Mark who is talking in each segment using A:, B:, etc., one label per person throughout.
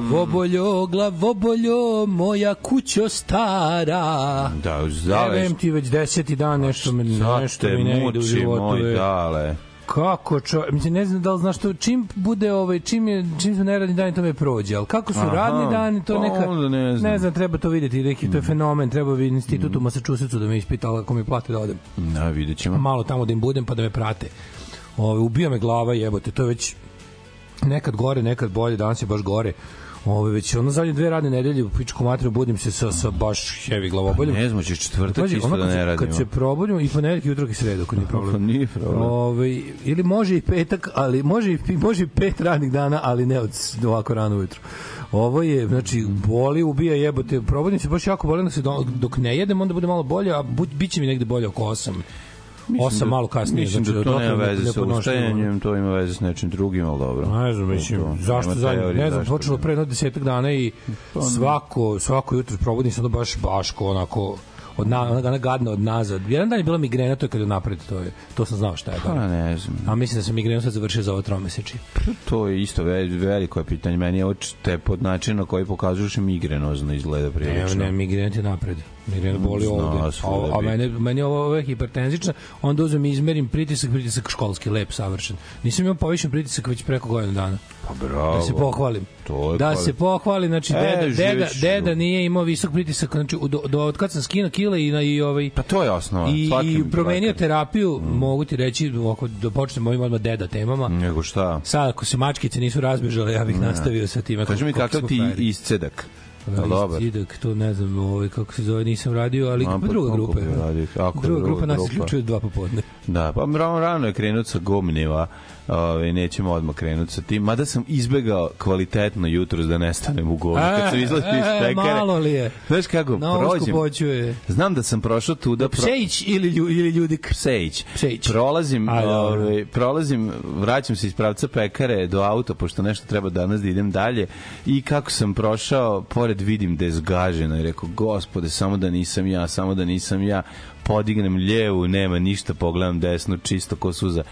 A: glavoboljo, glavoboljo, moja kućo stara.
B: Da,
A: Verujem
B: dale,
A: ti već deseti dan nešto, me, nešto mi ne ide u životu.
B: moj dale.
A: Kako čo, mislim ne znam da li znaš to čim bude ovaj čim je čim su neradni dani to me prođe, al kako su
B: Aha,
A: radni dani to
B: pa
A: neka
B: onda ne znam.
A: ne znam treba to videti neki to je fenomen, treba bi institut u Massachusettsu da me ispita ali ako mi plate da odem.
B: Da, vidjet ćemo.
A: Malo tamo da im budem pa da me prate. Ovaj ubija me glava, jebote, to je već nekad gore, nekad bolje, danas je baš gore. Ove, već ono zadnje dve radne nedelje u pičku materiju budim se sa, sa baš heavy glavoboljom.
B: Ne znam, ćeš četvrtak
A: Pazi,
B: isto da
A: kad,
B: ne radimo.
A: kad se probudim i ponedeljak i utorak i sredu, ako nije problem.
B: Pa nije problem.
A: Ove, ili može i petak, ali može i, može i pet radnih dana, ali ne od ovako rano ujutru. Ovo je, znači, boli, ubija jebote. Probudim se baš jako boli, se do, dok ne jedem, onda bude malo bolje, a bu, bit će mi negde bolje oko 8. 8
B: da-
A: malo kasnije.
B: Mislim
A: znači,
B: da to
A: dotle
B: nema
A: ne-
B: veze sa ustajanjem, to ima veze s nečim drugim, ali dobro.
A: Ne znam, mislim,
B: To- to.
A: zašto
B: teorije
A: ne znam, počelo pre jedno desetak dana i svako, svako jutro probudim se onda baš baško, onako, od na, ona, ona gadna od nazad. Jedan dan je bila migrena, to je kad je napred, to je, to sam znao šta je.
B: Pa ne znam.
A: A mislim da sam migrenu sad završio za ovo tromeseči.
B: To je isto ve- veliko je pitanje. Meni je ovo te pod način na koji pokazuješ migrenozno izgleda
A: Ne,
B: prilično.
A: ne, migrena ti je napred. Migrena boli
B: Zna
A: ovde. A, a mene, meni je ovo, ovo je hipertenzična, onda uzmem i izmerim pritisak, pritisak školski, lep, savršen. Nisam imao povišen pritisak već preko godinu dana.
B: Pa bravo.
A: Da se pohvalim.
B: To je
A: da
B: kvalitet.
A: se pohvali, znači
B: E,
A: deda, deda, deda nije imao visok pritisak, znači do, do od kad sam skinuo kile i na i ovaj
B: Pa to je osnova.
A: i, i promenio
B: lekar.
A: terapiju, mogu ti reći, ako da počnemo ovim odmah deda temama.
B: Nego šta?
A: Sad, ako se mačkice nisu razbežale, ja bih nastavio sa time.
B: Kaži mi kakav ti iscedak. Jel dobar?
A: Cidak, to ne znam ovaj, kako se zove, nisam radio, ali
B: pa
A: druga grupa. je.
B: radio?
A: Druga
B: druga
A: grupa nas isključuje dva popodne.
B: Da, pa rano, rano je krenut sa gumniva, Ove, nećemo odmah krenuti sa tim. Mada sam izbegao kvalitetno jutro da ne stanem u govnu. Kad sam izlazio iz
A: e,
B: pekare.
A: malo li je?
B: Znaš kako,
A: Na
B: prođem. Znam da sam prošao tu da... Pro...
A: Pšejić ili, lju, ili Ljudik?
B: Psejić.
A: Psejić.
B: Prolazim,
A: A, dobro.
B: ovaj, prolazim, vraćam se iz pravca pekare do auta, pošto nešto treba danas da idem dalje. I kako sam prošao, pored vidim da je zgaženo i rekao, gospode, samo da nisam ja, samo da nisam ja. Podignem ljevu, nema ništa, pogledam desno, čisto ko suza.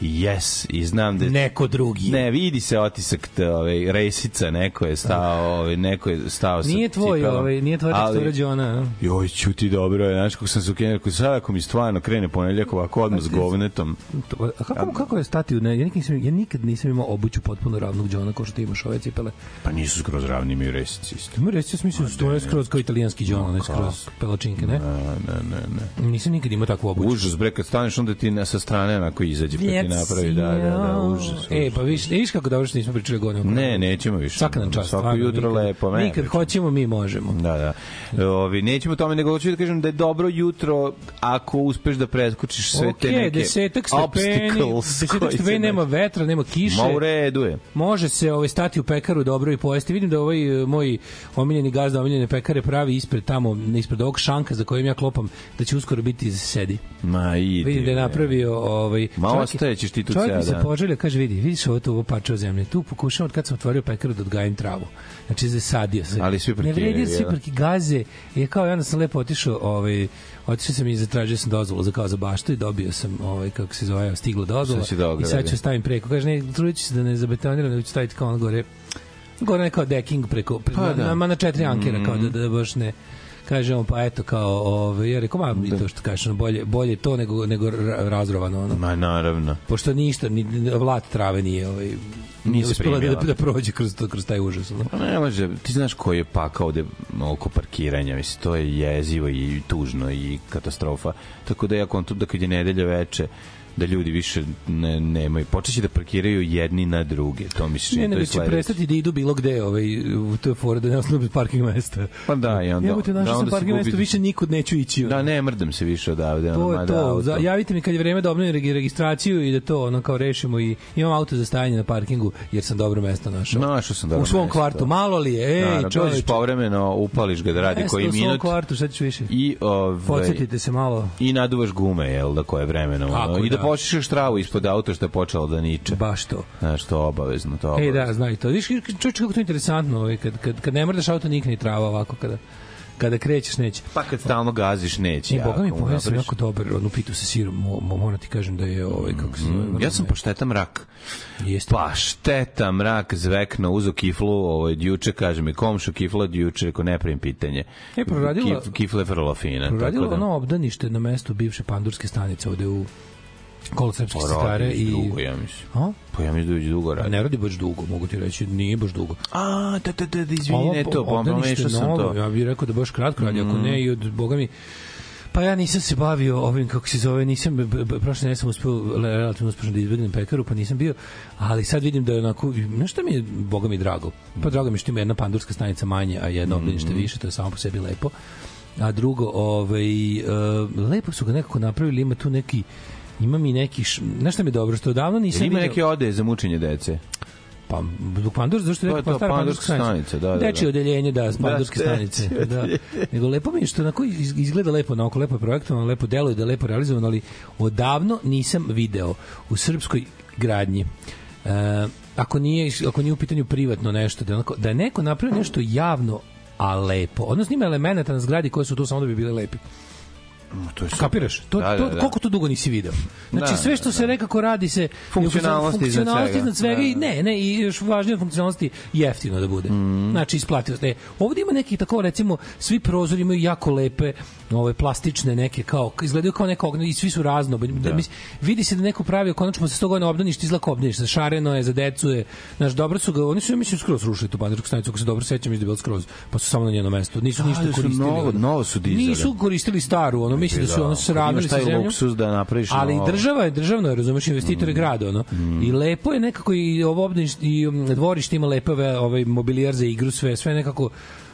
B: Yes, i znam da je
A: Neko drugi.
B: Ne, vidi se otisak te, ovaj resica, neko je stao, ovaj neko je stao sa
A: Nije tvoj,
B: cipelom.
A: ovaj, nije tvoja
B: Ali-
A: tekstura Đona.
B: Joj, čuti dobro je, znaš kako sam se ukenuo, ako sad ako mi stvarno krene ponedeljak ovako odmah s govnetom,
A: To- A kako, kako je stati u ne? Ja nikad, nisam, ja nikad nisam imao obuću potpuno ravnog Đona kao što ti imaš ove cipele.
B: pa nisu skroz ravni imaju resici isto.
A: Ja sam mislio da stoje skroz kao italijanski Đon, ne skroz pelačinke, ne?
B: Ne, ne, ne, ne.
A: Nisam nikad imao takvu obuću.
B: Užas, bre, kad staneš onda ti na, sa strane onako izađe, napravi, da, da, da, užas.
A: E, pa viš, viš kako dobro što nismo pričali godinu.
B: Ne, nećemo više.
A: Svaka nam čast.
B: Svako jutro
A: nikad-
B: lepo. ne,
A: Nikad hoćemo, mi možemo.
B: Da, da. Ovi, nećemo tome, nego hoću da kažem da je dobro jutro ako uspeš da preskočiš sve te
A: Okej,
B: neke
A: desetak stepeni,
B: obstacles
A: desetak stepeni, nema vetra, nema kiše.
B: Ma u redu je.
A: Može se ovaj stati u pekaru dobro i pojesti. Vidim da ovaj moj omiljeni gazda omiljene pekare pravi ispred tamo ispred ovog šanka za kojim ja klopam da će uskoro biti sedi.
B: Ma idi.
A: Vidim da je napravio ovaj
B: Ma
A: čovjek je-
B: ostajećeš ti tu
A: Čovjek
B: ceo
A: mi se
B: dan.
A: poželio, kaže vidi, vidiš ovo tu ovo parče od zemlje. Tu pokušavam od kad sam otvorio pekaru da odgajim travu. Znači zasadio se.
B: Ali svi
A: Ne
B: parkiraju,
A: vredi svi parki gaze. I kao ja sam lepo otišao, ovaj otišao sam i zatražio sam dozvolu za kao za baštu i dobio sam ovaj kako se zove, stigla dozvola. I sad ću stavim preko. Kaže ne, trudit ću se da ne zabetoniram, nego ću staviti kao ono gore gore nekao decking preko, preko
B: Pa
A: pa,
B: da.
A: na, na, na četiri ankera kao da, da baš ne kaže on pa eto kao ove ja rekao ma i to što kažeš ono, bolje bolje to nego nego ra- razrovano ono
B: Ma naravno.
A: pošto ništa ni vlat trave nije ovaj nije uspela da, da prođe kroz to kroz taj užas ono.
B: Pa ne može, ti znaš koji je pakao ovde oko parkiranja, mislim, to je jezivo i tužno i katastrofa. Tako da ja kontam da kad je nedelja veče, da ljudi više ne, nemaju, počeće da parkiraju jedni na druge, to mi se čini,
A: Ne, nego
B: je
A: će prestati da idu bilo gde, ovaj, u to je fora da ne ostanu bez parking mesta.
B: Pa da, i onda,
A: Jebote, našao
B: da
A: sam parking mesto,
B: gubi-
A: više nikud neću ići. ono.
B: Da, ne mrdam se više odavde.
A: To
B: ono,
A: je to.
B: auto.
A: Za, javite mi kad je vreme da obnovim regi- registraciju i da to ono kao rešimo i imam auto za stajanje na parkingu jer sam dobro mesto našao.
B: Našao sam dobro
A: U svom
B: mesto.
A: kvartu. Malo li je? Ej,
B: Naravno,
A: čoveče.
B: povremeno, upališ ga da radi
A: Mesto
B: koji
A: u svom
B: minut
A: kvartu, sad ću više.
B: i ove,
A: Podsjetite se malo.
B: i naduvaš gume, jel da koje vremena
A: Tako,
B: ono, i da,
A: da.
B: pošišaš travu ispod auta što je počelo da niče.
A: Baš to.
B: Znaš, to obavezno, to je
A: Ej,
B: obavezno.
A: da, znaj to. Viš, čovječe kako to je interesantno, ovaj, kad, kad, kad ne mrdaš auto, nikne ni trava ovako, kada, kada krećeš neće.
B: Pa kad stalno gaziš, neće.
A: I boga mi
B: jako,
A: pojeo sam jako dobar, onu pitu sa sirom, mo, mo, moram ti kažem da je ovaj, kako se zove. vrlo
B: Ja sam pošteta mrak.
A: Jeste.
B: Pa šteta mrak zvekno uzo kiflu, ovaj juče kaže mi komšu kifla od juče, rekao ne primim pitanje.
A: E, proradila-
B: Kif, kifla je vrlo fina.
A: Proradilo
B: tako da-
A: ono obdanište na mestu bivše pandurske stanice ovde u kolo srpske
B: radi
A: stare
B: već
A: i
B: dugo, ja mislim.
A: A?
B: Pa ja mislim da već dugo radi.
A: ne radi baš dugo, mogu ti reći, nije baš dugo.
B: A, da, da, da, da izvini,
A: Ovo
B: ne to, pa pomešao sam to. Mm.
A: Ja bih rekao da baš kratko radi, ako ne i od boga mi Pa ja nisam se bavio ovim, kako se zove, nisam, prošle ne sam uspeo relativno uspešno da izbegnem pekaru, pa nisam bio, ali sad vidim da je onako, znaš šta mi je, boga mi drago? Pa drago mi je što ima jedna pandurska stanica manje, a jedno
B: Mm.
A: obdanište više, to je samo po sebi lepo. A drugo, ovaj, uh, lepo su ga nekako napravili, ima tu neki, ima mi neki, š- znaš šta mi je dobro, što odavno nisam
B: Jel ima neke ode za mučenje dece?
A: Pa, zbog Pandur, zašto je rekao pa stara
B: pandurska stanica,
A: stanica.
B: da, da, da.
A: Dečije odeljenje, da, pandurske
B: Da,
A: stanice. Da. Nego lepo mi je što onako iz- izgleda lepo, na oko lepo je projektovano, lepo deluje da je lepo realizovano, ali odavno nisam video u srpskoj gradnji e, ako nije ako nije u pitanju privatno nešto da onako, da je neko napravio nešto javno a lepo. Odnosno ima elemenata na zgradi koje su tu samo da bi bile lepi.
B: To je super.
A: Kapiraš? To,
B: Da,
A: to,
B: da, da.
A: koliko to dugo nisi video? Znači
B: Da,
A: sve što se nekako radi se
B: Funkcionalnost iznad
A: funkcionalnost
B: svega.
A: iznad svega i
B: Da, da.
A: ne, ne, i još važnije od funkcionalnosti jeftino da bude.
B: Mhm.
A: Znači isplativost. E, ovdje ima neki tako recimo svi prozori imaju jako lepe ove plastične neke kao izgledaju kao ognje i svi su razno. Da. Mislim, vidi se da neko pravio konačno posle 100 godina obdanište izgleda kao obdanište, šareno je, za decu je. Znaš, dobro su ga, oni su mislim skroz rušili tu bandarsku stanicu, ako se dobro sećam, da je bilo skroz, pa su samo na njeno mesto. Nisu ništa
B: da
A: koristili.
B: novo- novo su dizali.
A: Nisu koristili staru, ono mislim da su ono sravnili sa zemljom.
B: luksuz da napraviš
A: Ali
B: novo.
A: država je državno, razumeš, investitor je grad, ono. I lepo je nekako i ovo obdanište i um, dvorište ima lepe ove, ovaj mobilijar za igru, sve, sve nekako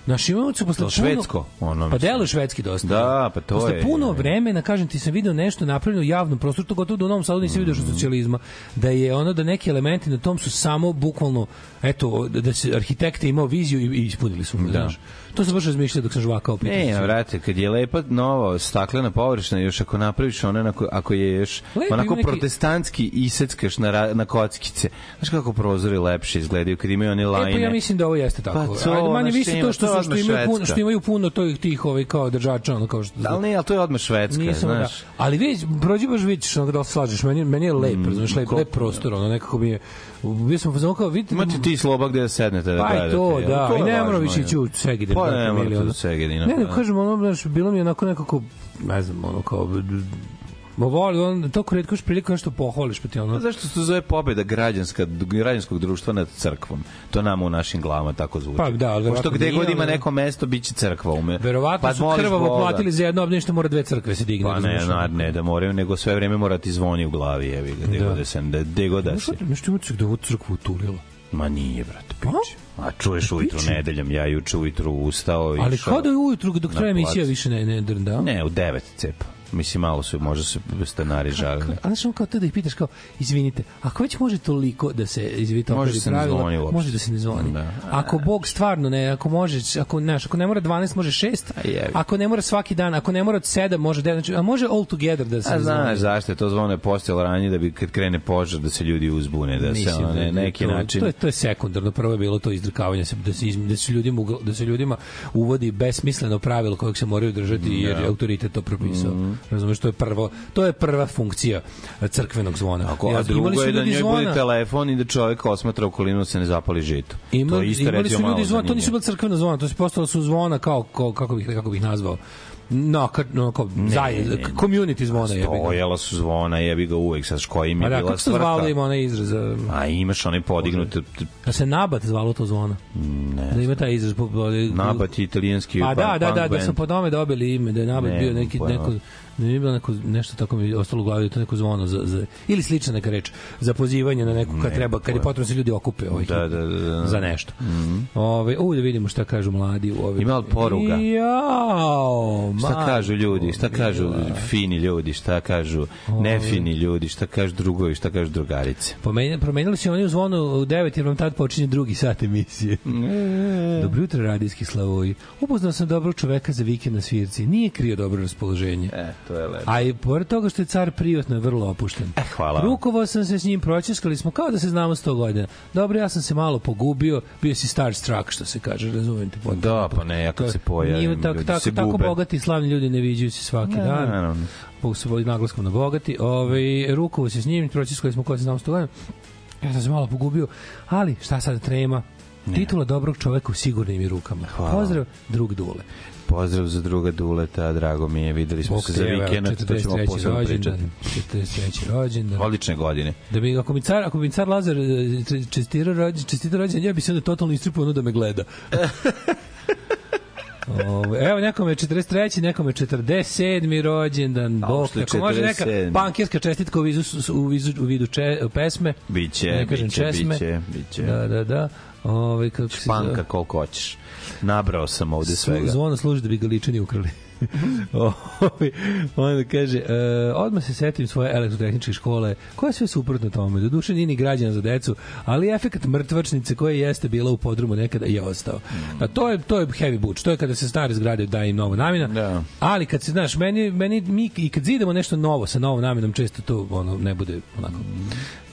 A: Naš imamo se posle
B: To
A: puno...
B: švedsko, ono,
A: pa delo švedski dosta.
B: Da, pa to
A: posle
B: je,
A: puno
B: je.
A: vremena, kažem ti, sam video nešto napravljeno u javnom prostoru, to gotovo da u Novom Sadu nisam video što socijalizma, da je ono da neki elementi na tom su samo bukvalno, eto, da se arhitekte imao viziju i, i ispunili su. Da. Znaš. To sam baš razmišljao dok sam žvakao. pitao
B: Ne,
A: se.
B: vrate, kad je lepa nova staklena površina, još ako napraviš ona, ako, ako je još
A: Lepo
B: onako
A: neki-
B: protestantski iseckaš na, na kockice, znaš kako prozori lepše izgledaju kad imaju one
A: E,
B: lajne.
A: pa ja mislim da ovo jeste tako.
B: Pa to,
A: Ajde, manje
B: znaš,
A: više to što, su, što,
B: odmah
A: imaju puno, što imaju puno tih, tih ovaj, kao držača, ono kao što...
B: Da li ne, ali to je odmah švedska,
A: Nisam, da.
B: znaš.
A: Ali vidi, prođi baš vidiš, ono da li se slažeš, meni, meni je lep, mm, razumiješ, lep, lep prostor, ono nekako mi je, bio sam fazon kao, vidite,
B: Imate ti sloba gde da sednete da
A: Pa
B: gledate.
A: i to, da.
B: To
A: I ne mora
B: važno,
A: više ići u Segedin.
B: Pa ne mora
A: ili
B: to
A: ono.
B: u Segedinu,
A: Ne, ne,
B: pa.
A: kažem, ono, znaš, bilo mi je onako nekako, ne znam, ono, kao, Ma voli, on, to redko priliku nešto pohvališ, pa ti ono...
B: Pa zašto se zove pobeda građanska, građanskog društva nad crkvom? To nama u našim glavama tako zvuči.
A: Pa da, ali
B: Pošto gde god ima neko mesto, bit će crkva ume.
A: Verovatno
B: Pa
A: su krvavo
B: Boga.
A: platili za jedno obdanište, mora dve crkve se digne.
B: Pa ne,
A: razumeš,
B: na,
A: ono.
B: ne da moraju, nego sve vreme mora ti zvoni u glavi, jevi gde
A: Da.
B: god da se, da, gde god da se.
A: Nešto ima da ovu crkvu utulila.
B: Ma nije, brate, piče. A čuješ ujutru
A: Piče.
B: nedeljom, ja juče ujutru ustao i
A: Ali
B: išao.
A: kao da je ujutru dok traje emisija više ne, ne drnda.
B: Ne, u devet cepa. Mislim, malo su, možda su stanari žalili.
A: A znaš, ono kao to da ih pitaš kao, izvinite, ako već može toliko da se, izvinite,
B: Može se ne zvoni uopšte.
A: može da se ne zvoni.
B: Da.
A: Ako Bog stvarno ne, ako može, ako, znaš, ako ne mora 12, može 6,
B: A jebi.
A: ako ne mora svaki dan, ako ne mora od 7, može 9, znači, a može all together da se
B: A
A: ne zvoni.
B: znaš zašto je to zvono je postojalo ranije da bi kad krene požar da se ljudi uzbune, da se
A: Mislim
B: ono,
A: da
B: ne,
A: je
B: neki
A: to,
B: način...
A: To je, to je sekundarno. Prvo je bilo to izdrkavanje, se- da se, da se, ljudima, ugl- da se ljudima uvodi besmisleno pravilo kojeg se moraju držati jer je autoritet to propisao.
B: Mhm.
A: Razumeš, to je prvo, to je prva funkcija crkvenog zvona.
B: Ako, a drugo
A: imali su
B: je da njoj
A: zvona-
B: bude telefon i da čovjek osmatra okolinu da se ne zapali žito.
A: Ima,
B: to isto
A: imali su ljudi zvona, to nisu bila crkvena zvona, to se postalo su zvona kao, kao kako bih kako bih nazvao. No, ka, no kao zaj,
B: ne, ne.
A: community zvona je.
B: Stojala su zvona, jebi ga uvek, sad ško im je
A: da,
B: bila
A: kako se zvalo ima onaj izraz? a,
B: A imaš onaj podignut
A: Da se nabat zvalo to zvona.
B: ne,
A: Da ima taj izraz.
B: nabat je italijanski
A: Pa da, da, da, da su po tome dobili ime, da je nabat
B: Ne,
A: bio neki, neko, da je bilo neko, nešto tako mi je ostalo u glavi, to neko zvono za, za, ili slična neka reč, za pozivanje na neku, kad
B: Ne,
A: treba, kad je potrebno da se ljudi okupe ovaj,
B: Da, da, da, da.
A: za nešto. Mm -hmm. Ove, u, da vidimo šta kažu mladi u ovim.
B: Ima li poruga?
A: Jao,
B: Šta kažu ljudi, šta kažu fini ljudi, šta kažu nefini ljudi, šta kažu drugovi, šta kažu drugarice.
A: Pomenjali, promenili su oni u zvonu u 9 jer vam tad počinje drugi sat emisije. Dobro jutro, radijski slavoji. Upoznao sam dobrog čoveka za vikend na svirci. Nije krio dobro raspoloženje.
B: E, to je lepo.
A: A i pored toga što je car privatno je vrlo opušten.
B: E, hvala.
A: Rukovao sam se s njim, pročeskali smo kao da se znamo 100 godina. Dobro, ja sam se malo pogubio, bio si starstruck, što se kaže, razumijem te potpuno.
B: Da, pa ne, ja kad se pojavim,
A: Nije tako,
B: ljudi
A: tako,
B: se
A: tako
B: gube.
A: bogati i slavni ljudi ne viđaju se svaki
B: Ne,
A: dan.
B: naravno.
A: Po svoj naglaskom na bogati. Ove, rukovo se s njim, pročeskali smo kao da se znamo 100 godina. Ja sam se malo pogubio, ali šta sad trema? Titula dobrog čoveka u sigurnim rukama.
B: Hvala.
A: Pozdrav, drug Dule.
B: Pozdrav za druga Duleta, drago mi je, videli smo se za vikend, to ćemo
A: 43.
B: posebno
A: rođendan,
B: pričati.
A: 43. rođendan.
B: Odlične godine.
A: Da bi ako mi car, ako bi mi car Lazar e, čestitao rođendan, čestitao rođendan, ja bi se onda totalno istripao ono da me gleda. Ovo, evo nekome je 43. nekome je 47. rođendan. Bog,
B: je
A: ako može neka
B: 47..
A: bankirska čestitka u, vizu, u, vizu, u vidu če, pesme.
B: Biće,
A: ne kažem
B: biće,
A: česme.
B: biće, biće.
A: Da, da, da. Ove, kako se zove?
B: Koliko hoćeš. Nabrao sam ovde svega.
A: Zvono služi da bi ga ličani ukrali. Ovi, Onda kaže, e, odmah se setim svoje elektrotehničke škole, koja je sve suprotno tome. Do duše nije ni građana za decu, ali efekat mrtvačnice koja jeste bila u podrumu nekada je ostao. A to je, to je heavy butch, to je kada se stare zgrade daje im nova namjena,
B: Da.
A: ali kad se, znaš, meni, meni mi, i kad zidamo nešto novo sa novom namjenom, često to ono, ne bude onako,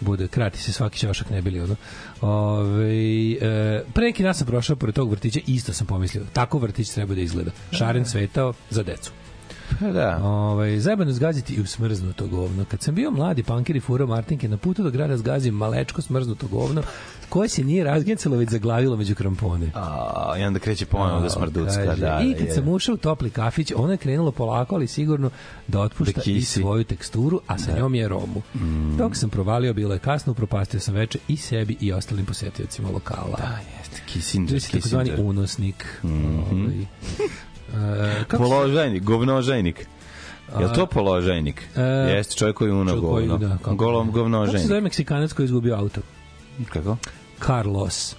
A: bude, krati se svaki ćošak, ne bili ono. Ove, e, pre neki dan sam prošao pored tog vrtića isto sam pomislio, tako vrtić treba da izgleda. Šaren svetao za decu.
B: Pa da.
A: Ovaj zajebano zgaziti i usmrznuto govno. Kad sam bio mladi pankir i furao Martinke na putu do grada zgazim malečko smrznuto govno koje se nije razgencalo već zaglavilo među krampone.
B: A, I onda kreće ponovo da smrducka.
A: Kaže,
B: Da,
A: I kad
B: je.
A: sam ušao u topli kafić, ono je krenulo polako, ali sigurno da otpušta
B: Da
A: i svoju teksturu, a sa njom je romu.
B: Mm.
A: Dok sam provalio, bilo je kasno, upropastio sam veče i sebi i ostalim posetiocima lokala.
B: Da, jeste. Kissinger,
A: To je takozvani unosnik.
B: Mhm.
A: Ovaj, se-
B: Položajnik, govnožajnik. Je li to položajnik?
A: E,
B: Jeste, čovjek koji je uno govno.
A: da, kako-
B: Golom
A: Kako se
B: govnožajnik.
A: zove Meksikanac koji je izgubio auto?
B: Kako?
A: Carlos.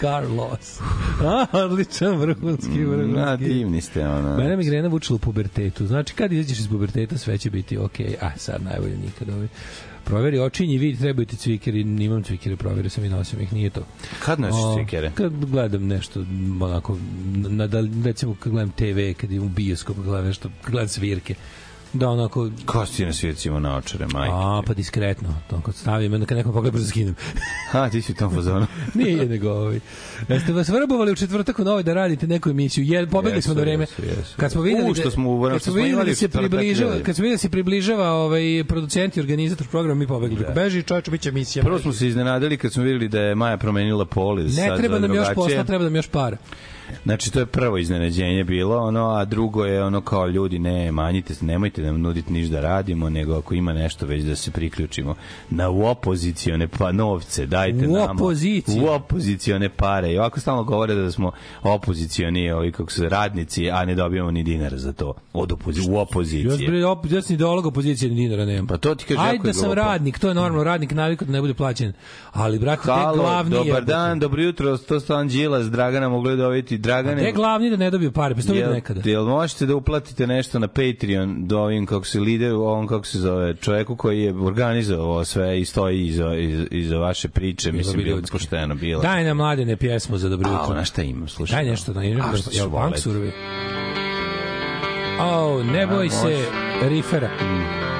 A: Carlos. A, odličan, vrhunski, vrhunski.
B: Na, divni ste, ono.
A: Mene migrena vučila u pubertetu. Znači, kad izađeš iz puberteta, sve će biti okej. Okay. A, sad najbolje nikad ovaj. Proveri očinji vid, trebaju ti cvikeri, nimam cvikere, proverio sam i nosim ih, nije to.
B: Kad nosiš cvikere?
A: Kad gledam nešto, onako, na, da, recimo kad gledam TV, kad idem u bioskop, gledam nešto, kad gledam svirke, da onako,
B: Ko si ti na svijecima na očare, majke?
A: a, pa diskretno, to kad stavim, onda kad nekom pogleda brzo skinem.
B: Ha, ti si u tom fazonu.
A: Nije nego ovaj. Jeste vas vrbovali u četvrtak u novoj da radite neku emisiju? Je, pobegli
B: Jesu,
A: smo na vreme.
B: jesu, jesu.
A: Kad smo videli
B: U, što smo u-
A: kad smo
B: smo
A: videli da se približava, kad smo videli da se približava ovaj producent i organizator programa, mi pobegli. Da. Beži, čoveče, biće emisija.
B: Prvo smo se iznenadili kad smo videli da je Maja promenila pol. i
A: Ne treba nam još posla, treba nam još para.
B: Znači, to je prvo iznenađenje bilo, ono, a drugo je ono kao ljudi, ne, manjite se, nemojte nam nuditi ništa da radimo, nego ako ima nešto već da se priključimo na u opozicione pa novce, dajte
A: U
B: nama.
A: opoziciju.
B: U opozicione pare. I ovako stalno govore da smo opozicioni, ovi kako su radnici, a ne dobijamo ni dinara za to. Od opozi u
A: Još
B: opoziciji.
A: bre, op, ja sam ideolog opozicije ni dinara nemam.
B: Pa to ti kaže
A: Ajde
B: je
A: da sam
B: glupo.
A: radnik, to je normalno, radnik navikao da ne bude plaćen. Ali, brate, te glavni
B: dobar
A: jebote.
B: dan, dobro jutro, to Stan Đilas, Dragana mogli dobiti. Dragane,
A: Te glavni da ne dobiju pare, pa
B: Jel,
A: nekada.
B: jel možete da uplatite nešto na Patreon do ovim kako se lide, ovom kako se zove, čoveku koji je organizovao sve i stoji iza, iza, iza vaše priče, mislim,
A: bi
B: bilo pošteno bilo.
A: Daj nam mladene pjesmu za dobro
B: A,
A: jutro.
B: ona šta imam, slušaj.
A: Daj nešto da
B: A, ću
A: Jel punk surovi? Oh, ne boj se rifera.
C: Seasons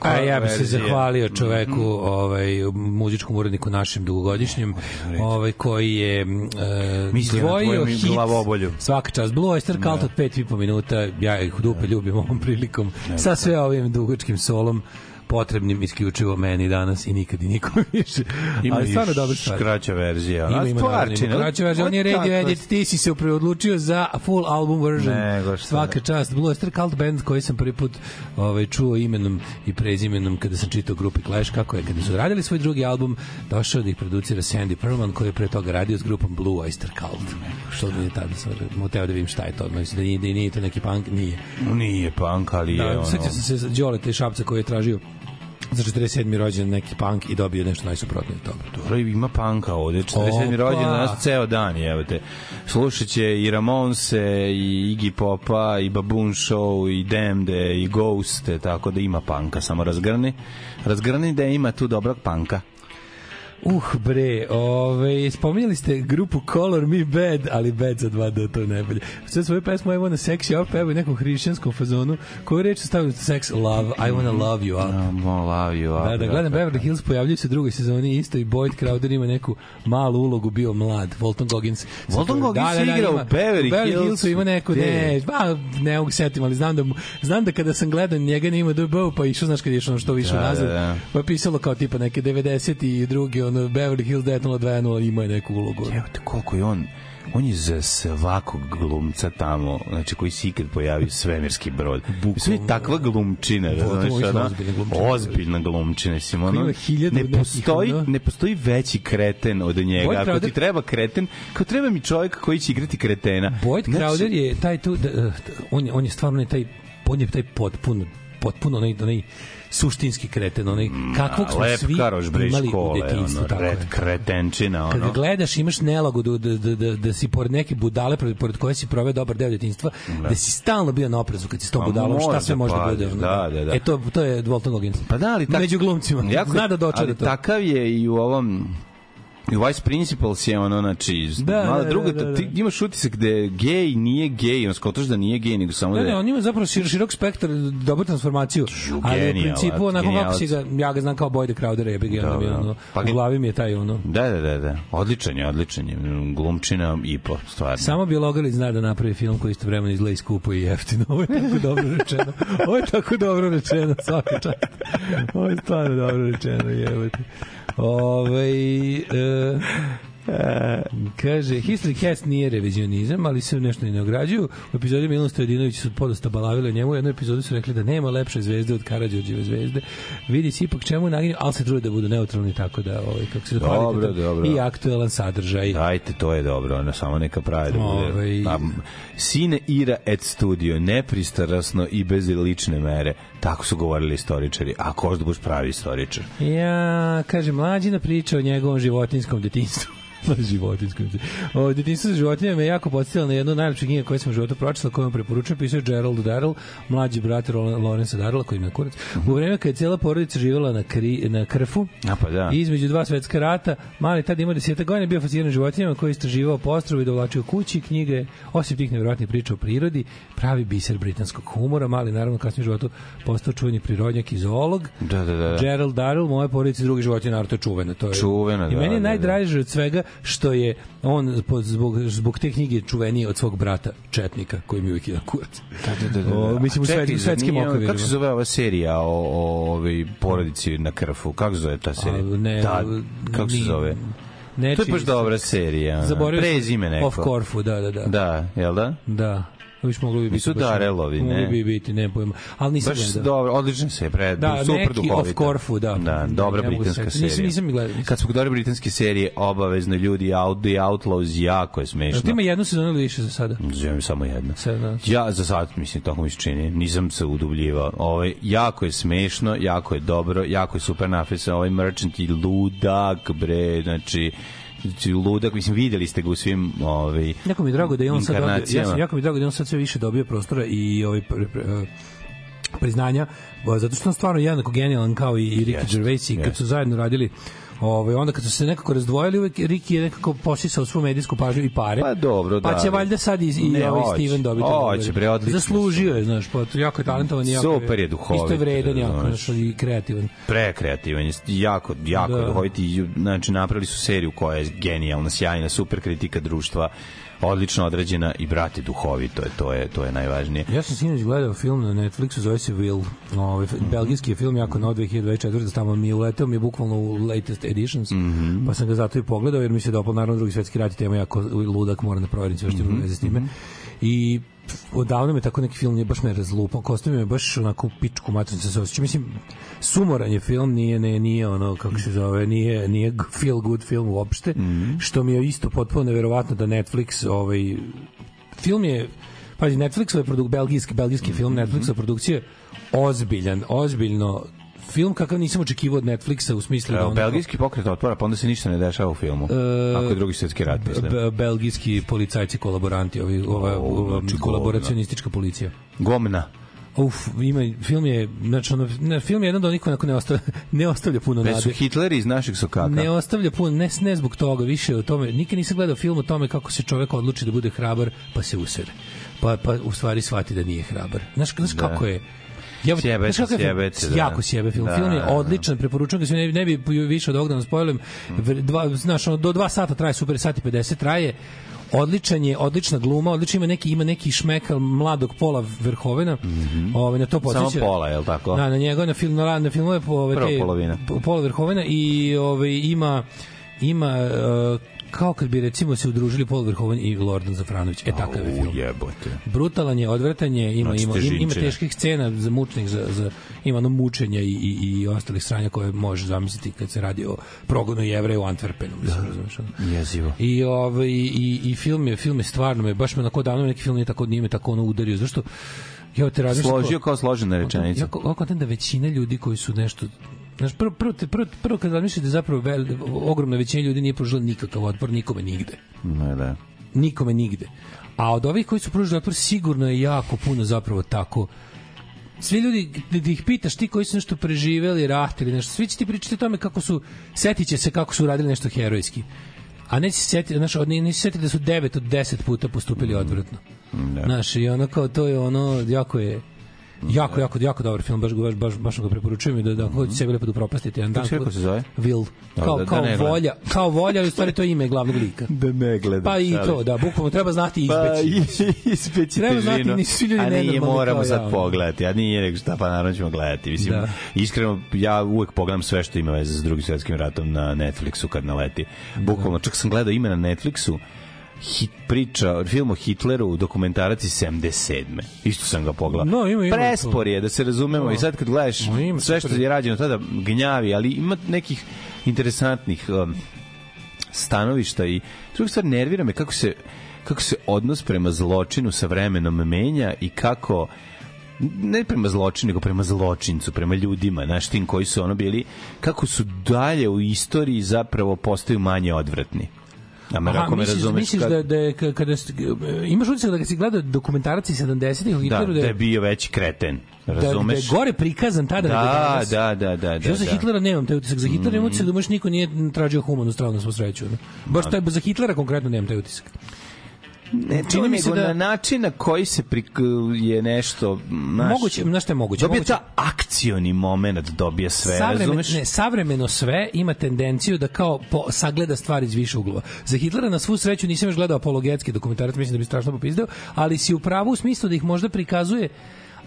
B: A
A: A ja bih se zahvalio čoveku, ovaj muzičkom uredniku našem dugogodišnjem, ovaj koji je uh,
B: Mislio na
A: hit
B: glavobolju.
A: Svaka čast. Blue Oyster Cult od 5,5 minuta. Ja ih dupe ljubim ovom prilikom. Sa sve ovim dugačkim solom potrebnim isključivo meni danas i nikad i nikom više.
B: Ima
A: Ali
B: i
A: stvarno dobra stvar.
B: kraća verzija.
A: Ima, ima,
B: stvarčina.
A: kraća verzija. On je radio edit, ti si se preodlučio za full album version.
B: Nego šta.
A: Svaka čast. Blue Oyster Cult band koji sam prvi put ovaj, čuo imenom i prezimenom kada sam čitao grupi Clash, kako je kada su radili svoj drugi album, došao da ih producira Sandy Perlman koji je pre toga radio s grupom Blue Oyster Cult. Što mi je tada sam moteo da vidim šta je to. Mislim da nije, da nije to neki punk, nije.
B: Nije punk, ali je
A: Da,
B: ono...
A: Sjetio sam se Đoleta i Šapca koji je tražio za 47. rođen neki punk i dobio nešto najsuprotnije od toga.
B: Dobro, ima panka ovde, 47.
A: Opa.
B: rođen danas ceo dan, evo te. Slušat će i Ramonse, i Iggy Popa, i Baboon Show, i Demde, i Ghoste, tako da ima panka, samo razgrni. Razgrni da ima tu dobrog panka.
A: Uh, bre, ove, spominjali ste grupu Color Me Bad, ali Bad za dva da to je najbolje. Sve svoju pesmu I wanna sex you up, evo i nekom hrišćanskom fazonu, koju reč stavili sex, love, I wanna love you up.
B: Um, love you.
A: Da, da, gledam Beverly Hills, pojavljaju se u drugoj sezoni isto i Boyd Crowder ima neku malu ulogu, bio mlad, Walton Goggins.
B: Walton Goggins je igrao u Beverly
A: u Beverly
B: Hillsu.
A: Hillsu ima neku, ne, ba, ne mogu setim, ali znam da, znam da kada sam gledao njega nema DB, pa išao, znaš kad je išao što više
B: Da,
A: nazad,
B: da, da.
A: pa pisalo kao tipa neke 90 i drugi, ono, Beverly Hills 90210 ima je neku ulogu.
B: Evo te koliko je on on je za svakog glumca tamo, znači koji se ikad pojavi svemirski brod. Sve takva glumčina, da,
A: su
B: ona, ozbiljna glumčina, mislim, ono, ne postoji, ne postoji veći kreten od njega.
A: Boyd
B: Ako ti
A: Crowder-
B: treba kreten, kao treba mi čovjek koji će igrati kretena.
A: Boyd
B: Znači,
A: Crowder je taj tu, da, uh, on, je, on je stvarno onaj taj, on je taj potpuno, potpuno onaj, onaj suštinski kreten, onaj kakvog smo
B: lep
A: svi
B: karoš bre
A: imali u
B: škole,
A: detinjstvu.
B: ono,
A: tako
B: red
A: je.
B: kretenčina,
A: Kad
B: ono.
A: gledaš imaš nelagodu da, da, da, da si pored neke budale pored, pored koje si proveo dobar deo detinjstva, da si stalno bio na oprezu kad si s tom
B: Pa
A: budalom, šta sve
B: da
A: može da
B: paziš,
A: bude. ono,
B: da, da, da.
A: E to, to je Walton Goggins.
B: Pa da, ali tak,
A: Među glumcima. Zna da dočara
B: ali
A: to.
B: takav je i u ovom i Vice Principals je ono, znači,
A: Da,
B: mala
A: da,
B: druga,
A: da, da, da.
B: ti imaš utisak da je gej, nije gej, on skotaš da nije gej, nego samo
A: Ne,
B: da
A: ne,
B: je...
A: on ima zapravo šir, širok spektar, dobru transformaciju. Ali u principu, onako kako
B: genijalac.
A: si ga, ja ga znam kao Boyda Crowdera, je ga, ono, mi,
B: Dobro.
A: ono,
B: Pa
A: u glavi mi je taj, ono,
B: Da, da, da, da. Odličan je, odličan je. Glumčina i po, stvarno.
A: Samo Bjelogrlić zna da napravi film koji isto vremena izgleda skupo i jeftino. Ovo je tako dobro rečeno. Ovo je tako dobro rečeno, svaka čast. Ovo je stvarno dobro rečeno, jebote. Ove, e, kaže, History Cast nije revizionizam, ali se nešto ne ograđuju. U epizodi Milan Stojadinović su podosta balavili o njemu. U jednoj epizodi su rekli da nema lepše zvezde od Karadžorđeve zvezde. Vidi se ipak čemu naginju, ali se trude da budu neutralni, tako da, ovaj, kako se
B: Dobro,
A: kvalitetno
B: dobro.
A: i aktuelan sadržaj.
B: Ajte, to je dobro, ono samo neka pravi da bude.
A: Ovaj-
B: Pa, sine ira et studio, nepristrasno i bez lične mere. Tako su govorili istoričari. A ko da budeš pravi istoričar?
A: Ja, kaže, mlađina priča o njegovom životinskom detinjstvu. životinskom. O detinjstvu sa životinjama me jako podsjetilo na jednu od najlepših knjiga koje sam u životu pročitao, koju vam preporučujem, pisao je Gerald Darrell, mlađi brat Lorenza Darrella, koji ima kurac. U vreme kad je cijela porodica živjela na, kri, na krfu,
B: A pa da.
A: Između dva svetska rata, mali tad ima deseta godina, bio fasciniran životinjama koji je istraživao postrovu i dovlačio kući knjige, osim tih nevjerojatnih priča o prirodi, pravi biser britanskog humora, mali naravno kasnije u životu postao čuveni prirodnjak i zoolog.
B: Da, da, da. da.
A: Gerald Darrell, moje porodice i drugi životinje, naravno to je čuveno. To je,
B: Čuveno,
A: I
B: da,
A: meni je
B: da,
A: najdraže od svega što je on zbog, zbog te knjige čuveniji od svog brata Četnika, koji mi uvijek jedan kurac.
B: Da, da, da, da.
A: O, mislim, u svetskim
B: ono-
A: okvirima.
B: Kako se zove ova serija o, o ovoj porodici na krfu? Kako se zove ta serija?
A: A, ne,
B: da, kako se zove?
A: Nečiji
B: To je baš dobra serija.
A: Zaboravio
B: Prezime neko.
A: Of Corfu, da, da, da.
B: Da, jel da?
A: Da. Viš mogli bi biti.
B: Nisu
A: baš-
B: Darelovi, ne?
A: Mogli bi biti, ne pojma. Ali nisam
B: Baš
A: gledao.
B: dobro, odlično se je pred,
A: Da,
B: super
A: neki
B: duhovita.
A: of Corfu, da.
B: Da, dobra
A: ne
B: britanska serija.
A: Nisam- nisam ni gledao, nisam.
B: Kad smo dobre britanske serije, obavezno ljudi, out, The Outlaws, jako je smešno.
A: ti ima jednu sezonu ili više za sada?
B: Zovem samo jedno.
A: Sad, da.
B: Ja za sad, mislim, tako mi se čini, nisam se udubljivao. Ovaj, jako je smešno, jako je dobro, jako je super napisan, ovaj Merchant i ludak, bre, znači, ludak, mislim, videli ste ga u svim ovaj,
A: Jako mi je drago da je on sad dobio, ja sam, jako mi je drago da je on sad sve više dobio prostora i ovaj pre, pre, eh, priznanja, zato što on stvarno jednako genijalan kao i, i Ricky
B: Jeste,
A: Gervais i kad
B: jeste.
A: su zajedno radili Ovaj onda kad su se nekako razdvojili, uvek Riki je nekako posisao svu medijsku pažnju i pare.
B: Pa dobro, da.
A: Pa će valjda sad i, i ovaj. Steven dobiti.
B: Hoće, bre, odlično
A: Zaslužio je, znaš, pa jako je talentovan i jako
B: Super je duhovit,
A: Isto je vredan, jako,
B: znaš.
A: i kreativan.
B: prekreativan, je, jako, jako
A: Da.
B: da. duhovit i znači napravili su seriju koja je genijalna, sjajna, super kritika društva, odlično određena i brate duhovito je, to je to je najvažnije.
A: Ja sam sinoć gledao film na Netflixu, zove se Will. Ovaj,
B: Mhm.
A: belgijski je film, jako nov 2024. Tamo mi je uleteo, mi je bukvalno u latest editions,
B: Mhm.
A: pa sam ga zato i pogledao, jer mi se dopao, naravno, drugi svetski rat i tema jako ludak, moram da proverim sve što ima
B: Mhm.
A: veze s time. I pf, odavno me tako neki film nije baš me razlupao, kostum je baš onako u pičku matricu se osjeća. Mislim, sumoran je film, nije, ne, nije ono, kako se zove, nije, nije feel good film uopšte, što mi je isto potpuno neverovatno da Netflix ovaj, film je pazi Netflixove produk belgijski belgijski film Netflixova produkcija je ozbiljan, ozbiljno film kakav nisam očekivao od Netflixa u smislu da ono-
B: belgijski pokret otpora, pa onda se ništa ne dešava u filmu.
A: E,
B: Ako je drugi svjetski rat, mislim.
A: Be- belgijski policajci kolaboranti, ovi ova,
B: znači
A: kolaboracionistička policija.
B: Gomna.
A: Uf, ima film je znači ono, ne, film je jedan od onih koji ne ostavlja ne ostavlja puno
B: Ne su
A: nade.
B: Hitleri iz naših sokaka.
A: Ne ostavlja puno, ne, ne zbog toga, više o tome. Nikad nisam gledao film o tome kako se čovek odluči da bude hrabar, pa se usere. Pa, pa u stvari shvati da nije hrabar. Znaš, znaš
B: Da.
A: kako je? Ja,
B: Sjebe
A: znaš
B: se,
A: je film?
B: da.
A: Jako sjebe film.
B: Da,
A: film je
B: da, da.
A: odličan, preporučujem ga se ne, bi- ne bi više od ovoga vam spojlujem. Dva, znaš, ono, do dva sata traje, super, sat i 50 traje. Odličan je, odlična gluma, odlično ima neki ima neki šmekal mladog Pola Verhovena. Ovaj na to
B: Mhm. Samo
A: podseća.
B: pola, je li tako?
A: Da, na njega na film na, na filmove po ove
B: Prva
A: te Pola Verhovena i ovaj ima ima uh, kao kad bi recimo se udružili Paul Verhoeven i Lordan Zafranović. E takav je film.
B: jebote.
A: Brutalan je, odvratan je, ima,
B: Znači,
A: ima, ima, ima teških scena za mučnih, za, za, ima ono mučenja i, i, i ostalih stranja koje može zamisliti kad se radi o progonu jevreja u Antwerpenu. Mislim, razumeš, ono.
B: Jezivo.
A: I ovaj i i film je film je stvarno me baš me onako davno neki film nije tako nije me tako ono udario zašto ja te razmišljam
B: Složio kao složena rečenica.
A: Ja kontent da većina ljudi koji su nešto Znaš, prvo, prvo, prvo, prvo kad razmišljate zapravo vel, ogromna većina ljudi nije pružila nikakav otpor nikome nigde.
B: Ne, da.
A: Nikome nigde. A od ovih koji su pružili otpor sigurno je jako puno zapravo tako svi ljudi, da da ih pitaš ti koji su nešto preživeli, rat ili nešto, svi će ti pričati o tome kako su, setit će se kako su uradili nešto herojski. A neće se setiti, znaš, od- neće se setiti da su 9 od 10 puta postupili odvratno.
B: Da.
A: Znaš, i ono kao, to je ono, jako je, jako, jako, jako dobar film, baš, baš, baš, baš ga preporučujem i da, da hoće sebi lepo da upropastite jedan dan.
B: Kako se- zove?
A: Will.
B: Da,
A: Kao,
B: da- da
A: kao
B: gledam.
A: volja, kao volja, ali u stvari to je ime glavnog lika.
B: Da ne gledam.
A: Pa i to, da, bukvalno treba znati i
B: Pa
A: izbeći. Treba znati, nisu ljudi
B: A nije,
A: nenormalni
B: moramo sad pogledati. A nije nego šta, pa naravno ćemo gledati. Mislim,
A: Da.
B: iskreno, ja uvek pogledam sve što ima veze s drugim svetskim ratom na Netflixu kad naleti. Bukvalno, čak sam gledao ime na Netflixu, hit, priča, film o Hitleru, dokumentarac iz 77. Isto sam ga pogledao.
A: No, ima, ima
B: Prespor je, da se razumemo. I sad kad gledaš
A: No, ima,
B: sve što je rađeno tada, gnjavi, ali ima nekih interesantnih um, stanovišta i druga stvar nervira me kako se kako se odnos prema zločinu sa vremenom menja i kako ne prema zločinu, nego prema zločincu, prema ljudima, znaš, tim koji su ono bili, kako su dalje u istoriji zapravo postaju manje odvratni. A me,
A: Aha,
B: ako me razumeš,
A: misliš
B: kad-
A: da, da je, ka- kada, imaš utisak da kad si gledao dokumentaraci 70-ih o
B: da,
A: Hitleru,
B: da je bio veći kreten,
A: da, da je
B: razumeš?
A: gore prikazan tada nego
B: da,
A: danas.
B: da, da, da, da,
A: Što za
B: da.
A: Hitlera nemam taj utisak. Za Hitlera imam utisak da baš niko nije tražio humanu stranu na svu sreću. Baš taj, za Hitlera konkretno nemam taj utisak.
B: Ne,
A: čini mi se da-
B: na način na koji se prik, je nešto, znaš,
A: Moguće, znaš šta je moguće?
B: Dobije
A: Moguće-
B: ta akcioni moment, dobije sve,
A: Savremen,
B: razumeš?
A: ne, savremeno sve ima tendenciju da kao po, sagleda stvari iz više uglova. Za Hitlera na svu sreću nisam još gledao apologetski dokumentarac, mislim da bi strašno popizdeo, ali si u pravu u smislu da ih možda prikazuje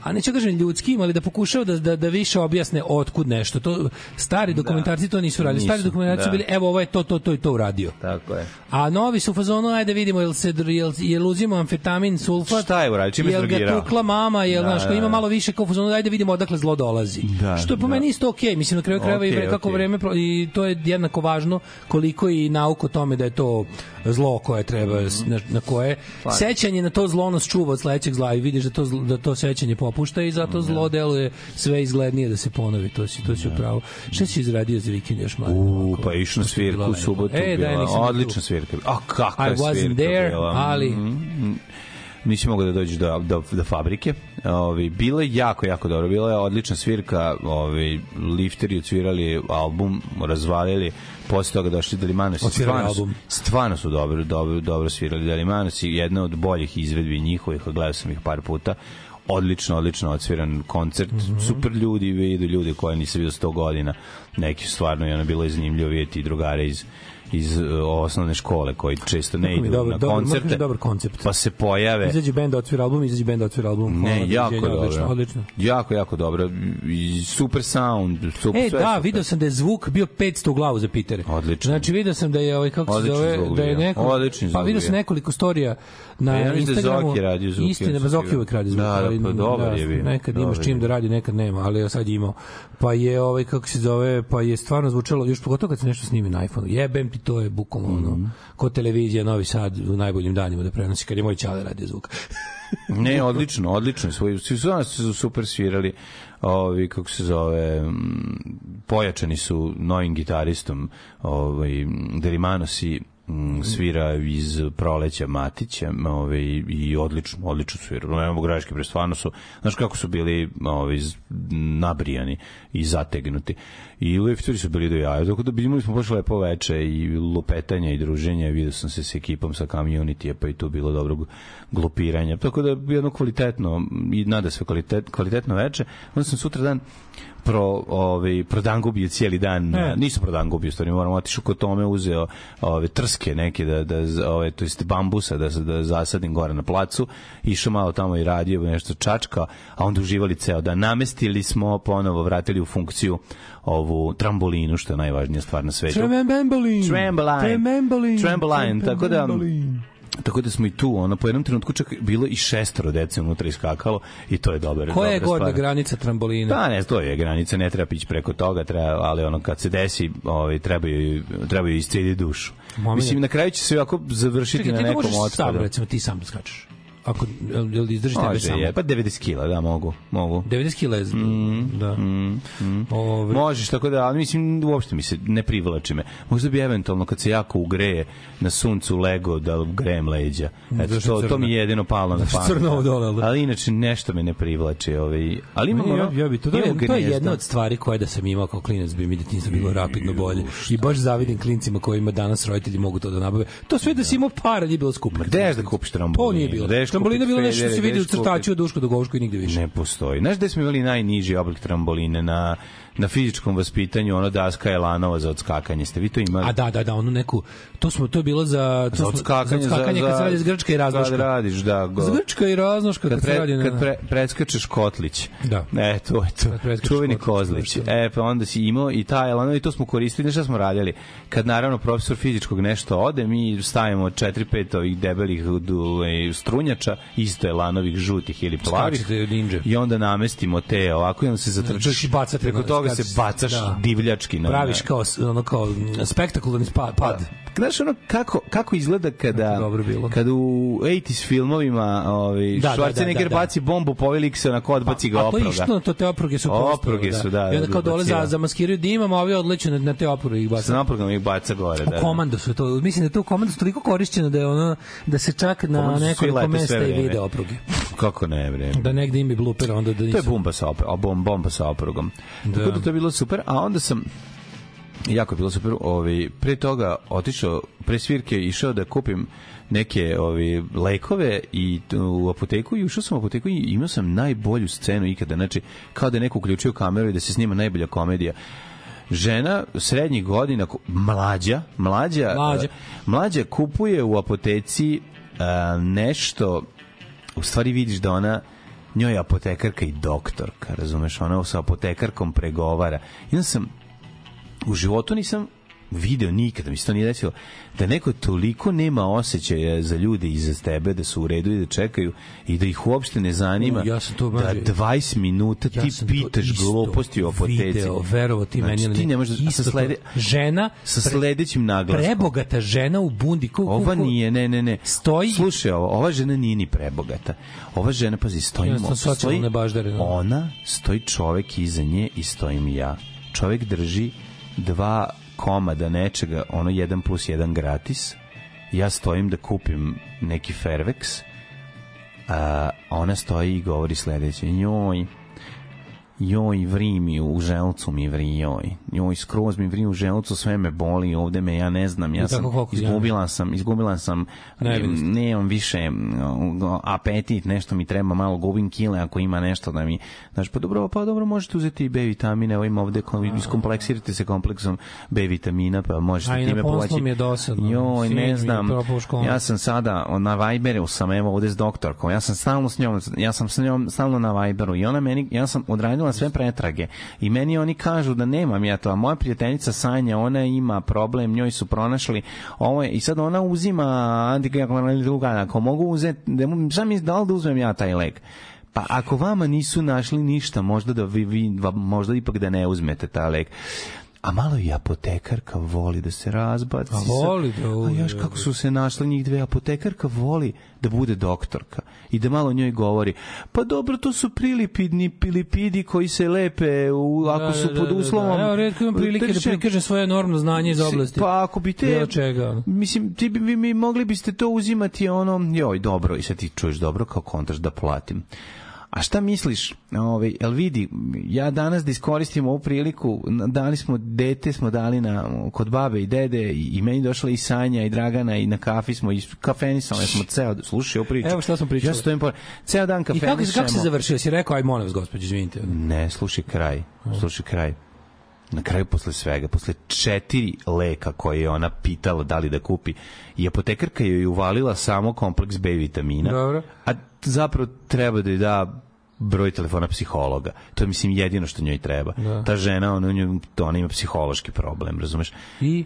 A: a neću da kažem ljudskim, ali da pokušava da, da, da više objasne otkud nešto. To, stari dokumentarci to nisu radili. Stari dokumentarci su
B: da.
A: bili, evo ovo je to, to, to i to uradio.
B: Tako je.
A: A novi su u fazonu, ajde vidimo, jel, se, jel, jel uzimo amfetamin, sulfat,
B: Šta je uradio? Čime
A: jel ga tukla mama, jel,
B: Da,
A: znaš,
B: da,
A: ima
B: da.
A: malo više kao fazonu, ajde vidimo odakle zlo dolazi.
B: Da,
A: Što je po
B: da.
A: meni isto okej, mislim na kraju krajeva i
B: Okej,
A: vre, kako
B: okej.
A: vreme i to je jednako važno koliko i nauka o tome da je to zlo koje treba na, na koje
B: Pa.
A: sećanje na to zlo nas čuva od sledećeg zla i vidiš da to zlo- da to sećanje popušta i zato zlo deluje sve izglednije da se ponovi to si to si upravo šta si izradio za vikend još
B: U,
A: ovako?
B: pa išao na svirku u subotu.
A: e, da,
B: bila
A: tu.
B: odlična svirka. A kakva svirka
A: there,
B: bila.
A: ali-
B: Mm, nisi mogao da dođeš do, do, do fabrike. Ovi, bilo je jako, jako dobro. Bila je odlična svirka. Ovi, lifteri odsvirali album, razvalili. Posle toga došli Delimanos. i Stvarno,
A: album.
B: stvarno su dobro, dobro, dobro svirali. Delimanos je jedna od boljih izvedbi njihovih, gledao sam ih par puta odlično, odlično odsviran koncert,
A: Mhm.
B: super ljudi, vidu ljudi koje nisam vidio 100 godina, neki su stvarno, i ono bilo je zanimljivo vidjeti i drugare iz iz uh, osnovne škole koji često ne idu
A: dobar-
B: na
A: dobar- moram
B: koncerte
A: dobar koncept.
B: pa se pojave
A: Izađe bend da otvira album, izađe bend da otvira album. Hvala,
B: ne, jako
A: doviđenja,
B: dobro.
A: Odlično, odlično.
B: Jako, jako dobro. I super sound. Super,
A: E, da, video sam da je zvuk bio 500 u glavu za Pitere.
B: Odlično.
A: Znači, video sam da je, ovaj, kako se
B: Odličan
A: zove, da je neko...
B: Odličan
A: Pa video sam nekoliko storija na
B: ja mislim da
A: Instagramu.
B: Zoki radio zvuk,
A: Istina,
B: ja
A: pa Zoki uvek radi zvuk.
B: Da, da,
A: ali,
B: pa dobar je bio.
A: Nekad imaš čim da radi, nekad nema, ali ja sad imao. Pa je, ovaj, kako se zove, pa je stvarno zvučalo, još pogotovo kad se nešto snimi na iPhone-u. Jebem ti, to je bukvalno
B: Mhm.
A: ono, ko televizija Novi Sad u najboljim danima da prenosi, kad je moj čale radio zvuk.
B: Ne, odlično, odlično. Svoji, svi su nas su super svirali ovi, kako se zove, mm, pojačani su novim gitaristom, ovaj, Delimanos i mm, svira iz proleća Matića ovaj, i odlično, odlično svira. Ne mogu greške, pre stvarno su, znaš kako su bili ovaj, z- nabrijani i zategnuti. I lifteri su bili do jaja. Tako da imali smo baš lepo veče i lupetanja i druženja. Vidio sam se s ekipom sa community pa i tu bilo dobrog glupiranja. Tako da jedno kvalitetno i nada sve kvalitet, kvalitetno veče. Onda sam sutra dan pro ovaj prodangubio cijeli dan.
A: Ne.
B: Nisam prodangubio, stvari moram otišao kod tome uzeo ove trske neke da da ove to jest bambusa da da zasadim gore na placu. Išao malo tamo i radio nešto čačka, a onda uživali ceo dan. Namestili smo ponovo vratili u funkciju ovu trambolinu što je najvažnija stvar na svetu.
A: Tremembolin.
B: Tramboline.
A: Tremembolin.
B: Tramboline, tako da-. Tako da smo i tu, ono, po jednom trenutku čak bilo i šestoro dece unutra iskakalo i to je dobar.
A: Koja je gornja granica trambolina?
B: Pa ne, to je granica, ne treba pići preko toga, treba, ali ono kad se desi, ovaj trebaju trebaju iscijediti dušu. Mislim na kraju će se ovako završiti
A: Čekaj,
B: na
A: ti to
B: nekom
A: možeš sam,
B: otpadu.
A: recimo, ti sam da skačeš. Ako, jel, jel izdržiš tebe samo?
B: je, pa 90 kila, da, mogu, mogu.
A: 90 kila je, da.
B: Mm, mm.
A: Ove,
B: Možeš, tako da, ali mislim, uopšte mi se ne privlači me. Možda bi eventualno kad se jako ugreje na suncu lego da grejem leđa. Eto, to, to mi je jedino palo na pamet.
A: crno dole, da?
B: Ali inače nešto me ne privlači. Ovaj. Ali imamo,
A: Ne, ja, ja bi to, je,
B: imamo
A: to je jedna od stvari koje da sam imao kao klinac bi mi detinjstvo bilo rapidno bolje. I baš zavidim klincima kojima danas roditelji mogu to da nabave. To sve da si imao para nije bilo skupo.
B: Gde da kupiš trambolinu?
A: To nije bilo.
B: Gde
A: Trambolina bilo nešto što se vidi u crtaču od Duško do Goško i nigde više.
B: Ne postoji. Znaš gde smo imali najniži oblik tramboline? Na, na fizičkom vaspitanju, ono daska je lanova za odskakanje. Ste vi to imali?
A: A da, da, da, onu neku, to smo, to je bilo za, to
B: za
A: smo-
B: odskakanje,
A: za odskakanje kad se radi iz Grčka i raznoška.
B: Kad radiš, da. Go,
A: Z Grčka i raznoška kad,
B: kad,
A: se radi
B: pre,
A: na...
B: kad pre, preskačeš kotlić.
A: Da.
B: E, to je to. Čuveni kozlić.
A: to.
B: E, pa onda si imao i taj elano i to smo koristili. Šta smo radili? Kad naravno profesor fizičkog nešto ode, mi stavimo 4-5 ovih debelih ovaj, strunjača, isto elanovih žutih ili plavih. I onda namestimo te ovako i onda se zatrčaš.
A: I bacate
B: preko
A: na-
B: toga se bacaš
A: da.
B: divljački. Na,
A: Praviš kao, ono kao spektakularni spa- pad.
B: Znaš ono kako, kako izgleda kada,
A: dobro bilo.
B: kada u 80s filmovima ovaj,
A: Da, da,
B: Schwarzenegger
A: da, da, da.
B: baci bombu, povelik se onako odbaci ga
A: A to je
B: oproga.
A: išlo, to te opruge su
B: Opruge su, da,
A: I onda
B: da,
A: kao dole za,
B: bacila.
A: zamaskiraju dimom, a ovi odleću na, na te opruge i
B: Sa
A: baca.
B: naprogom ih baca gore.
A: U
B: Da, da.
A: komando su to, mislim da to u komandu su toliko korišćeno da je ono, da se čak na
B: Komando
A: nekoliko mesta i
B: vreme.
A: vide opruge.
B: Kako ne, bre.
A: Da negde ima i blooper, onda da
B: To je
A: nisu.
B: bomba sa, op a bom, bomba sa oprogom.
A: Da.
B: Tako da to je bilo super, a onda sam jako je bilo super, ovaj, pre toga otišao, pre svirke išao da kupim neke ovi lekove i u apoteku i ušao sam u apoteku i imao sam najbolju scenu ikada, znači kao da je neko uključio kameru i da se snima najbolja komedija žena srednjih godina mlađa mlađa
A: Mlađa.
B: eh, mlađa kupuje u apoteci eh, nešto u stvari vidiš da ona njoj je apotekarka i doktorka, razumeš, ona sa apotekarkom pregovara. Onda sam u životu nisam video nikada, mi se to nije desilo, da neko toliko nema osjećaja za ljude iza tebe, da su u redu i da čekaju i da ih uopšte ne zanima
A: U, ja sam to,
B: da
A: mlađe,
B: 20 minuta
A: Ja
B: ti
A: sam to
B: pitaš
A: isto
B: gluposti u apoteci.
A: Video, verovo ti
B: Znači,
A: meni. ili
B: ti
A: ne.
B: ne možeš, a
A: Isto
B: sa,
A: to.
B: slede,
A: žena,
B: sa
A: pre-
B: sledećim naglaskom.
A: prebogata žena u bundi. Ko, ko,
B: Ova
A: ko-
B: nije, ne, ne, ne.
A: Stoji-
B: Slušaj, ovo, ova žena nije ni prebogata. Ova žena, pazi, stoji... Stoji
A: socijalne baždare, da.
B: Ona, stoji čovek iza nje i stojim ja. Čovek drži dva komada nečega, ono jedan plus jedan gratis. Ja stojim da kupim neki Fairvex a, ona stoji i govori sledeće, njoj, joj, vri mi u želcu mi vri, joj. Joj, skroz mi vri u želcu, sve me boli, ovde me, ja ne znam, ja sam, izgubila sam, izgubila sam, nemam više apetit, nešto mi treba, malo gubim kile ako ima nešto da mi, znaš, pa dobro, pa dobro, možete uzeti i B vitamine, evo ima ovde, kom- iskompleksirate se kompleksom B vitamina, pa možete
A: A i na
B: time povaći.
A: mi je dosadno.
B: Joj, ne znam, ja sam sada na Viberu sam evo ovde s doktorkom. Ja sam stalno s njom, ja sam s njom stalno na Viberu i ona meni ja sam odradila sve pretrage i meni oni kažu da nemam ja to, a moja prijateljica Sanja, ona ima problem, njoj su pronašli ovo je, i sad ona uzima druga, ako mogu uzeti, da šta mi da li da uzmem ja taj lek? Pa ako vama nisu našli ništa, možda da vi, vi možda ipak da ne uzmete taj lek. A malo i apotekarka voli da se razbaci.
A: A voli da
B: A
A: uđe,
B: još kako su se našle njih dve. Apotekarka voli da bude doktorka i da malo njoj govori. Pa dobro to su prilipidni lipidi koji se lepe u, ako su pod uslovom
A: Evo, redko imam prilike da prikažem svoje enormno znanje iz oblasti.
B: pa ako bi te
A: čega,
B: mislim ti bi mi mogli biste to uzimati ono joj dobro i sad ti čuješ dobro kao kontraš da platim A šta misliš, ovaj, jel vidi, ja danas da iskoristim ovu priliku, dali smo, dete smo dali na, kod babe i dede i, i meni došla i Sanja i Dragana i na kafi smo, i kafenisali smo ceo, slušaj ovu priču.
A: Evo šta smo pričali.
B: Ja stojim pored, ceo dan
A: I kako, kako se završio? Si rekao, aj molim vas, gospođo, izvinite.
B: Ne, slušaj kraj. Slušaj kraj. Na kraju posle svega, posle četiri leka koje je ona pitala da li da kupi, i apotekarka joj je uvalila samo kompleks B vitamina.
A: Dobro.
B: A zapravo treba da joj da broj telefona psihologa. To je, mislim, jedino što njoj treba.
A: Da.
B: Ta žena, ona, nju- ona ima psihološki problem, razumeš?
A: I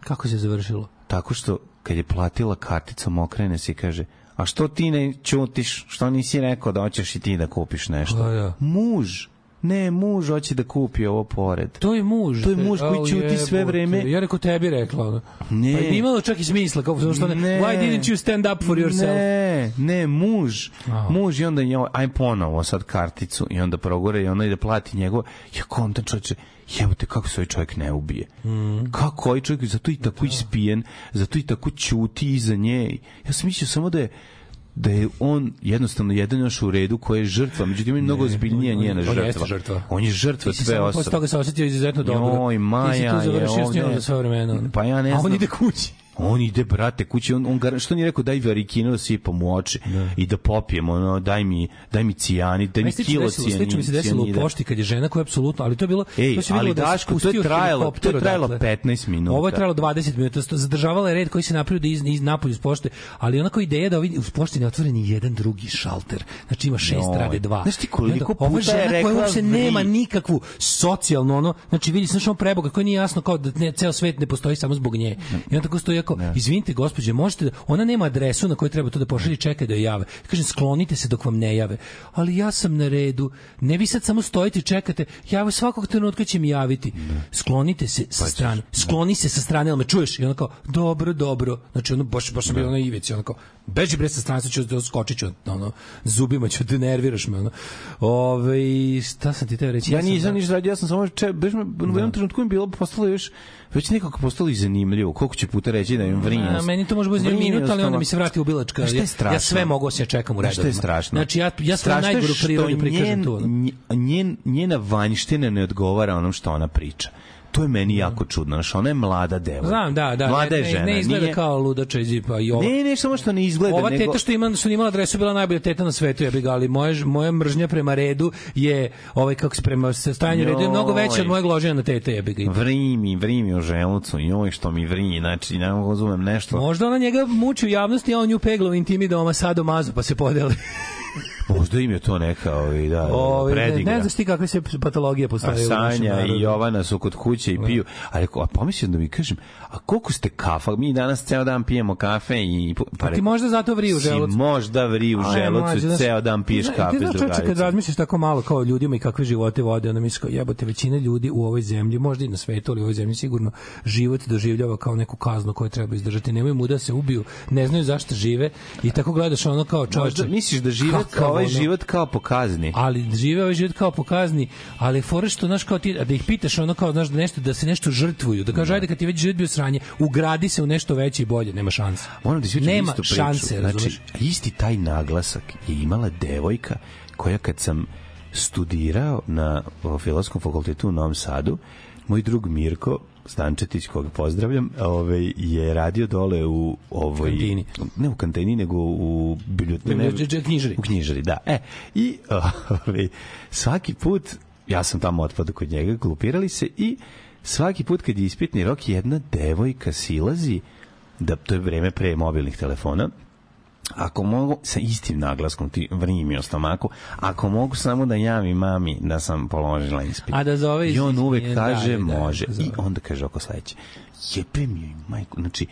A: kako se završilo?
B: Tako što, kad je platila karticom, okrene se i kaže, a što ti ne ćutiš, što nisi rekao da hoćeš i ti da kupiš nešto?
A: Pa ja.
B: Muž, ne, muž hoće da kupi ovo pored.
A: To je muž.
B: To je muž koji
A: Au,
B: ćuti sve vreme.
A: Ja rekao tebi rekla.
B: Ne.
A: Pa je imalo čak i smisla. Kao, što ne,
B: Ne.
A: Why didn't you stand up for yourself?
B: Ne, ne, muž.
A: Aha.
B: Muž i onda je, aj ponovo sad karticu i onda progore i onda ide plati njegovo. Ja kontam čovječe, jebote kako se ovaj čovjek ne ubije.
A: Mm.
B: Kako ovaj čovjek, zato i tako ispijen, zato i tako ćuti iza nje. Ja sam mislio samo da je da je on jednostavno jedan još u redu koji je žrtva, međutim on je mnogo ozbiljnija
A: on- on-
B: njena
A: on
B: žrtva.
A: jeste žrtva.
B: On je žrtva
A: Ti si
B: sve
A: samo posle
B: osobe.
A: toga se osjetio izuzetno dobro.
B: Joj, Maja
A: Ti si tu
B: je
A: završio s njom za sve vremena.
B: Pa ja ne
A: A on
B: znam.
A: ide kući.
B: On ide, brate, kući, on, on gar- što nije rekao, daj varikinu da sipam u oči i da popijem, ono, daj mi, daj mi cijani, daj mi kilo
A: slično mi se
B: cijani-
A: desilo u pošti kad je žena koja je apsolutno, ali to je bilo
B: Ej,
A: to se
B: ali
A: da
B: Daško, to je trajalo- to je trajalo
A: odatle.
B: 15 minuta.
A: Ovo je trajalo 20 minuta, zadržavala je red koji se napravio da iz, iz napolju iz pošte, ali onako ideja da ovi u pošti ne otvore ni jedan drugi šalter. Znači ima šest,
B: Joj.
A: rade dva.
B: Znaš ti koliko puta
A: ova
B: je
A: žena koja
B: rekla
A: uopšte nema nikakvu socijalnu ono, znači vidi on preboga koji nije jasno kao da ne, ceo svet ne postoji samo zbog nje. I on tako stoji jako, izvinite gospođe, možete da, ona nema adresu na kojoj treba to da pošalje čeka da je jave. Kažem, sklonite se dok vam ne jave. Ali ja sam na redu. Ne vi sad samo stojite i čekate. Ja svakog trenutka će mi javiti. Sklonite se sa strane. Skloni se sa strane, ali me čuješ? I ona kao, dobro, dobro. Znači, ono, baš, baš sam bila na ivici. Ona kao, beži bre sa strane, sad ću da skočit ću, ono, zubima ću, da nerviraš me. Ono. Ove, šta sam ti teo reći?
B: Ja
A: sam
B: nisam
A: da-
B: ništa radio, ja sam samo če, baš me, u jednom trenutku mi bilo postalo još već nekako postalo i zanimljivo. Koliko će puta reći da im vrinja.
A: A, meni to može biti
B: Vrinja
A: minut, ali onda mi se vrati ubilačka.
B: A šta je
A: Ja, ja sve mogu se čekam u redovima.
B: šta je strašno?
A: Znači, ja, ja
B: je
A: najgoru
B: što
A: prirodu prikažem
B: njen-
A: ono.
B: njen, njena vanjština ne odgovara onom što ona priča. To je meni jako čudno. Znaš, ona je mlada devojka.
A: Znam, da, da.
B: Mlada
A: ne,
B: je žena.
A: Ne, ne izgleda
B: nije,
A: kao ludača iz Ipa i ova.
B: Ne, ne, samo što ne izgleda.
A: Ova
B: nego,
A: teta što ima što imala adresu bila najbolja teta na svetu, ja bih ga, ali moja moja mržnja prema redu je ovaj kako se prema stajanju redu je mnogo veća od mojeg loženja na tete, ja bih ga.
B: Vrimi, vrimi u želucu, joj što mi vrimi, znači ne mogu razumem nešto.
A: Možda ona njega muči u javnosti, a on nju pegla u intimi doma sado mazo, pa se podeli.
B: Možda im je to neka ovaj, da,
A: Ovaj, ne,
B: predigra.
A: ne znaš ti kakve se patologije postavljaju
B: Sanja i Jovana su kod kuće i piju. A rekao, a pomislio da mi kažem, a koliko ste kafa? Mi danas ceo dan pijemo kafe i... Pa
A: ti možda zato vri u želucu.
B: Si možda vri u
A: Aj,
B: želucu
A: znaš,
B: ceo dan piješ kafe
A: ti
B: s
A: znaš, kad razmišljaš tako malo kao ljudima i kakve živote vode, onda misliš kao jebote, većina ljudi u ovoj zemlji, možda i na svetu, ali u ovoj zemlji sigurno život doživljava kao neku kaznu koju treba izdržati. Nemaju mu da se ubiju, ne znaju zašto žive i tako gledaš ono kao čoveče.
B: Možda misliš da žive kao ovaj
A: ono-
B: život kao po kazni.
A: ali žive ovaj život kao po kazni, ali fora što znaš kao ti da ih pitaš ono kao znaš da nešto da se nešto žrtvuju, da kaže ajde kad ti već život bio sranje, ugradi se u nešto veće i bolje, nema šanse.
B: Moram da ispričam
A: Nema
B: istu
A: šanse,
B: znači,
A: razumeš?
B: isti taj naglasak je imala devojka koja kad sam studirao na Filozofskom fakultetu u Novom Sadu, moj drug Mirko Stančetić, koga pozdravljam, ovaj, je radio dole u ovoj...
A: Kantini.
B: Ne u kantini, nego u biblioteci.
A: Bibliote- knjižari.
B: U knjižari, da. E, i ovaj, svaki put, ja sam tamo otpadao kod njega, glupirali se i svaki put kad je ispitni rok, jedna devojka silazi, da to je vreme pre mobilnih telefona, ako mogu sa istim naglaskom ti vrimi o stomaku ako mogu samo da javim mami da sam položila ispit
A: A da zove
B: i on uvek
A: da,
B: kaže
A: da, da,
B: može
A: zove.
B: i onda kaže oko sledeće jebe mi joj majku znači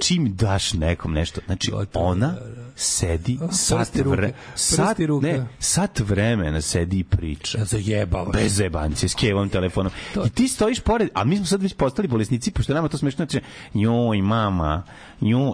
B: čim daš nekom nešto znači
A: Gotovo,
B: ona
A: da, da.
B: Sedi sat, vre, sat, ne, sat vremena sedi i priča
A: Ja zajebavaš.
B: bez zebancije, s kevom telefonom. I ti stojiš pored, a mi smo sad već postali bolesnici, pošto nama to smešno, znači, joj, mama, joj,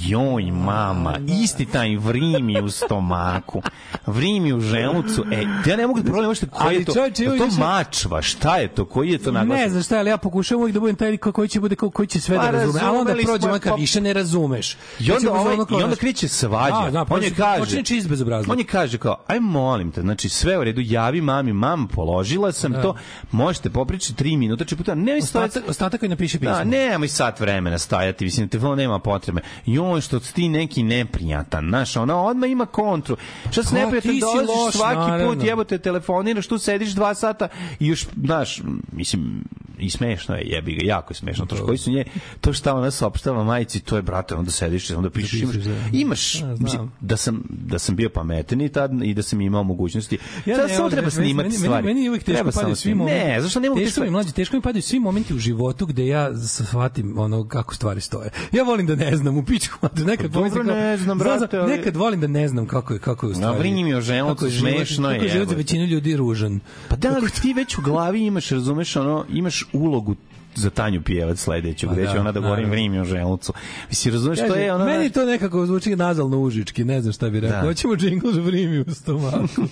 B: joj, mama, isti taj vrimi u stomaku, vrimi u želucu, e, ja ne mogu da prolim što koji je to,
A: čovječe,
B: to
A: više-
B: mačva, šta je to, koji je to naglasak?
A: Ne znam šta, ali ja pokušavam uvijek da budem taj ko- koji će bude ko- koji će sve
B: Pa
A: da razume. A onda prođe onaka
B: pa-
A: više ne razumeš.
B: I onda, ovaj, I onda
A: znaš,
B: kreće svađa.
A: Da, da,
B: on je kaže,
A: počne čist bezobrazluk.
B: On je kaže kao, aj molim te, znači sve u redu, javi mami, mam, položila sam to, možete popričati tri minuta, či puta, ne stojati,
A: Ostatak, ostatak koji napiše pismo.
B: Da, nemoj sat vremena stajati, mislim, telefon nema potrebe. Joj, što si ti neki neprijatan, znaš, ona odmah ima kontru. Šta se neprijatan, dolaziš
A: loš,
B: svaki
A: naravno.
B: put, jebote, telefoniraš, tu sediš dva sata i još, znaš, mislim, i smešno je, jebi ga, jako je smešno. To što koji su nje, to šta ona saopštava majici, to je, brate, onda sediš, onda pišeš, imaš,
A: da.
B: imaš
A: Ja, znam.
B: mislim, da sam, da sam bio pametan tad i da sam imao mogućnosti.
A: Ja
B: Sad
A: ne,
B: samo treba snimati
A: meni,
B: stvari.
A: Meni, meni je uvijek teško padaju svi momenti.
B: Ne, zašto ne mogu te
A: teško mi, mlađe, teško mi padaju svi momenti u životu gde ja shvatim ono kako stvari stoje. Ja volim da ne znam u pičku, a nekad pomislim kao-
B: ne znam, brate, ali-
A: Nekad volim da ne znam kako je kako je u stvari.
B: vrini mi o želucu, smešno je,
A: Kako je život za većinu ljudi ružan.
B: Pa da, ali ti već u glavi imaš, razumeš, ono, imaš ulogu za Tanju Pijevac sledeću,
A: Pa
B: gde
A: da,
B: će ona da govori
A: naravno.
B: vrimi o želucu. Mislim, razumeš, to
A: Kaže,
B: je ono...
A: meni to nekako zvuči nazalno užički, ne znam šta bi rekao.
B: Da.
A: Hoćemo džingl za vrimi u stomaku.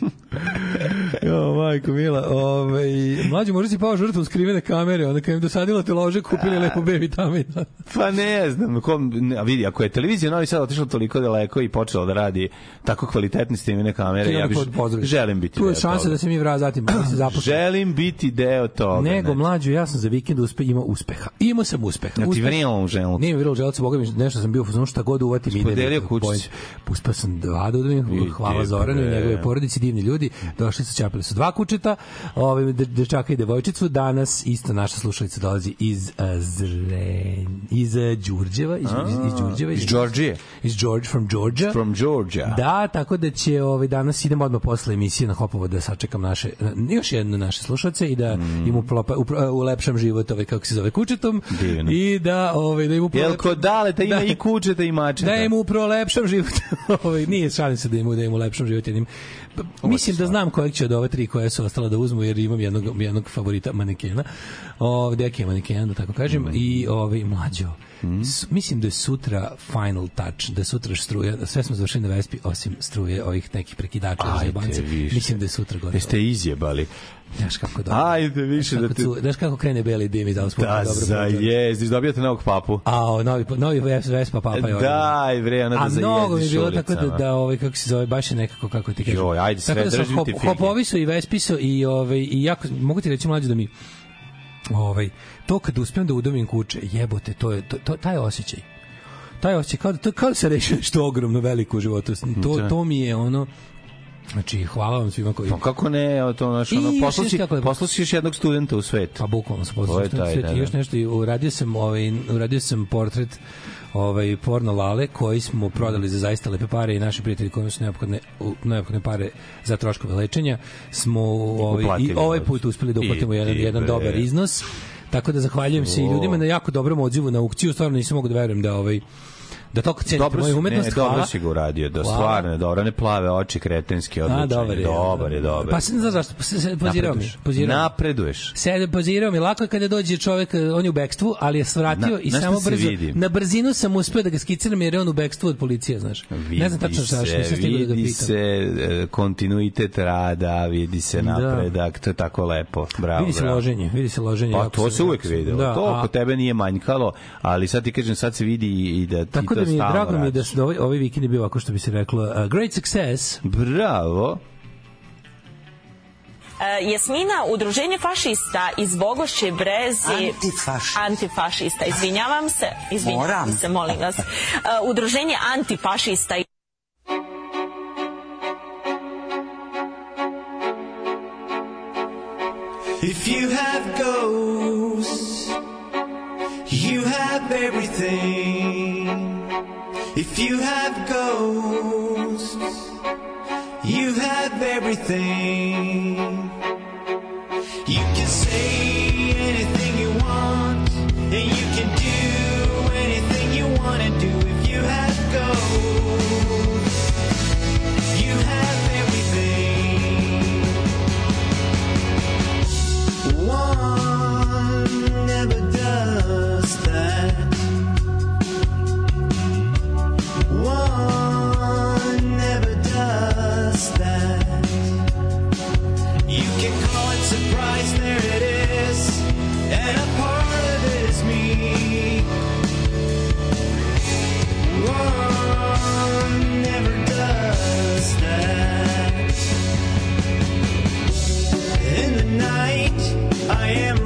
A: jo, majko mila. Ove, mlađe, možda si pao žrtvom skrivene kamere, onda kad im dosadila te lože, kupili lepo B vitamina.
B: Pa ne znam, kom, ne, vidi, ako je televizija Novi Sad otišla toliko daleko i počela da radi tako kvalitetne snimene kamere, ja bih želim biti
A: Tu je šansa da se mi vra zatim da se započne.
B: Želim biti deo toga.
A: Nego,
B: znači.
A: mlađu, ja sam za vikend uspe, imao uspeha. Imao sam uspeha.
B: Ja ti
A: Uspeh-
B: vrilo u.
A: Nije mi vrilo želac, boga mi, nešto sam bio u fazonu šta god uvatim ide. mi,
B: Podelio
A: kako
B: kućicu.
A: point. Uspeo sam dva da
B: Vidi,
A: hvala Zoranu i
B: bre.
A: njegove porodici, divni ljudi. Došli su, čapili su dva kučeta, ovaj, de- dečaka i devojčicu. Danas isto naša slušalica dolazi iz uh, Zren, iz uh, Đurđeva, iz, iz, iz Đurđeva.
B: Iz Georgije.
A: Iz George, from Georgia.
B: From Georgia.
A: Da, tako da će ovaj danas idemo odmah posle emisije na Hopovo da sačekam naše još jedno naše slušaoce i da
B: Mm.
A: im uplopa, upro- ulepšam život ovaj kako se zove kučetom
B: Divno.
A: i da ovaj da im
B: Jel
A: uprolepšam-
B: kod daleta ima
A: Da.
B: i kučeta i mačeta?
A: da im uprolepšam život. ovaj nije šalim se da im da im ulepšam život jednim. Mislim da znam kojeg će od ove tri koje su ostala da uzmu jer imam jednog jednog favorita manekena. Ovde je maneken da tako kažem
B: Mm.
A: i ovaj mlađo. S- mislim da je sutra final touch, da je sutra struja, da sve smo završili na Vespi osim struje ovih nekih prekidača
B: Ajde,
A: zajebanca.
B: više.
A: Mislim da je sutra gotovo.
B: Jeste izjebali.
A: Znaš kako dobro.
B: Ajde, više da te...
A: cu- Znaš kako krene beli dim iz auspuna.
B: Da,
A: dobro
B: za
A: prođe.
B: jezdiš, dobijate novog papu.
A: A, novi, novi Vespa papa je.
B: Daj, bre, ona da
A: A mnogo mi je
B: zajezdiš
A: bilo tako da, da ovaj, kako se zove, baš je nekako, kako ti kažem.
B: Joj, ajde, sve,
A: tako da sam
B: držim ti
A: hop,
B: fige.
A: hopoviso i vespiso i, ovaj, i jako, mogu ti reći mlađe da mi ovaj, to kad uspijem da udomim kuće, jebote, to je, to, to, taj osjećaj. Taj osjećaj, kao da, to, kao da se reši nešto ogromno veliko u životu. To,
B: Da.
A: to mi je ono, Znači, hvala vam svima koji...
B: Pa kako ne, to naš,
A: I
B: ono,
A: kako-
B: poslao si još jednog studenta u svet.
A: Pa bukvalno sam
B: je
A: poslao
B: taj,
A: svet
B: da,
A: i
B: da.
A: još nešto i uradio sam ovaj uradio sam portret ovaj porno lale koji smo prodali za zaista lepe pare i naši prijatelji kojima su neophodne u- neophodne pare za troškove lečenja smo ovaj i ovaj
B: od-
A: put uspeli da
B: I
A: uplatimo jedan
B: ti,
A: jedan dobar iznos. Tako da zahvaljujem se i ljudima na jako dobrom odzivu na aukciju, stvarno nisam mogu da verujem da ovaj Da toliko cenite moju umetnost,
B: ne,
A: hvala.
B: dobro si ga uradio, da
A: Hvala.
B: stvarno je dobro, ne plave oči kretenski, odličan
A: A, dobar je.
B: dobar je, dobar.
A: Pa se ne znaš zašto, pa se- se- pozirao mi. Pozirao.
B: Napreduješ.
A: Sede, pozirao mi. Lako je kada dođe čovek, on je u bekstvu, ali je svratio
B: Na-
A: i samo
B: se
A: brzo,
B: vidi?
A: na brzinu sam uspeo da ga skiciram jer je on u bekstvu od policije, znaš. ne znam tačno šta,
B: se,
A: nisam stigao da ga
B: vidi
A: pitam.
B: se e, kontinuitet rada, vidi se napredak, to je tako lepo. Bravo,
A: vidi se
B: bravo.
A: loženje, vidi se loženje.
B: Pa to se uvek videlo.
A: Da,
B: to kod tebe nije manjkalo, ali sad ti kažem, sad se vidi i da ti to
A: da mi je drago mi je da su da ovaj, ovaj vikend je bio ovako što bi se reklo uh, great success.
B: Bravo.
D: E, Jasmina, udruženje fašista iz Bogošće Brezi...
E: Antifašista.
D: Antifašista, izvinjavam se. Izvinjavam
E: Moram.
D: se, molim vas. E, udruženje antifašista
F: If you have ghosts, you have everything. If you have ghosts, you have everything. You can say anything am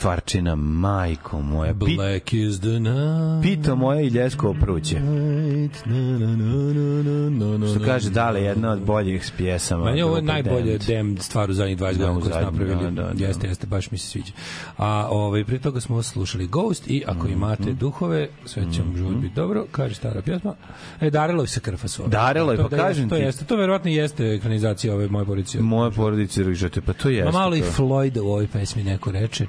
B: Kakva stvarčina, majko moja. Pi,
A: Black is the night.
B: pito moje i ljesko pruće. Što kaže Dale, jedna od boljih pjesama.
A: Meni je ovo najbolje dem stvar u zadnjih 20
B: Da,
A: godina koju su
B: zadnjih,
A: napravili.
B: da, da, da.
A: Jeste, jeste, baš mi se sviđa. A ovaj, prije toga smo slušali Ghost i ako
B: Mhm.
A: imate duhove, sve će vam život biti dobro, kaže stara pjesma. E, Darelo se krfa
B: Darelo je, pa
A: da
B: kažem
A: jeste, to
B: ti.
A: jeste, to verovatno jeste ekranizacija ove moje porodice.
B: Moje porodice pa to jeste.
A: Ma malo i
B: to.
A: Floyda u ovoj pesmi neko reče.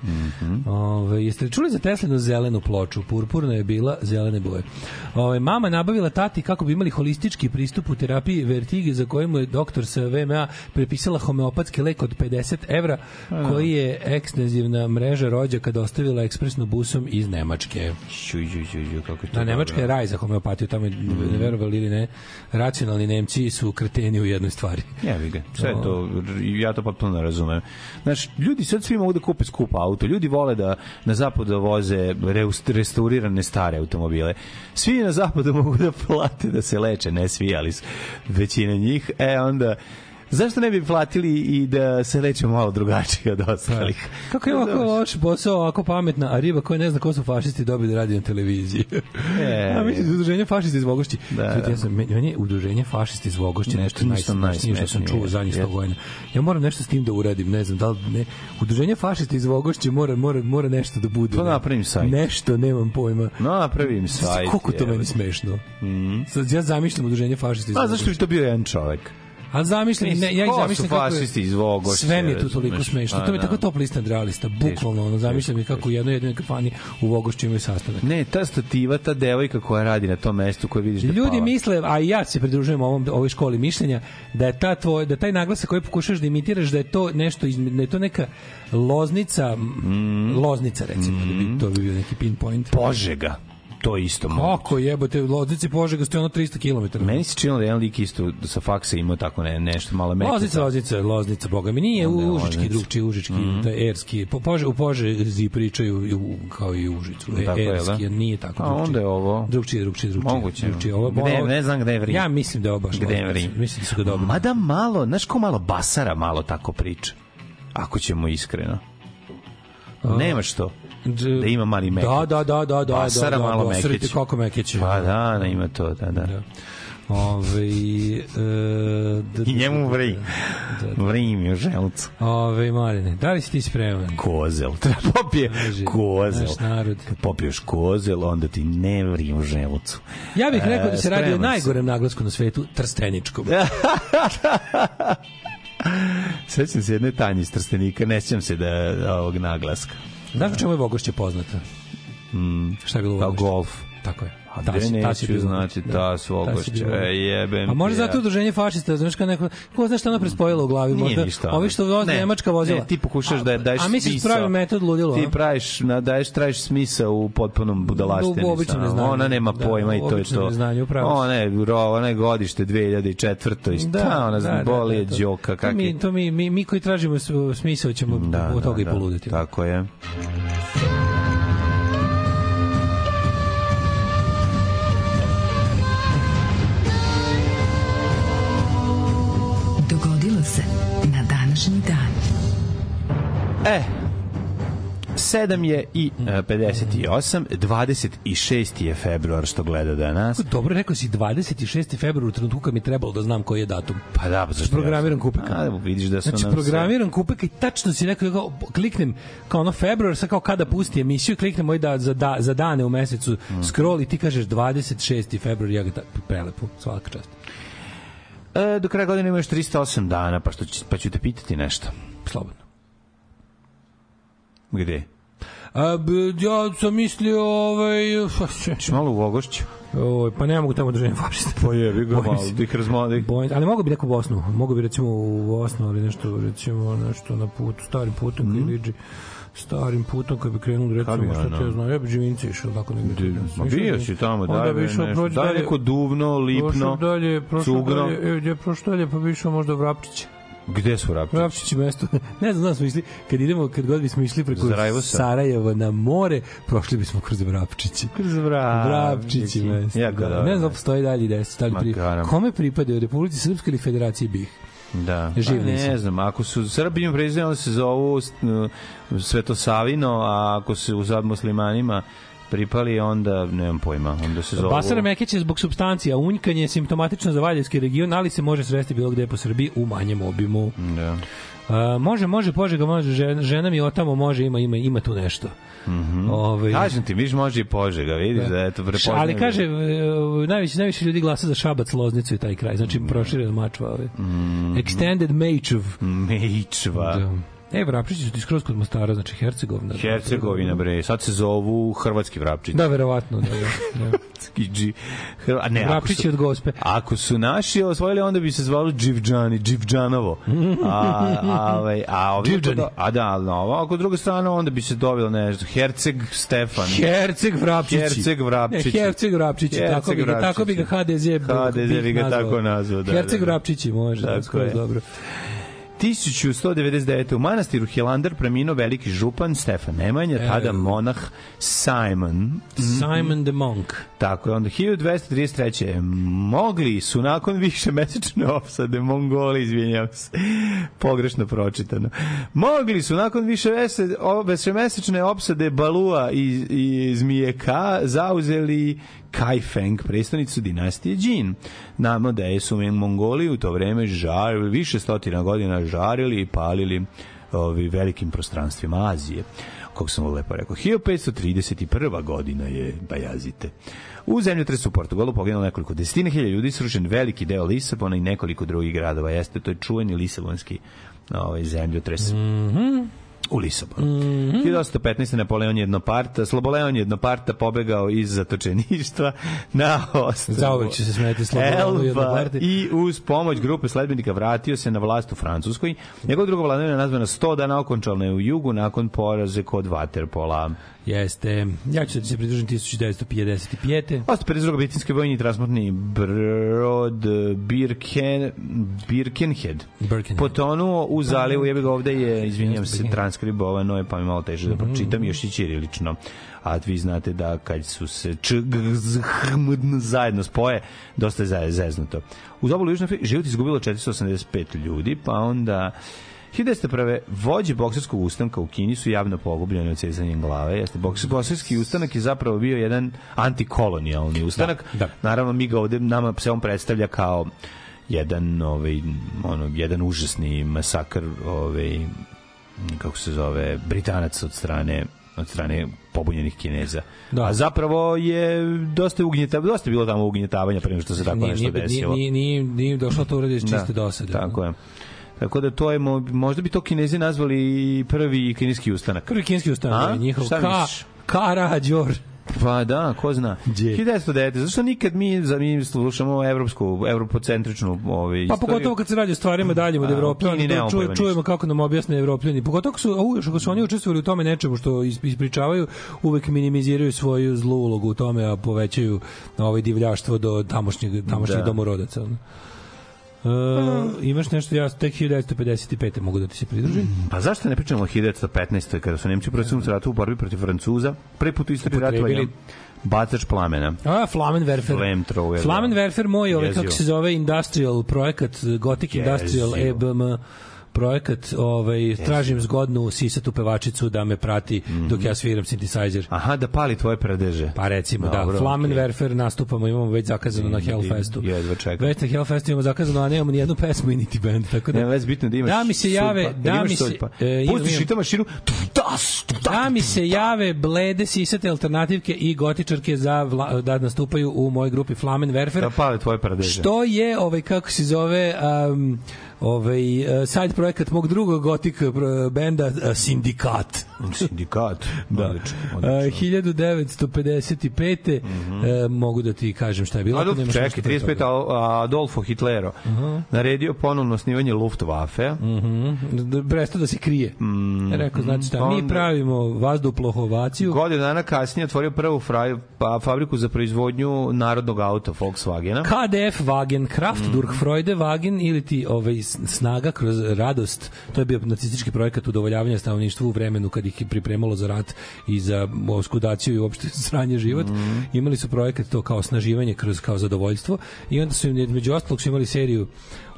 A: Ove, jeste li čuli za Teslinu zelenu ploču? Purpurna je bila zelene boje. Ove, mama nabavila tati kako bi imali holistički pristup u terapiji vertige za koju mu je doktor sa VMA prepisala homeopatski lek od 50 evra koji je ekstenzivna mreža rođaka dostavila ekspresno busom iz Nemačke.
B: Ću, ću, ću, ću, kako je to
A: Da, Nemačka je raj za homeopatiju, tamo je, ne verovali ili ne, racionalni Nemci su kreteni u jednoj stvari.
B: Jebi ga. Sve to, ja to potpuno ne razumem. Znaš, ljudi sad svi mogu da kupe skup auto. Ljudi vole da na zapadu voze reust- restaurirane stare automobile. Svi na zapadu mogu da plate da se leče, ne svi, ali većina njih. E, onda Zašto ne bi platili i da se lećemo malo drugačije od ostalih?
A: Kako je ovako loš posao, ovako pametna, a riba koja ne zna ko su fašisti dobili da radi na televiziji.
B: E,
A: a mislim, udruženje fašisti iz Vogošći.
B: Da, da.
A: ja sam, meni je udruženje fašisti iz Vogošći nešto najsmešnije što sam čuo zadnjih 100
B: jeste.
A: godina. Ja moram nešto s tim da uradim, ne znam, da li ne. Udruženje fašisti iz Vogošće mora, mora, mora nešto da bude.
B: To napravim sajt.
A: Nešto, nemam pojma.
B: No, napravim sajt.
A: Koliko to meni smešno. Sad ja zamišljam udruženje fašisti iz
B: A zašto bi to bio jedan čovek?
A: A zamišljam, ne, ja ih zamišljam kako je-
B: fašisti iz Vogošće,
A: Sve mi je tu toliko smešno.
B: A,
A: To mi je
B: da.
A: tako top lista realista, bukvalno, ono, zamišljam i kako u jednoj jedinoj kafani u Vogošću imaju sastanak.
B: Ne, ta stativa, ta devojka koja radi na tom mestu koje vidiš da
A: Ljudi
B: pala.
A: misle, a i ja se pridružujem ovom ovoj školi mišljenja da je ta tvoj da taj naglasak koji pokušaš da imitiraš da je to nešto iz, da je to neka loznica
B: Mm.
A: loznica recimo da bi to bi bio neki pinpoint.
B: Požega. To isto mogu.
A: Kako jebote, loznice Požega stoji ono 300 km.
B: Meni se činilo da je jedan lik isto sa faksa imao tako ne, nešto malo meke.
A: Loznica, Loznica, Loznica, boga mi nije
B: je
A: u Užički, drugčiji, Užički, mm. taj erski. Po, pože, u Požezi pričaju u, kao i u Užicu.
B: Tako je,
A: erski,
B: da?
A: nije tako
B: A
A: drugčije.
B: onda je ovo...
A: Drugčije, drugčije, drugčije.
B: Moguće.
A: Drugčije. Ovo,
B: Gde-
A: ovo-
B: ne znam gde je Vrim.
A: Ja mislim da je ovo baš
B: Gde je. Vrim?
A: Mislim da su ga dobro.
B: Mada malo, znaš ko malo basara malo tako priča. Ako ćemo iskreno. Nema što. Da ima mali mekeć.
A: Da, da, da, da, da.
B: Basara
A: da, da,
B: malo
A: basarite
B: mekeć.
A: kako mekeće.
B: Pa da, da, ima to, da, da.
A: Da. Ove, e, da,
B: I njemu vri. Vrim je u želcu.
A: Ove, Marine, da li si ti spreman?
B: Kozel. Treba popije
A: Kaže,
B: kozel.
A: naš narod.
B: Kad popiješ kozel, onda ti ne vri u želcu.
A: Ja bih rekao da se radi o najgorem naglasku na svetu, trsteničkom.
B: Sećam se jedne tanje iz Trstenika, ne sjećam se da ovog naglaska.
A: Znaš u čemu je Vogošće poznata?
B: Mm,
A: Šta je bilo u
B: kao
A: Vogošću?
B: golf.
A: Tako je.
B: A
A: tas je
B: neću
A: bilo.
B: znači
A: Da.
B: ta
A: je bilo.
B: e, jebem
A: A može zato udruženje fašista, znaš kao neko, ko zna šta ona prespojila u glavi,
B: Nije
A: možda
B: ništa.
A: ovi što voze
B: Ne,
A: nemačka vozila.
B: Ne, ti pokušaš da daješ
A: A misliš
B: smisao.
A: pravi metod ludilo,
B: Ti
A: a?
B: praviš, na, daješ, tražiš smisao u potpunom budalaštini.
A: U običnom
B: samo.
A: neznanju.
B: Ona nema
A: Da,
B: pojma i
A: u
B: to je to.
A: neznanju, si.
B: Ona je, ro, ona je godište 2004. Da, da, ona da, boli je
A: to-
B: džoka.
A: To
B: Kak
A: mi,
B: je.
A: to mi, mi, mi koji tražimo smisao ćemo
B: Da,
A: od toga
B: da,
A: i
B: da,
A: poluditi.
B: Tako je.
G: Dogodilo
B: E, 7 je i e, 58, 26. je februar što gleda danas.
A: Dobro, rekao si 26. februar u trenutku kad mi trebalo da znam koji je datum.
B: Pa da, pa zašto?
A: Programiram
B: ja?
A: kupeka.
B: A, vidiš da su
A: Znači,
B: nam
A: programiram kupek i tačno si rekao, kao, kliknem kao ono februar, sad kao kada pusti emisiju, kliknem ovaj da, za, da, za dane u mesecu,
B: Mm.
A: scroll i ti kažeš 26. februar, ja ga ta, prelepo, svaka čast.
B: sve... E, do kraja godine imaš 308 dana, pa, što, ću- pa ću te pitati nešto.
A: Slobodno.
B: Gde?
A: A, b, ja sam mislio, ovaj...
B: Češ malo u Vogošću?
A: Oj, pa ne mogu tamo držanje fašista.
B: Pa jebi ga
A: Bojim
B: malo,
A: se.
B: da ih razmodi.
A: Bojim ali mogu bi neku Bosnu, mogu bi recimo u Bosnu, ali nešto, recimo, nešto na putu, starim putom koji liđi starim putom koji bi krenuo recimo
B: Kad bi
A: šta ti ja znam ja bi Živinci išao tako negde
B: Ma bio si tamo,
A: Onda
B: daj
A: bi išao
B: Daj
A: dalje-
B: neko duvno, lipno,
A: dalje
B: cugno.
A: dalje e, gdje je prošao dalje pa bi išao možda u Vrapčić
B: Gde su rapčići?
A: Vrapčić je mesto ne znam da smo išli kad idemo kad god bismo išli preko
B: Zarajevosa?
A: Sarajeva na more prošli bismo kroz Vrapčić
B: Kroz Vrapčići.
A: Vrapčić je mesto
B: Jako
A: da.
B: dobro.
A: ne znam da postoji dalje deset da li pri... Kome pripadaju Republici Srpskoj ili Federaciji BiH
B: Da.
A: Živ
B: Pa ne
A: nisam.
B: znam, ako su Srbijom prezident, onda se zovu uh, Svetosavino, a ako se u muslimanima pripali, onda nemam pojma, onda se zovu...
A: Basara Mekić je zbog substancija. Unjkanje je simptomatično za Valjevski region, ali se može sresti bilo gde po Srbiji u manjem obimu.
B: Da.
A: Uh, može, može, Požega, može, žena, žena mi otamo može, ima, ima, ima tu nešto. Mm
B: Mhm.
A: Ove,
B: Kažem ti, viš može i Požega, vidiš da, eto prepoznaje.
A: ali kaže, e, najviše, najviše ljudi glasa za Šabac, Loznicu i taj kraj. Znači,
B: Mhm.
A: proširen mačva. Ove. Extended Mejčev.
B: Mejčva.
A: Da. E, Vrapčići su ti skroz kod Mostara, znači Hercegovina.
B: Hercegovina, bre, sad se zovu Hrvatski Vrapčići.
A: Da, verovatno. Da, da, da.
B: A ne,
A: Vrapčići
B: su,
A: od Gospe.
B: ako su naši osvojili, onda bi se zvalo Dživđani, Dživđanovo. A, a, ovaj, a, ovi,
A: Dživđani.
B: a da, no, ako druga strana, onda bi se dobilo nešto. Herceg Stefan.
A: Herceg Vrapčići.
B: Herceg Vrapčići.
A: Ne, Herceg Vrapčići,
B: Herceg
A: tako bi ga, tako bi ga HDZ,
B: HDZ bi ga tako nazvao, da,
A: Herceg
B: da, da.
A: Vrapčići može, da,
B: Tako
A: skoro
B: je.
A: dobro.
B: 1199. u manastiru Hilandar preminuo veliki župan Stefan Nemanja, tada monah Simon.
A: Simon the Monk.
B: Tako je, onda 1233. Mogli su nakon više mesečne opsade, Mongoli, izvinjam se, pogrešno pročitano. Mogli su nakon više višemesečne opsade Balua i, i Zmijeka zauzeli Kaifeng, predstavnicu dinastije Jin. Namo da je su Mongoli u to vreme žarili, više stotina godina žarili i palili ovi velikim prostranstvima Azije kako sam ovo lepo rekao. 1531. godina je Bajazite. U zemljotresu u Portugalu poginulo nekoliko desetina hiljada ljudi, srušen veliki deo Lisabona i nekoliko drugih gradova. Jeste, to je čuveni lisabonski ovaj, zemljotres. Mm -hmm u Lisabonu. Mm -hmm. 1815. Napoleon jednoparta, Sloboleon jednoparta pobegao iz zatočeništva na ostrvu.
A: Zauvek će se smeti Sloboleonu
B: Elba
A: jednoparti.
B: i uz pomoć grupe sledbenika vratio se na vlast u Francuskoj. Njegova druga vladavina je nazvana 100 dana okončalna je u jugu nakon poraze kod Waterpola.
A: Jeste. Ja ću se pridružiti 1955.
B: Osta 52. britanski vojni transportni brod Birken, Birkenhead.
A: Birkenhead.
B: Potonuo u zalivu, jebi ga ovde je, izvinjam se, transkribovano je, pa mi malo teže da pročitam, još i ćirilično. A vi znate da kad su se č, g, z, h, m, zajedno spoje, dosta je zeznuto. U Južne Afrike život izgubilo 485 ljudi, pa onda 1901. vođe bokserskog ustanka u Kini su javno pogubljeni od cezanjem glave. Jeste, boks- bokserski ustanak je zapravo bio jedan antikolonijalni ustanak.
A: Da, da.
B: Naravno, mi ga ovde, nama se on predstavlja kao jedan, ovaj, ono, jedan užasni masakr ovaj, kako se zove, Britanac od strane od strane pobunjenih Kineza.
A: Da.
B: A zapravo je dosta ugnjeta, dosta bilo tamo ugnjetavanja pre nego što se tako
A: Nije,
B: nešto desilo.
A: nije, nije, nije došlo to uradi iz čiste dosade.
B: Tako je. Tako da to je, mo- možda bi to Kinezi nazvali prvi kineski ustanak.
A: Prvi kinski ustanak
B: A?
A: je njihov
B: Šta
A: ka? Karađor.
B: Pa da, ko zna.
A: Gdje?
B: 1909. Zašto nikad mi, za, mi slušamo evropsku, evropocentričnu ovaj,
A: Pa pogotovo kad se radi o stvarima daljim od
B: A, u
A: Evropljana,
B: Kini
A: da
B: nemamo
A: čuje,
B: pojma
A: čujemo kako nam objasne Evropljani. Pogotovo su, a uvijek ako su oni učestvovali u tome nečemu što is- ispričavaju, uvek minimiziraju svoju zlu ulogu u tome, a povećaju ovaj divljaštvo do tamošnjeg, tamošnjih
B: Da.
A: domorodaca. E, imaš nešto, ja tek 1955. mogu da ti se pridružim.
B: Pa zašto ne pričamo o 1915. kada su Nemci u prvom ratu u borbi protiv Francuza, prvi put u istoriji ratovanja bacač plamena.
A: A, Flammenwerfer.
B: Flamethrower,
A: Flammenwerfer moj, ovaj, kako se zove, industrial projekat, Gothic Industrial. EBM projekat, ovaj, tražim zgodnu sisatu pevačicu da me prati dok ja sviram synthesizer.
B: Aha, da pali tvoje predeže.
A: Pa recimo,
B: Dobro,
A: da, Flammenwerfer nastupamo, imamo već zakazano na Hellfestu.
B: Jedva čekam.
A: Već na Hellfestu imamo zakazano, a nemamo ni jednu pesmu i niti band, tako da...
B: Nema vez bitno da imaš
A: Da mi se jave,
B: sulpa.
A: da
B: imaš
A: mi se- e, imam,
B: Pustiš
A: imam.
B: i to mašinu, das,
A: Da mi se jave blede sisate alternativke i gotičarke za vla, da nastupaju u mojoj grupi Flammenwerfer.
B: da pali tvoje predeže.
A: Što je, ovaj, kako se zove, um, ovaj, side projekat mog drugog gotik uh, benda uh, Sindikat.
B: Sindikat.
A: Da.
B: Odlično,
A: Uh,
B: odlično.
A: 1955. uh, mogu da ti kažem šta je bilo.
B: Adolf,
A: nemaš
B: čekaj,
A: ništa pre
B: 35.
A: toga.
B: Al- Adolfo Hitlero naredio ponovno osnivanje Luftwaffe.
A: Da prestao da se krije. Rekao, znači šta, mi
B: Mm,
A: pravimo vazduhoplohovaciju.
B: Godinu dana kasnije otvorio prvu fraj, pa, fabriku za proizvodnju narodnog auta Volkswagena.
A: KDF Wagen, Kraft
B: Mm.
A: Durchfreude Wagen ili ti ovaj, snaga kroz radost, to je bio nacistički projekat udovoljavanja stanovništva u vremenu kad ih pripremalo za rat i za oskudaciju i uopšte sranje život.
B: Mm.
A: Imali su projekat to kao snaživanje kroz kao zadovoljstvo i onda su im među ostalog su imali seriju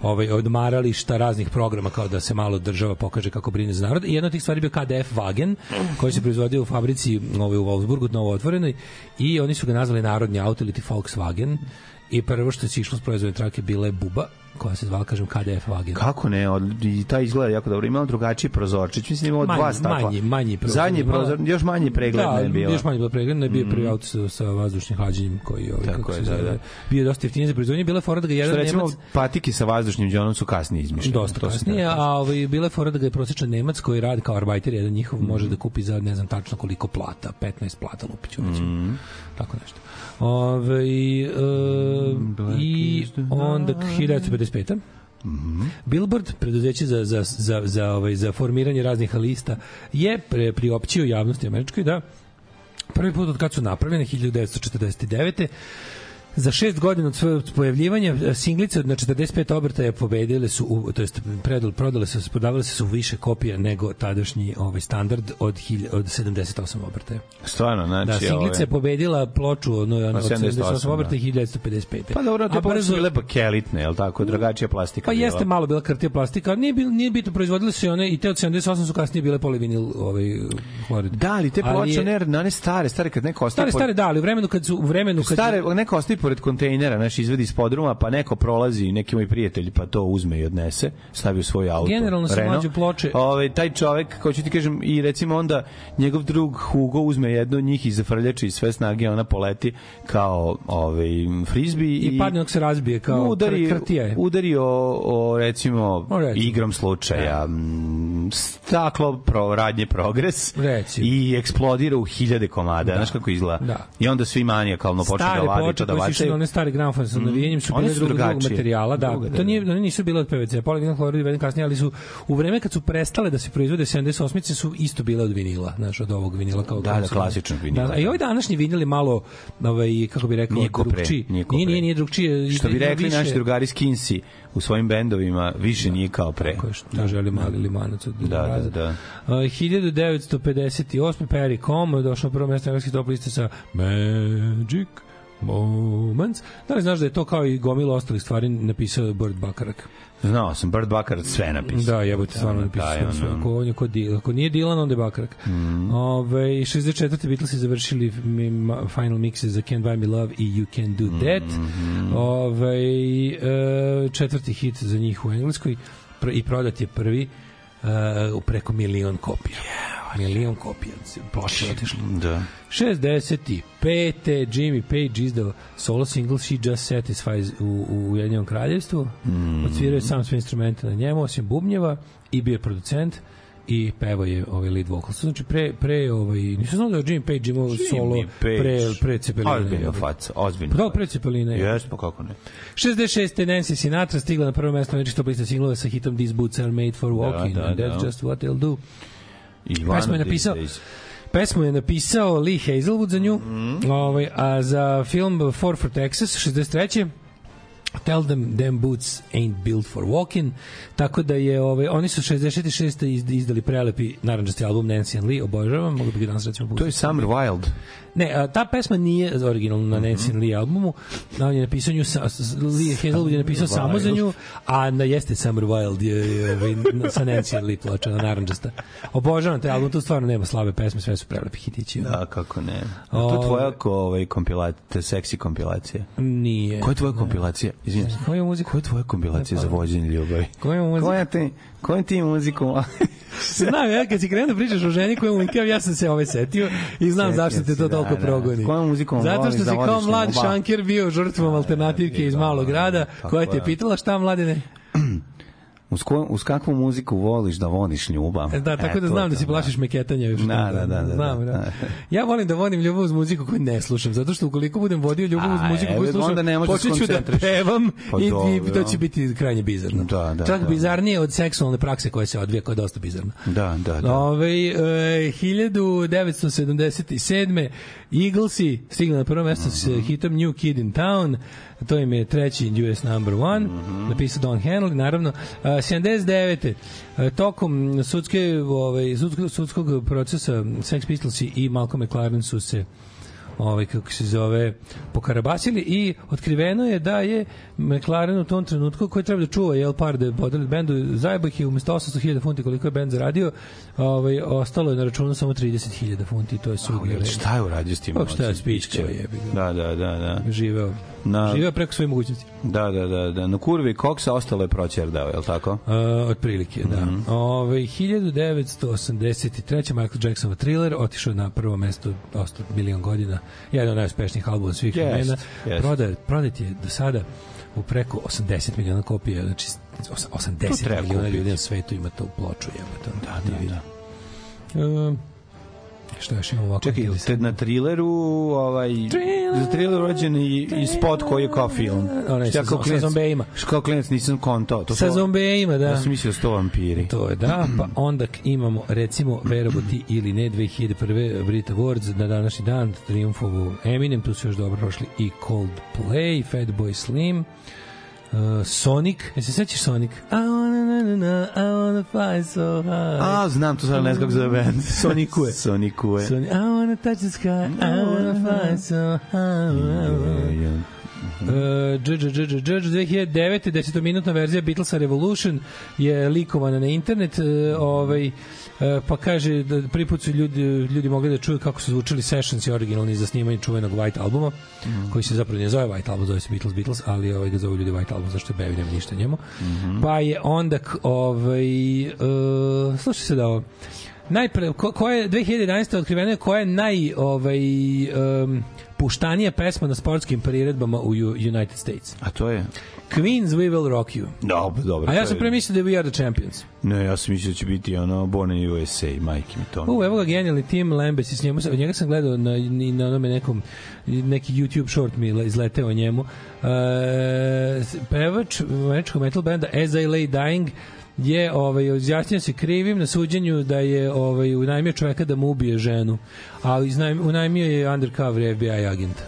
A: ovaj odmarališta raznih programa kao da se malo država pokaže kako brine za narod i jedna od tih stvari bio KDF Wagen koji se proizvodio u fabrici ovaj, u Wolfsburgu novo otvorenoj i oni su ga nazvali narodni auto ili ti Volkswagen i prvo što se išlo s proizvodne trake bila je buba koja se zvala, kažem, KDF Wagen.
B: Kako ne, od, i taj izgleda jako dobro. Imao drugačiji prozorčić, mislim imao
A: Manji-
B: dva stakla.
A: manji- manji prozor.
B: Zadnji prozor, još manji pregled
A: da,
B: je bilo.
A: još manje bilo pregledno, je bio prvi auto sa, sa vazdušnim hlađenjem koji ovaj,
B: Tako
A: kako
B: je,
A: se
B: da, da.
A: bio dosta jeftiniji za proizvodnje, bila je fora da ga jedan
B: Što recimo,
A: Nemac
B: patike sa vazdušnim džonom su kasnije izmišljene.
A: dosta
B: To
A: kasnije,
B: tako-
A: a ovaj, bila je fora da ga je prosječan Nemac koji radi kao arbajter, jedan njihov može da kupi za ne znam tačno koliko plata, 15 plata lupiću, recimo. Tako nešto. Ove, e, I onda 1955. Billboard, preduzeće za, za, za, za, ovaj, za formiranje raznih lista, je pre, priopćio javnosti američkoj da prvi put od kad su napravljene 1949 Za šest godina od pojavljivanja e, singlice od na 45 obrtaja pobedile su, u, to jest predal, prodale su, prodavale se su više kopija nego tadašnji ovaj standard od, hilj, od 78 obrtaja.
B: Stvarno, znači...
A: Da, singlica je
B: ove-
A: pobedila ploču ono, ono, od
B: 78,
A: 78 obrtaja
B: da.
A: 1955.
B: Pa dobro, te
A: A
B: ploče su bile bakelitne, je li tako? Drugačija plastika.
A: Pa
B: bila.
A: jeste malo bila kartija plastika, ali nije, bil, nije bitno, proizvodile su i one, i te od 78 su kasnije bile polivinil ovaj, hlorid.
B: Da, ali te
A: Ali
B: ploče,
A: je-
B: ne, one stare, stare kad neko ostaje...
A: Stare, stare, da, ali u vremenu kad su, u vremenu kad
B: Stare, neko ostaje pored kontejnera, znaš, izvedi iz podruma, pa neko prolazi, neki moj prijatelj, pa to uzme i odnese, stavi u svoj auto.
A: Generalno se mlađe ploče-
B: Ovaj, taj čovek, ko ću ti kažem, i recimo onda njegov drug Hugo uzme jednu od njih i zafrljači sve snage, ona poleti kao ovaj, frisbee
A: i padne dok se razbije kao
B: udari,
A: kr- krtija je.
B: udari o, o recimo,
A: O, recimo.
B: igrom slučaja mm, staklo pro, radnje progres
A: Recimo.
B: i eksplodira u hiljade komada, znaš kako izgleda
A: Da.
B: i onda svi manijakalno počnu da vadi to da
A: koje išle
B: bacaju
A: na one stare gramofone sa navijenjem su bile drugog, drugog materijala, da.
B: Druga, da,
A: to nije,
B: da.
A: one nisu bile od PVC, polivinil hlorid uveden kasnije, ali su u vreme kad su prestale da se proizvode 78 su isto bile od vinila, znaš, od ovog vinila kao
B: Da, da, klasičnog vinila,
A: Da, a i ovaj današnji vinil je malo, ovaj, kako bi rekao, drugčiji.
B: nije
A: Nije, nije, nije drugčije.
B: što bi rekli
A: više-
B: naši drugari Skinsi u svojim bendovima više nije kao pre
A: Tako je što da želi mali limanac od
B: Da, da, da.
A: Uh, 1958. Perry Com došao na prvo mesto engleske top liste sa Magic Moments. Da li znaš da je to kao i gomilo ostalih stvari napisao Burt Bakarak?
B: znao sam Bird Bakar sve napisao
A: Da, jebote, stvarno napisao
B: taj,
A: sve.
B: ono.
A: Ako, on je kod, Dil- ako nije Dylan, onda je Bakarak. Mm. Ove, 64. Beatlesi završili final mixe za Can't Buy Me Love i You Can Do That.
B: Mhm.
A: Ove, e, četvrti hit za njih u Engleskoj i prodat je prvi e, u preko milion kopija. Milion kopija. Ploče otišlo.
B: da
A: 65. Jimmy Page izdao solo single She Just Satisfies u, u Ujedinjenom kraljevstvu. Mm. Odsvirao je sam sve instrumente na njemu, osim bubnjeva i bio je producent i pevao je ovaj lead vocal. Znači pre pre ovaj nisam znao da je Jimmy Page imao solo
B: Page.
A: pre pre Cepelina.
B: ozbiljno faca ozbiljno
A: Pa Da, pre Cepelina. je.
B: Jeste, pa kako ne
A: 66. Nancy Sinatra stigla na prvo mesto američkih top lista singlova sa hitom These Boots Are Made For Walking
B: da,
A: and That's
B: da.
A: Just What They'll Do.
B: I
A: Pesmu je napisao. Pesmu je napisao Lee Hazelwood za nju,
B: Mhm.
A: ovaj, a za film Four for Texas, 63. Tell them them boots ain't built for walking. Tako da je ovaj oni su 66. izd- izdali prelepi narandžasti album Nancy and Lee, obožavam, mogu bi ga danas recimo
B: to je
A: pustiti.
B: Summer Wild
A: Ne, a, ta pesma nije originalno na Nancy and Lee albumu. Na on je napisao nju sa, Lee Hazelwood je napisao samo za nju, a na jeste Summer Wild je, je ovaj, sa Nancy Lee ploča na narandžasta. Obožavam taj album, tu stvarno nema slabe pesme, sve su prelepi hitići.
B: da kako ne A to je tvoja ko, ovaj kompilacija seksi kompilacija
A: Nije.
B: koja je tvoja kompilacija izvinite se
A: Koja je muzika?
B: koja je tvoja kompilacija za vođenje ljubavi
A: Koja je muzika?
B: koja ti koja ti muziku
A: Znam, ja kad si krenuo da pričaš o ženi koju unikam, ja sam se ove setio i znam
B: Setio
A: zašto te to
B: da,
A: toliko
B: da.
A: progoni.
B: Kojom muzikom
A: Zato što
B: da
A: si kao mlad šanker bio žrtvom alternativke iz malog grada, koja te
B: je.
A: pitala šta mladine?
B: uz, ko, uz kakvu muziku voliš da voliš ljubav
A: E, Da, tako
B: E,
A: da znam da si plašiš meketanja još.
B: Da, da, da, da,
A: Znam,
B: da.
A: da. Ja volim da volim ljubav uz muziku koju ne slušam, zato što ukoliko budem vodio ljubav uz muziku
B: evo,
A: koju slušam,
B: onda ne možeš
A: počet ću da pevam
B: Pa
A: i, i to će biti krajnje bizarno.
B: Da, da,
A: Čak
B: da.
A: bizarnije od seksualne prakse koja se odvija, koja je dosta bizarna.
B: Da, da, da.
A: Ove, e, 1977. Eaglesi stigli na prvo mesto s
B: Mhm.
A: hitom New Kid in Town. To im je treći US number one.
B: Mhm.
A: Napisao Don Henley, naravno. A, 79. e, tokom sudske, ovaj, sudskog, sudskog procesa Sex Pistols i Malcolm McLaren su se ovaj kako se zove pokarabasili i otkriveno je da je McLaren u tom trenutku koji treba da čuva jel par da podeli bendu zajebao ih je umesto 800.000 funti koliko je bend zaradio ovaj ostalo je na računu samo 30.000 funti to je sud
B: Šta je uradio s tim?
A: Pa šta je spička, ga.
B: Da, da, da, da.
A: živeo
B: Na-
A: živeo preko svoje mogućnosti
B: Da, da, da, da. Na kurvi koksa ostalo je proćerdao, je li tako?
A: Uh, otprilike, da.
B: Mhm.
A: Ove, 1983. Michael Jacksonov thriller otišao na prvo mesto ostao milion godina. Jedan od najuspešnijih albuma svih
B: Jest,
A: vremena.
B: jest.
A: Prodat, prodat je do sada u preko 80 miliona kopija, znači os- 80
B: treba
A: miliona
B: kupiti.
A: ljudi na svetu ima tu ploču, jebote.
B: Da, da, da.
A: Um, Šta još imamo ovako?
B: Čekaj, te na trileru, ovaj, za triler rođen i, i spot koji je kao film.
A: Onaj sa-
B: kao
A: sa
B: klinac-
A: zombejima.
B: Kao klinac nisam kontao. To
A: Sa zombejima, da.
B: Ja sam mislio da su to vampiri.
A: To je da, pa onda imamo recimo verovo ti ili ne 2001. Brit Awards na današnji dan triumfovu Eminem, tu su još dobro prošli i Coldplay, Fatboy Slim, uh, Sonic, jesi se sećaš Sonic? I wanna, na, na, na, I wanna fly so high.
B: A, znam to sad ne znam kako zove band.
A: Sonicue.
B: Sonicue.
A: Sonic, I wanna touch the sky, I wanna fly so high. Uh, dž, 2009. desetominutna verzija Beatlesa Revolution je likovana na internet uh, ovaj, uh, pa kaže da prvi put su ljudi, ljudi mogli da čuju kako su zvučali sessions i originalni za snimanje čuvenog White albuma koji se zapravo ne zove White album, zove se Beatles Beatles, ali ovaj ga zovu ljudi White album zašto je Bevi nema ništa njemu. Pa je onda ovaj, uh, slušaj se da ovo najpre ko, ko je 2011. otkriveno je koja je naj ovaj um, puštanija pesma na sportskim priredbama U- United States.
B: A to je?
A: Queen's We Will Rock You.
B: Dobro, dobro.
A: A ja sam
B: je-
A: pre mislio da je We Are the Champions.
B: Ne, ja sam mislio da će biti ono Born in USA, majke mi to.
A: U, evo ga genijalni Tim Lambes i s njemu, sam- njega sam gledao na, na onome nekom, neki YouTube short mi izleteo o njemu. E, pevač američkog metal benda As I Lay Dying je ovaj izjasnio se krivim na suđenju da je ovaj unajmio čoveka da mu ubije ženu. Ali iznajm, unajmio je undercover FBI agenta.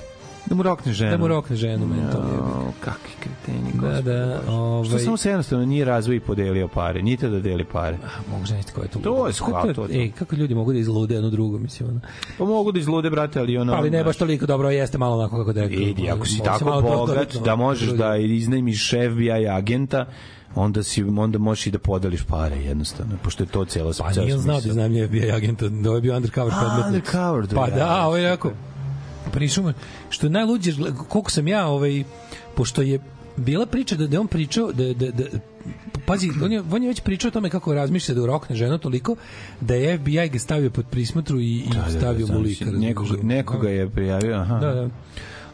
B: Da mu rokne ženu.
A: Da mu rokne ženu, meni to je.
B: O, kakvi kreteni,
A: Da, da,
B: Što
A: ovaj
B: samo se jednostavno nije razvoj i podelio pare, niti da deli pare.
A: mogu znaći ko je to.
B: To je skval, to je.
A: Ej, kako ljudi mogu da izlude jedno drugo, mislim, ono.
B: Pa mogu da izlude, brate, ali ono...
A: Pa, ali ne baš toliko dobro, jeste malo onako kako da rekao.
B: Idi, ako si tako bogat da možeš da iznajmiš FBI agenta, onda si onda možeš i da podeliš pare jednostavno, pošto je to cela
A: Pa nije on znao da iznajmljuje FBI agenta, da je bio undercover
B: A,
A: predmet.
B: undercover, da,
A: Pa
B: da,
A: ovo je rekao, prišao mu, što je najluđe, koliko sam ja, ovaj, pošto je bila priča da, da on pričao, da, da, da, pazi, on je, on je već pričao o tome kako razmišlja da rokne ženu toliko, da je FBI ga stavio pod prismotru i, i
B: Da, da,
A: stavio
B: da,
A: mu
B: znam,
A: lika.
B: nekoga,
A: razumeš?
B: nekoga je prijavio, aha.
A: Da, da.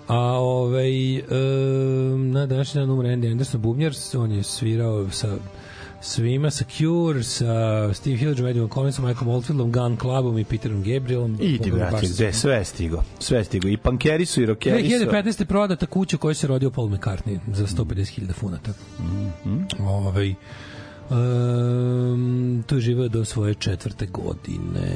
A: A ovaj, um, na današnji dan umre Andy Anderson Bubnjar, on je svirao sa svima, sa Cure, sa Steve Hillagom, Eddie Collinsom, Michael Oldfieldom, Gun Clubom i Peterom Gabrielom.
B: I ti,
A: baš-
B: gde sve je stigo. Sve je stigo. I pankeri su, i rokeri su.
A: 2015. prodata kuća u kojoj se rodio Paul McCartney za 150.000 funata.
B: Mhm.
A: Ovaj, um, tu je živeo do svoje četvrte godine.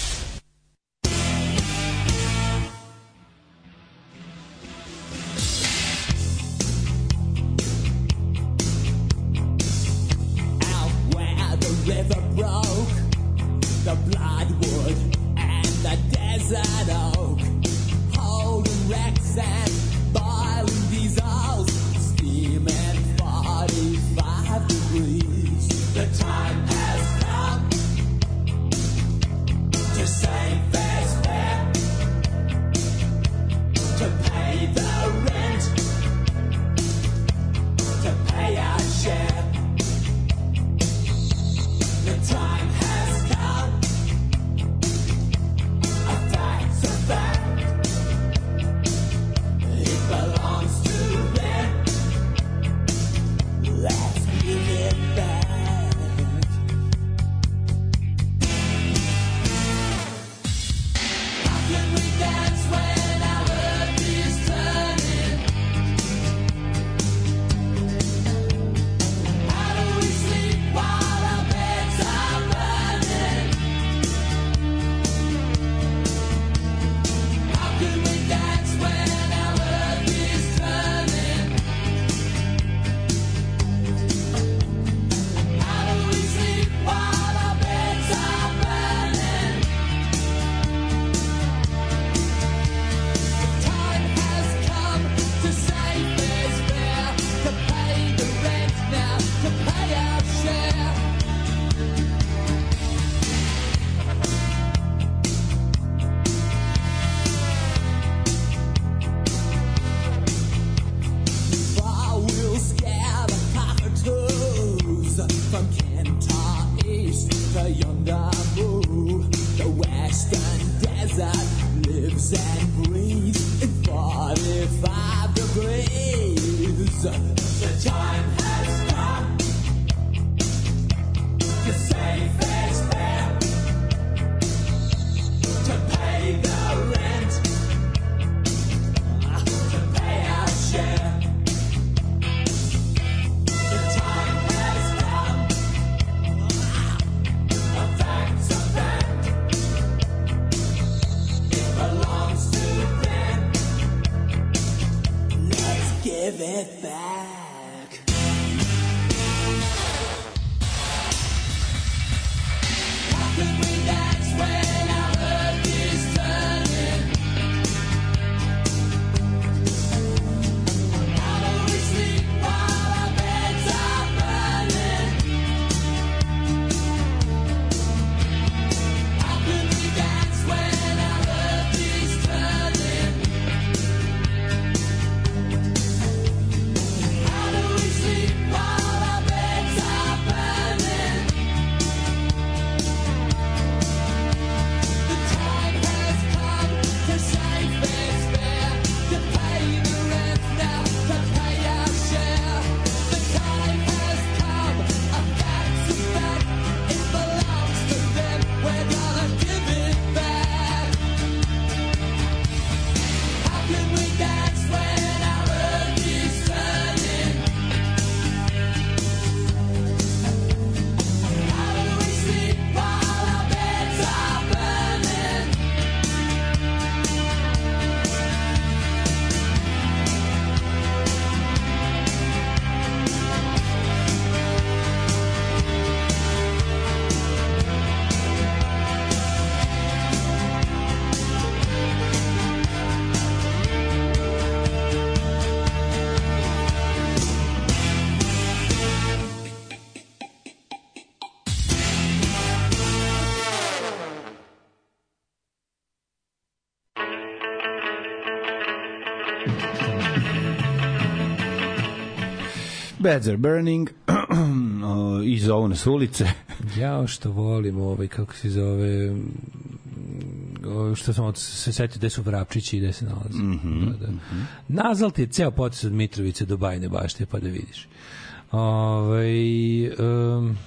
F: Lisa.
B: Beds are burning i zovu nas ulice.
A: Ja što volim ovaj kako se zove mm, što sam od, se setio gde su vrapčići i gde se nalaze.
B: Mhm,
A: da, da. Nazal ti je ceo potes od Mitrovice do Bajne bašte pa da vidiš. Ovaj um,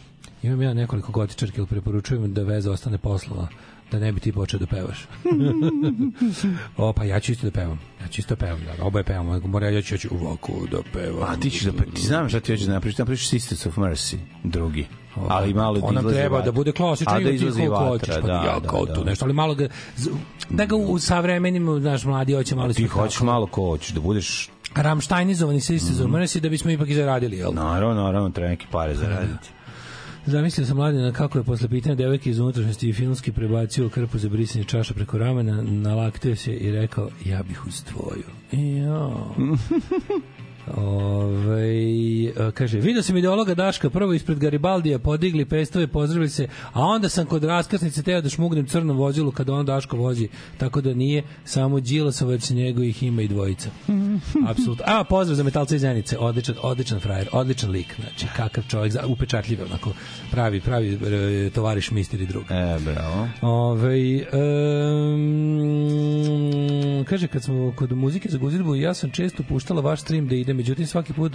A: imam ja nekoliko gotičarki, ali preporučujem da veza ostane poslova da ne bi ti počeo da pevaš. o, pa ja ću isto da pevam. Ja ću isto da pevam. Da, oboje pevamo. Mora ja ću, ja ću ovako da pevam.
B: A ti ćeš da pe- ti znam šta ti hoćeš da napriš, napriš Sisters of Mercy, drugi. Ali malo da izlazi
A: treba
B: vatra.
A: da bude klasičan
B: A da izlazi
A: koliko
B: vatra,
A: hoćeš, pa
B: da,
A: ja
B: da,
A: kao
B: da.
A: tu nešto, ali malo ga da ga u savremenim, znaš, mladi hoće malo
B: Ti hoćeš malo ko hoćeš da budeš
A: Ramštajnizovani
B: Mhm.
A: isto mm -hmm. da bismo ipak i zaradili, jel?
B: Naravno, naravno, treba neke pare zaraditi.
A: Zamislio sam mladina kako je posle pitanja devojke iz unutrašnjosti i filmski prebacio krpu za brisanje čaša preko ramena, nalaktio se i rekao, ja bih uz tvoju. I ja. Ove, kaže, vidio sam ideologa Daška prvo ispred Garibaldija podigli pestove, pozdravili se, a onda sam kod raskrsnice teo da šmugnem crnom vozilu kada on Daško vozi, tako da nije samo Đilasov, već njegovih ima i dvojica. Apsolutno. A, pozdrav za metalca iz Zenice, odličan, odličan frajer, odličan lik, znači, kakav čovjek, upečatljiv, onako, pravi, pravi e, tovariš mister i drug.
B: E, bravo.
A: Ove, um, kaže, kad smo kod muzike za Guzidbu, ja sam često puštala vaš stream da ide, međutim svaki put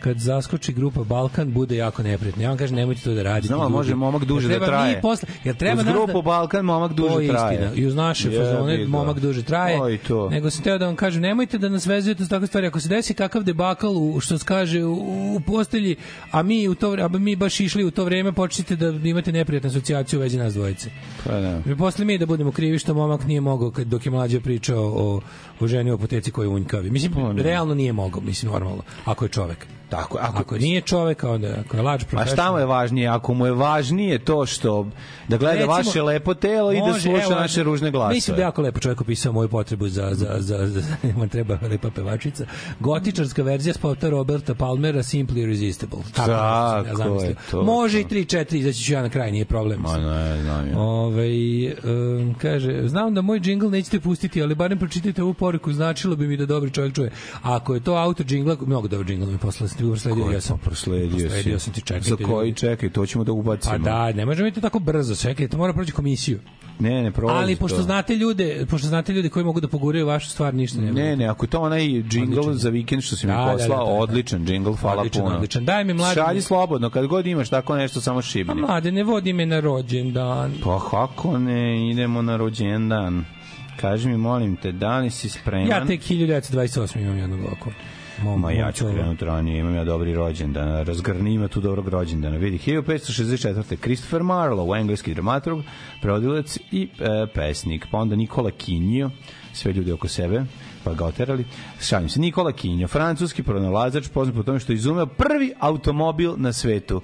A: kad zaskoči grupa Balkan, bude jako neprijatno. Ja vam kažem, nemojte to da radite.
B: Znam, ali
A: ljudi.
B: može momak duže
A: Jer
B: da
A: treba
B: traje.
A: Mi posle, jer treba
B: Uz
A: nas
B: grupu
A: da,
B: Balkan momak duže
A: to je
B: traje.
A: istina. I uz naše
B: Jebi
A: fazone momak duže traje.
B: O, i to.
A: Nego sam teo da vam kažem, nemojte da nas vezujete s takve stvari. Ako se desi kakav debakl u, što se kaže u, u postelji, a mi u to a mi baš išli u to vreme, počnite da imate neprijatnu asocijaciju u vezi nas dvojice.
B: Pa da.
A: Mi posle mi da budemo krivi što momak nije mogao kad dok je mlađe pričao o, o ženi u apoteci koji unjkavi. Mislim,
B: Pa
A: realno nije mogao, mislim, normalno, ako je čovek.
B: Tako,
A: Ako, ako nije čovek, onda ako je lađ
B: A
A: profesor.
B: šta mu je važnije? Ako mu je važnije to što da gleda
A: Recimo,
B: vaše lepo telo i da
A: može,
B: sluša
A: evo,
B: naše ružne glasove.
A: Mislim da je jako lepo čovjek opisao moju potrebu za, za, za, za, za treba lepa pevačica. Gotičarska verzija spota Roberta Palmera Simply Irresistible. Tako,
B: Tako
A: ja zamislio.
B: je to,
A: Može i 3-4, izaći ću ja na kraj, nije problem.
B: Ma ne, znam ja.
A: Ove, um, kaže, znam da moj džingl nećete pustiti, ali barem pročitajte ovu poruku, značilo bi mi da dobri čovjek čuje. A ako je to auto džingla, mnogo dobar džingl mi poslali, ga prosledio, ja sam.
B: prosledio?
A: Prosledio sam ti, čekaj.
B: Za koji čekaj, to ćemo da ubacimo.
A: Pa da, ne možemo mi to tako brzo, čekaj, to mora proći komisiju.
B: Ne, ne prolazi
A: Ali pošto
B: to.
A: znate ljude, pošto znate ljude koji mogu da poguraju vašu stvar, ništa ne.
B: Ne, ne, ako je to onaj džingl
A: Odličan.
B: za vikend što si mi
A: Da, da,
B: poslao,
A: da, da, da.
B: odličan džingl, hvala
A: Odličan,
B: puno.
A: odličan. Daj mi mladi-
B: Šalji slobodno, kad god imaš tako nešto, samo šibni.
A: Pa mlade, ne vodi me na rođendan.
B: Pa kako ne, idemo na rođendan. Kaži mi, molim te, da li si spreman?
A: Ja tek 1928 imam jednog oko. Mom,
B: Ma ja ću krenuti ranije, imam ja dobri rođendan. Razgrni ima tu dobrog rođendana. Vidi, 1564. Christopher Marlowe, engleski dramaturg, prevodilac i e, pesnik. Pa onda Nikola Kinjo, sve ljudi oko sebe, pa ga oterali. Šalim se, Nikola Kinjo, francuski pronalazač, poznat po tome što je izumeo prvi automobil na svetu.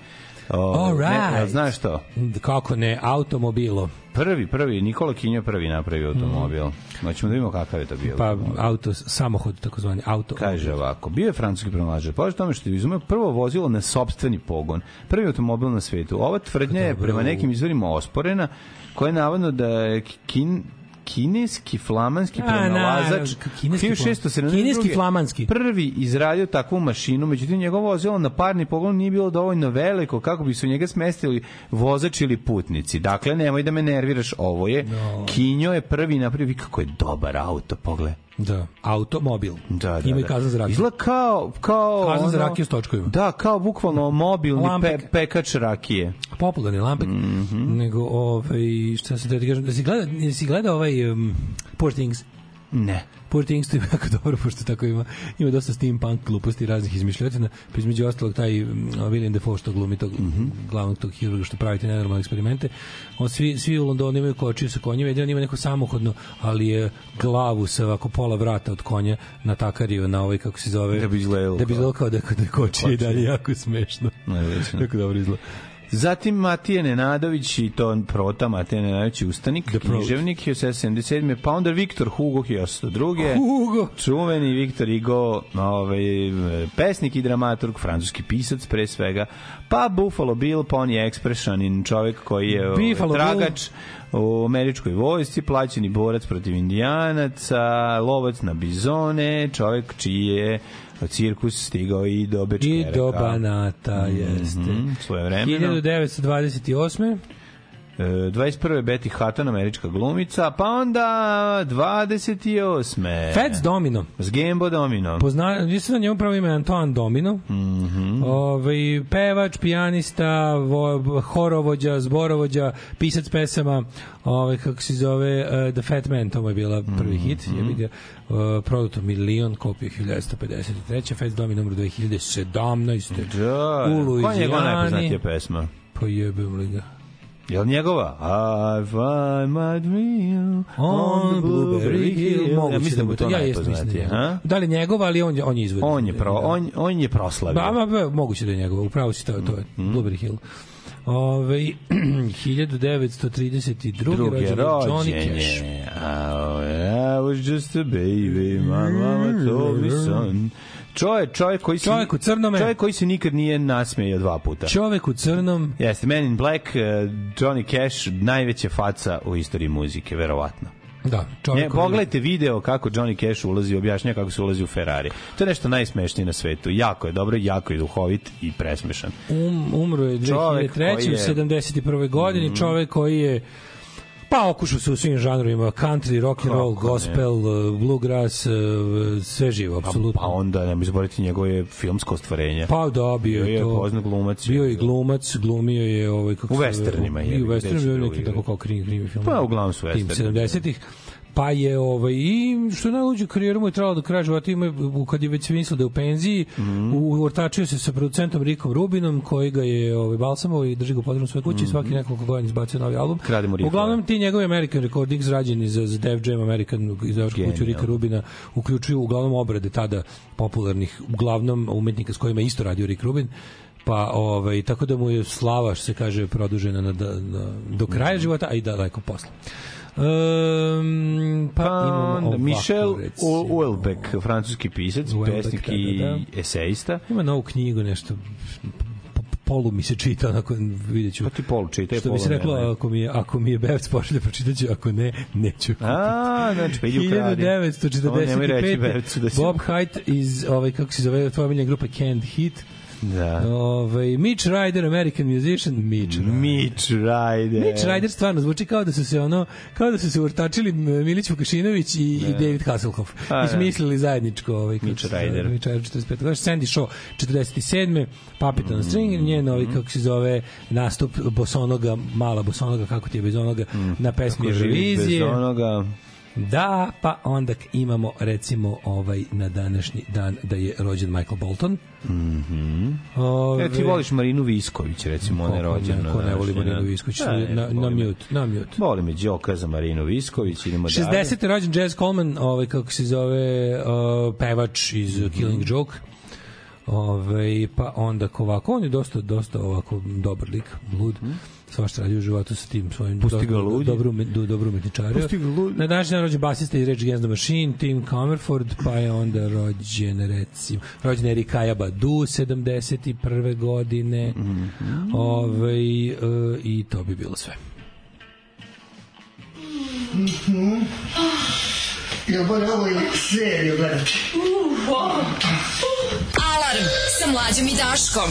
B: O,
A: All
B: ne,
A: right.
B: jel znaš to?
A: Kako ne, automobilo.
B: Prvi, prvi, Nikola Kinjo prvi napravio automobil. Hoćemo da vidimo kakav je to bio.
A: Mm. Pa auto, samohod, takozvani auto.
B: Kaže ovako, bio je francuski pronalažač, pošto tome što je izumeo prvo vozilo na sopstveni pogon, prvi automobil na svetu. Ova tvrdnja je prema nekim izvorima osporena, koja je navodno da je kin, kineski flamanski
A: A,
B: pronalazač
A: kineski flam-
B: 1672.
A: kineski flamanski.
B: prvi izradio takvu mašinu, međutim njegovo vozilo na parni pogon nije bilo dovoljno veliko kako bi se u njega smestili vozač ili putnici. Dakle, nemoj da me nerviraš, ovo je
A: No.
B: Kinjo je prvi napravio, vi kako je dobar auto, pogledaj.
A: Da, automobil.
B: Da, da,
A: Ima i
B: da.
A: kazan za rakiju.
B: Izgleda kao... kao
A: Kazan za
B: ono-
A: rakiju s točkovima.
B: Da, kao bukvalno mobilni pe, pekač rakije.
A: popularni lampek,
B: Mhm.
A: nego ovaj, šta se da ti kažem, da si gleda, da si gleda ovaj um, Poor Things,
B: Ne.
A: Poor Things to je jako dobro, pošto tako ima, ima dosta steampunk gluposti i raznih izmišljotina, pa između ostalog taj William Defoe što glumi tog
B: Mhm.
A: glavnog tog hirurga što pravi te nenormalne eksperimente, on svi, svi u Londonu imaju kočiju sa konjima, jedan ima neko samohodno, ali je glavu sa ovako pola vrata od konja natakario na ovaj, kako se zove,
B: Da bi izgledalo
A: da bi izgledalo kao da, da je kočija i
B: Kočija.
A: dalje jako smešno.
B: Največno.
A: Jako dobro izgleda.
B: Zatim Matija Nenadović i to prota Matija Nenadović ustanik,
A: The Prot.
B: književnik 1777. Pa onda Viktor Hugo 1802.
A: Hugo.
B: Čuveni Viktor Hugo, ovaj, pesnik i dramaturg, francuski pisac pre svega. Pa Buffalo Bill, pa on je eksprešanin čovjek koji je ovaj,
A: Buffalo Bill.
B: tragač u američkoj vojsci, plaćeni borac protiv indijanaca, lovac na bizone, čovjek čiji je cirkus stigao i do
A: I
B: Bečkereka.
A: do Banata, jeste.
B: Mhm, svoje vremeno.
A: 1928.
B: E, 21. Betty Hutton, američka glumica, pa onda 28.
A: Fats Domino.
B: S Gembo Domino.
A: Pozna, mislim da njemu pravo ime je Antoine Domino. Mm
B: Mhm.
A: ovaj, pevač, pijanista, vo, horovođa, zborovođa, pisac pesama, ovaj, kako se zove, uh, The Fat Man, to mu je bila prvi hit,
B: Mhm.
A: jebi ga, uh, prodato milion, kopija 1953. Fats Domino numero 2017.
B: Da,
A: u
B: koja je njegova
A: Luizijani.
B: najpoznatija pesma?
A: Pa jebem li ga.
B: Je li njegova? I find my dream
A: On Blueberry Hill, moguće
B: ja mislim da mu je to
A: ja jesam mislim da je
B: najpoznatije. ha?
A: Da li njegova, ali on, on je izvodio.
B: On je, pro, on, on je proslavio.
A: Ba, ba, ba, moguće da je njegova, upravo si to, to je
B: Mhm.
A: Blueberry Hill. Ove, 1932.
B: Druge
A: rođen je Johnny Cash.
B: rođenje. I was just a baby, my mama told me son. Čovjek, čovjek koji se
A: Čovjek u crnome.
B: Čovjek koji se nikad nije nasmejao dva puta.
A: Čovek u crnom,
B: Jeste, Man in Black, uh, Johnny Cash, najveća faca u istoriji muzike, verovatno.
A: da,
B: Ne,
A: čovek koji-
B: pogledajte video kako Johnny Cash ulazi, objašnja kako se ulazi u Ferrari. To je nešto najsmešnije na svetu. Jako je dobro, jako je duhovit i presmešan.
A: Um, umro je
B: Čovek
A: 2003.
B: koji
A: u
B: je-
A: 71. godini,
B: Mhm.
A: čovek koji je pa okušao se u svim žanrovima, country, rock and roll,
B: Kako ne.
A: gospel, uh, bluegrass, uh, sve živo, apsolutno.
B: Pa onda, ne mi zaboraviti njegove filmsko ostvarenje.
A: Pa da, bio
B: Bio
A: je
B: je
A: to.
B: poznat glumac.
A: Bio je i glumac, glumio je ovaj kako
B: U
A: se
B: westernima je,
A: I u westernima bio neki tako kao krimi krimi film.
B: Pa, uglavnom su
A: Tim
B: westerni.
A: 70-ih. Pa je ovaj i što je najluđe karijeru mu je trajalo do kraja života ima kad je već mislio da je u penziji
B: Mhm.
A: u ortačio se sa producentom Rikom Rubinom koji ga je ovaj balsamovao i drži ga podrom svoje kući svaki nekoliko godina izbacio novi album.
B: Mhm.
A: Uglavnom ti njegovi American Recordings rađeni za, za Def Jam American izdavačku kuću. Rika Rubina uključuju uglavnom obrade tada popularnih uglavnom umetnika s kojima je isto radio Rick Rubin pa ovaj tako da mu je slava što se kaže produžena na, na, na do kraja života a i daleko posle. Um, pa, imamo
B: onda
A: ovako,
B: Michel. Uelbeck, francuski pisac,
A: Houellebecq,
B: pesnik
A: da,
B: i
A: da,
B: esejista.
A: Ima novu knjigu, nešto polu mi se čita, onako vidjet ću.
B: Pa ti polu čitaj,
A: Što bi se reklo, ako mi je, ako mi je Bevac pošalje, pročitat ću, ako ne, neću.
B: A, znači, pa idi ukradi. Samo nemoj reći Bevcu da si...
A: Bob Haidt iz, ovaj, kako se zove, tvoja miljena grupa Canned Heat.
B: Da.
A: Ovaj, Mitch Ryder, American musician, Mitch Ryder.
B: Mitch Ryder.
A: Mitch Ryder stvarno zvuči kao da su se ono kao da su se urtačili Milić Vukašinović i, i David Hasselhoff
B: A,
A: i
B: da.
A: smislili zajedničko ovaj
B: Mitch Ryder.
A: Mitch Ryder 45 godišnji Sandy Shaw 47 Puppet on String njen ovaj kako se zove nastup bosonoga mala bosonoga kako ti je bez onoga na pesmi Eurovizije
B: Bez onoga...
A: da pa onda imamo recimo ovaj na današnji dan da je rođen Michael Bolton
B: Mhm.
A: Ove,
B: E, ti voliš Marinu Visković, recimo, ona je
A: ne,
B: rođena.
A: ko ne voli Marinu. Visković,
B: Da, ne,
A: na- na mute, na mute.
B: Voli me Đoka za Marinu Visković, idemo dalje.
A: 60. je rođen Jazz Coleman, ovaj kako se zove, uh, pevač iz
B: Mhm.
A: Killing Joke. Ovaj pa onda ko ovako, on je dosta dosta ovako dobar lik, lud. Svašta radio u životu sa tim svojim.
B: Pusti ga
A: do-
B: ludi.
A: dobro do, dobro umetničario.
B: Pusti ga ludi.
A: Na današnji dan rođen basista iz Rage Against the Machine, Tim Comerford, pa je onda rođen recimo, rođen je Rikaja Badu 71. godine.
B: Mhm.
A: Ovaj e, i to bi bilo sve.
H: Ja moram ovo seriju gledati.
C: Alarm sa mlađom i Daškom.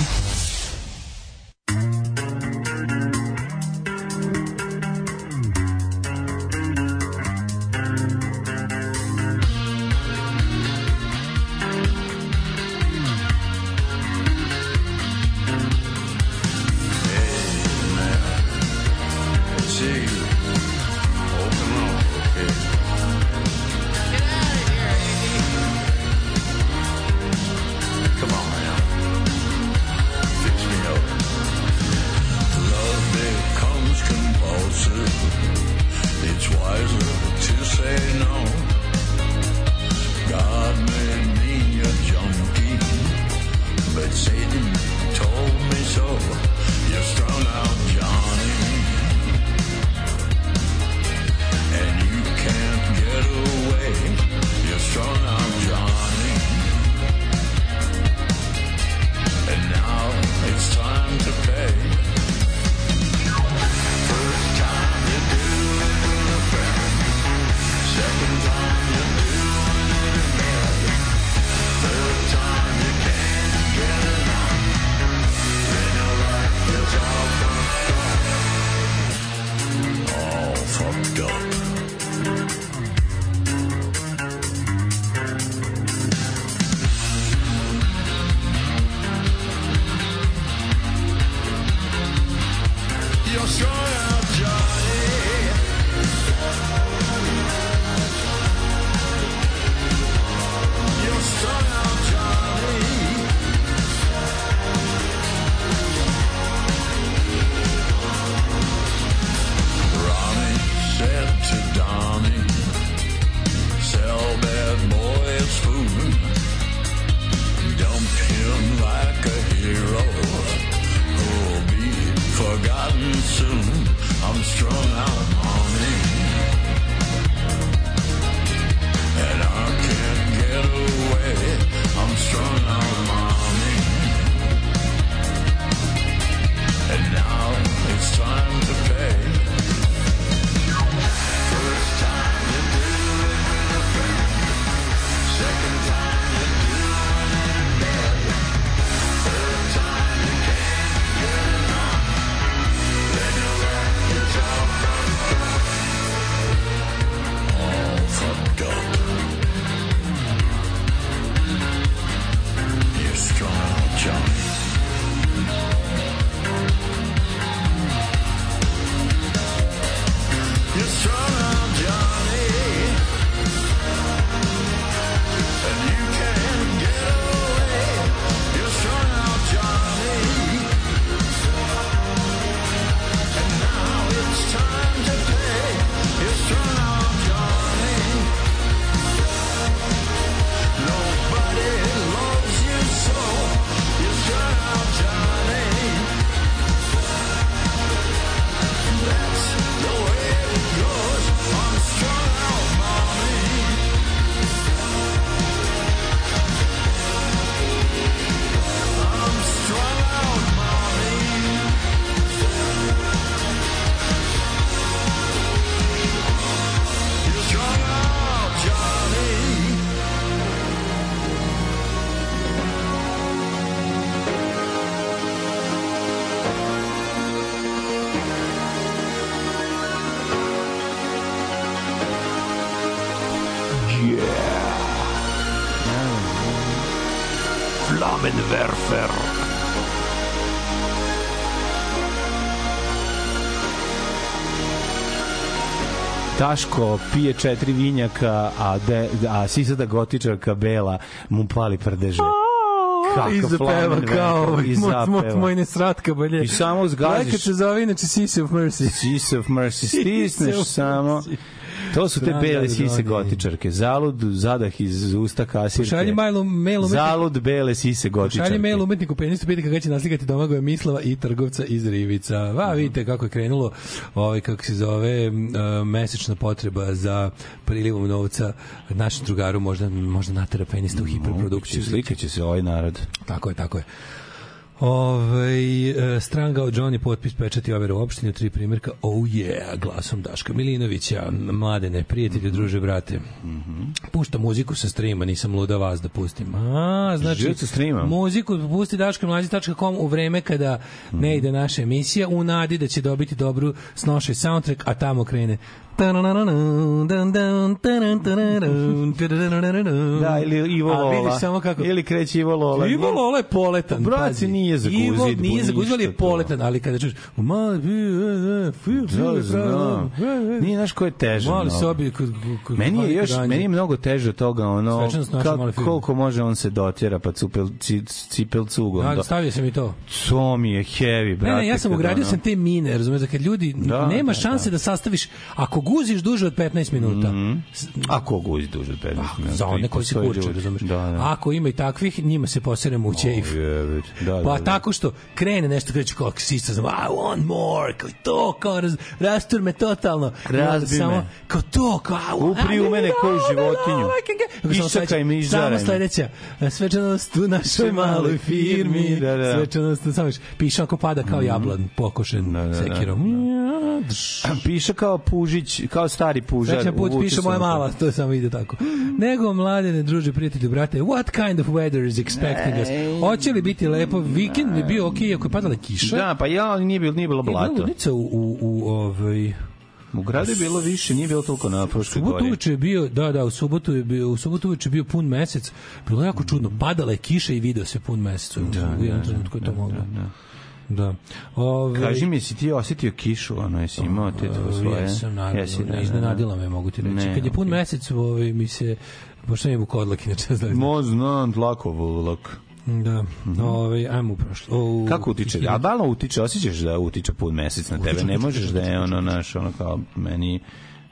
B: Daško pije četiri vinjaka, a, de, a sisada gotičarka Bela mu pali prdeže.
A: I zapeva kao
B: I
A: moj, moj, moj nesratka bolje.
B: I samo zgaziš.
A: Lekat se zove inače Sisi of Mercy.
B: Sise of Mercy, stisneš samo.
A: Mercy.
B: To su te bele sise gotičarke. Zalud, zadah iz usta kasirke.
A: Šalji mail, mail umetniku.
B: Zalud bele sise gotičarke.
A: Šalje mail umetniku penistu pita kada će naslikati Domagoja Mislava i trgovca iz Rivica. Va, vidite kako je krenulo ovaj, kako se zove e, mesečna potreba za prilivom novca našem drugaru možda, možda natera penista u hiperprodukciju.
B: Slikaće se ovaj narod.
A: Tako je, tako je. Ove, e, stranga od Johnny potpis pečati overe u opštini tri primjerka oh yeah glasom Daška Milinovića. Mladene prijatelji druže brate. Pušta muziku sa streama nisam luda vas da pustim. A znači
B: sa streama?
A: muziku pusti daškamlađi.com u vreme kada ne ide naša emisija u nadi da će dobiti dobru snošaj soundtrack a tamo krene
B: Da, ili Ivo
A: A
B: Lola.
A: vidiš samo kako
B: Ili kreće Ivo Lola.
A: Ivo Lola je poletan. Pazi.
B: nije za
A: Ivo
B: guzidbu,
A: nije za guzidbu, ali je poletan, ali kada čuješ u mali
B: Da, znam. Nije znaš ko je teže.
A: Mali sobi
B: Meni je još meni je mnogo teže od toga ono koliko može on se dotjera pa cupel ci, cipel cugom.
A: Da,
B: do-
A: stavio sam i to.
B: To mi je heavy, brate.
A: Ne, ne, ja sam ugradio
B: ono-
A: sam te mine, razumeš, da kad ljudi
B: Da,
A: nema
B: da,
A: šanse da. sastaviš ako guziš duže od 15 minuta. S-
B: Ako guzi duže od 15 minuta.
A: Za one koji se kurče, razumeš.
B: Da, da.
A: Ako ima i takvih, njima se poseremo u ćejf.
B: O, jebeć. Da, da,
A: Pa
B: da.
A: tako što krene nešto kreće kao sisa znam, I want more, kao to, kao raz, rastur me totalno.
B: Razbi
A: samo,
B: me.
A: Kao to, kao,
B: Upri u mene koju životinju.
A: Samo
B: Iščakaj
A: sledeća-
B: me, izžaraj
A: Samo
B: me.
A: sledeća, svečanost u našoj maloj firmi.
B: Da, da.
A: Svečanost, samo viš, piše ako pada kao jablan, pokošen
B: Da, da, da.
A: sekirom.
B: Piše kao pužić, kao stari pužar.
A: Srećan put piše moja mala, to samo ide tako. Nego, mladene, druže, prijatelju, brate, what kind of weather is expecting us? Hoće li biti lepo? Vikend bi bio okej ako je padala kiša.
B: Da, pa ja, ali nije bilo, nije bilo
A: Je bila
B: blato.
A: u, u, u ovaj...
B: U gradu je bilo više, nije bilo toliko na Fruškoj
A: Subotu
B: gori.
A: uveče je bio, da, da, u subotu je bio, u subotu uveče bio pun mesec. Bilo jako čudno. Padala je kiša i video se pun mesec. Da, u jednom trenutku je to moglo. Da. Ove,
B: Kaži mi, si ti osetio kišu, ono, jesi imao te tvoje svoje?
A: Jesam, naravno,
B: Jesi, da, da, da.
A: iznenadila me, mogu ti reći.
B: Ne,
A: Kad je pun
B: okej.
A: mesec, ovaj, mi se, pošto mi je bukodlak, inače, znaš.
B: Mo znam, dlakovulak.
A: Da, ovaj, ajmo u prošlo. O.
B: Kako utiče? A malo utiče, osjećaš da utiče pun mesec na tebe.
A: Utiče,
B: Ne možeš
A: utiče,
B: da je ono naš, ono kao meni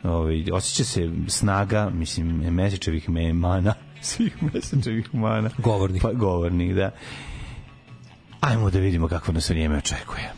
B: ovaj, osjeća se snaga, mislim, mesečevih me mana, svih mesečevih mana.
A: Govornih.
B: Pa govornih, da. Ajmo da vidimo kako nas vrijeme očekuje.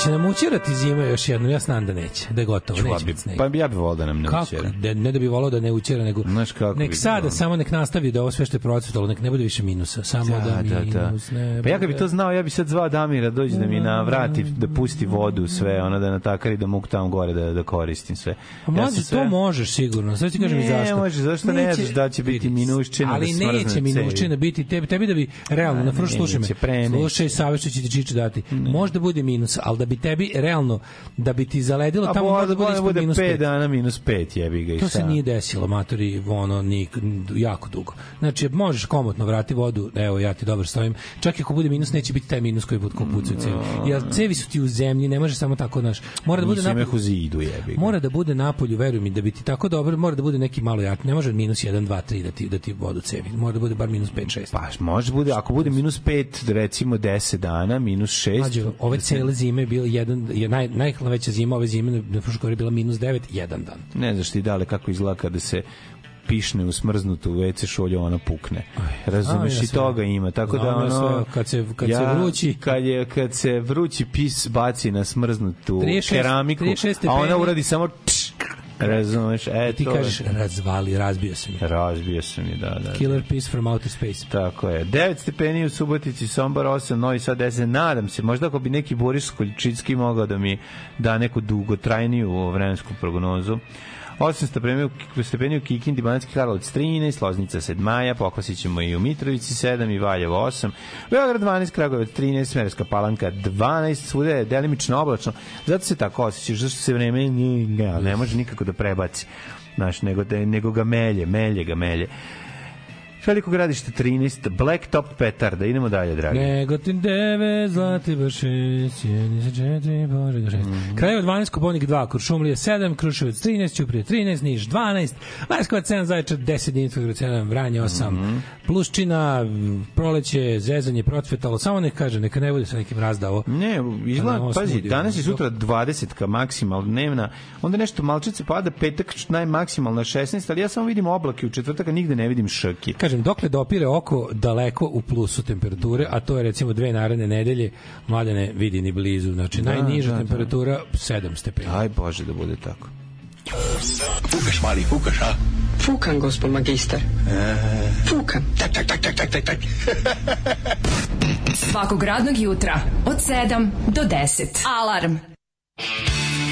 A: Hoće nam učerati zima još jednom, ja znam da neće, da je gotovo,
B: Pa
A: neće
B: bi,
A: biti sneg.
B: pa ja bi volao da nam ne
A: Kako?
B: učera.
A: Da, ne da bi volao da ne učera, nego
B: Znaš kako
A: nek sada
B: bilo?
A: samo nek nastavi da ovo sve što je procvetalo, nek ne bude više minusa, samo da, minus ne
B: Pa ja kad bi to znao, ja bi sad zvao Damira dođe da mi navrati, da pusti vodu sve, ono da natakari da mogu tamo gore da, da koristim sve.
A: Pa
B: Ja
A: mlađe,
B: sve-
A: to možeš sigurno. Sad ti kažem
B: Ne,
A: zašto.
B: može, zašto ne znaš da će biti minuščina
A: Ali
B: da smrzne
A: neće minuščina biti tebi, tebi da bi realno,
B: A,
A: na prvo slušaj me,
B: neće, neće.
A: slušaj savjet što će ti Čiče dati. Možda bude minus, ali da bi tebi realno, da bi ti zaledilo
B: A
A: tamo
B: možda
A: možda bude
B: bude,
A: ispod minus
B: 5
A: pet.
B: dana minus 5 jebi ga i
A: To se nije desilo, matori, ono, ni, jako dugo. Znači, možeš komotno vrati vodu, evo, ja ti dobro stojim. Čak i ako bude minus, neće biti taj minus koji bude ko pucaju cevi. Jer cevi su ti u zemlji, ne može samo tako, naš. Mora da bude napolju,
B: u zidu jebi ga.
A: mora da bude napolju, veruj mi, da bi ti tako dobro, mora da bude neki malo jak. Ne može minus 1, 2, 3 da ti, da ti vodu cevi. Mora da bude bar minus 5, 6.
B: Pa može bude, ako bude minus 5, recimo 10 dana, minus 6.
A: Mađo, ove cele zime je bilo jedan, je naj, najhlaveća zima ove zime na Fruškoj bila minus 9, jedan dan.
B: Ne znaš ti dale kako izgleda kada se pišne u smrznutu WC šolju, ona pukne. Razumeš,
A: ja
B: i toga ima. Tako da ono...
A: sve. Kad se- kad se vrući-
B: Kad, je, kad se vrući pis baci na smrznutu
A: 36
B: keramiku,
A: 36
B: a ona uradi samo... razumeš, e,
A: Ti
B: to
A: kažeš razvali, razbio sam je.
B: Razbio sam je, da, da.
A: Killer piece from outer space.
B: Tako je. 9 stepeni u Subotici, Sombor 8, Novi Sad 10. Nadam se, možda ako bi neki Boris Koljčicki mogao da mi da neku dugotrajniju vremensku prognozu. 8 stepeni, u- stepeni u Kikindi, Banacki Karlovac 13, Loznica 7 maja, pokosit ćemo i u Mitrovici 7 i Valjevo 8, Beograd 12, Kragovac 13, Smerska palanka 12, svude je delimično oblačno, zato se tako osjećaš, zašto se vreme ne, ne, ne može nikako da prebaci, znaš, nego, da, nego ga melje, melje ga melje. Veliko gradište 13, Blacktop Petarda, idemo dalje, dragi.
A: Negotin 9, Zlatibor 6, Sjenica 4, Požega 6.
B: Mhm.
A: Krajevo 12, Koponik 2, Kuršumlija 7, Kruševac 13, Ćuprije 13, Niš 12, Leskovac 7, Zaječar 10, Dimitrovgrad 7, Vranje 8,
B: Mhm.
A: Pluščina, m, Proleće, Zezanje, Procvetalo, samo nek kaže, neka ne bude sa nekim razdavo.
B: Ne, izgleda, pazi,
A: osmudi,
B: danas je sutra 20 maksimal dnevna, onda nešto malčice pada, petak najmaksimalna 16, ali ja samo vidim oblake u četvrtak, a nigde ne vidim šrki.
A: Kažem, dokle dopire oko daleko u plusu temperature, a to je recimo dve naredne nedelje, mladene vidi ni blizu. Znači,
B: Da,
A: najniža
B: da, da.
A: temperatura 7 stepeni.
B: Aj Bože da bude tako.
I: Fukaš, mali, fukaš, a?
E: Fukan, gospod magister. Fukan.
I: Tak, tak, tak, tak, tak, tak, tak.
G: Svakog radnog jutra od 7 do 10. Alarm.
F: I've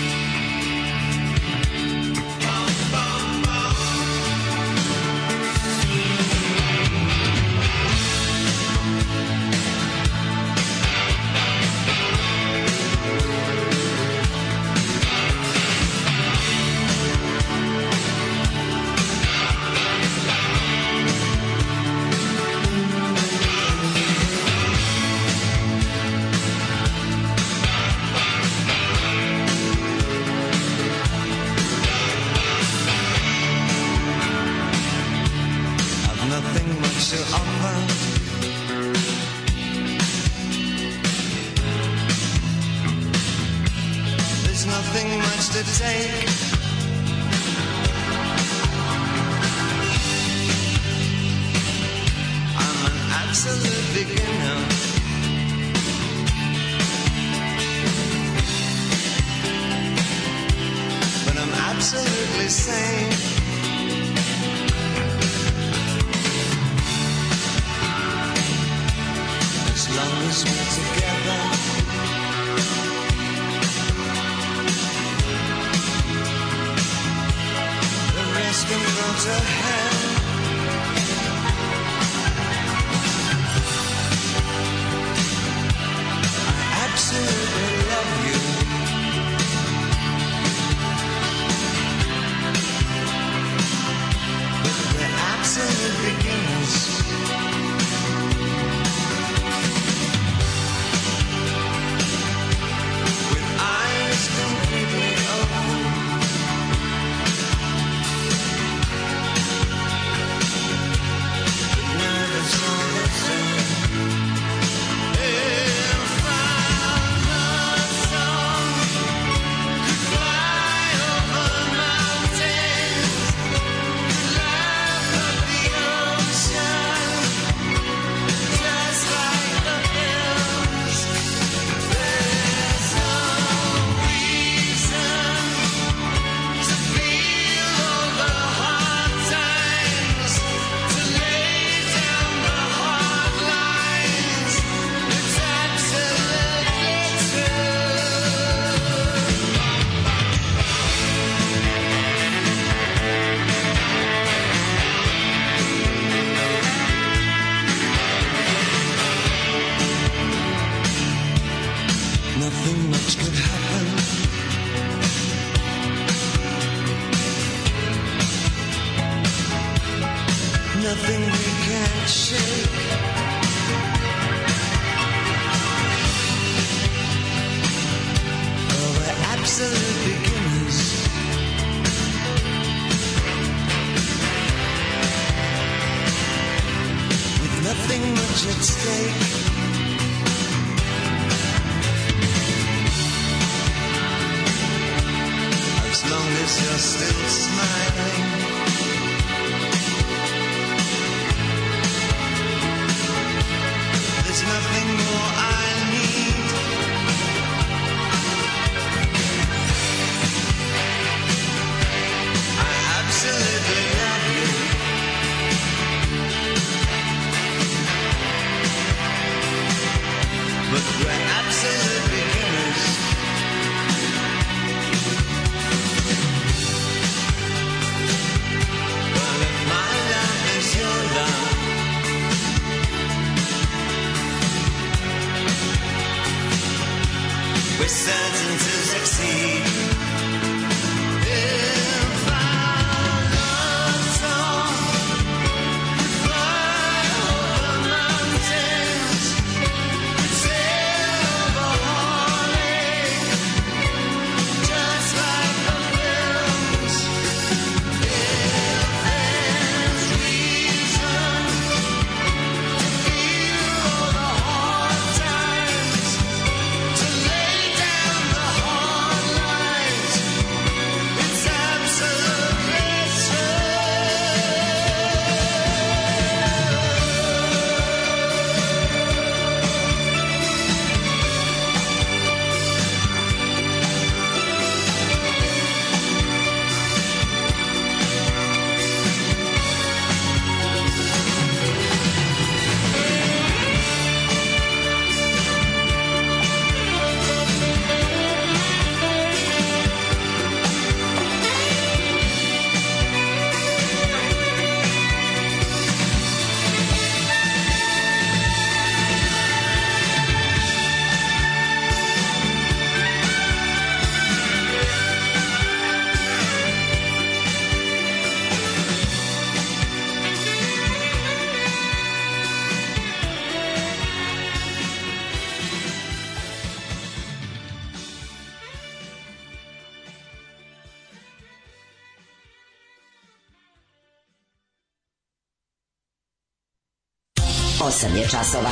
J: 8 je časova.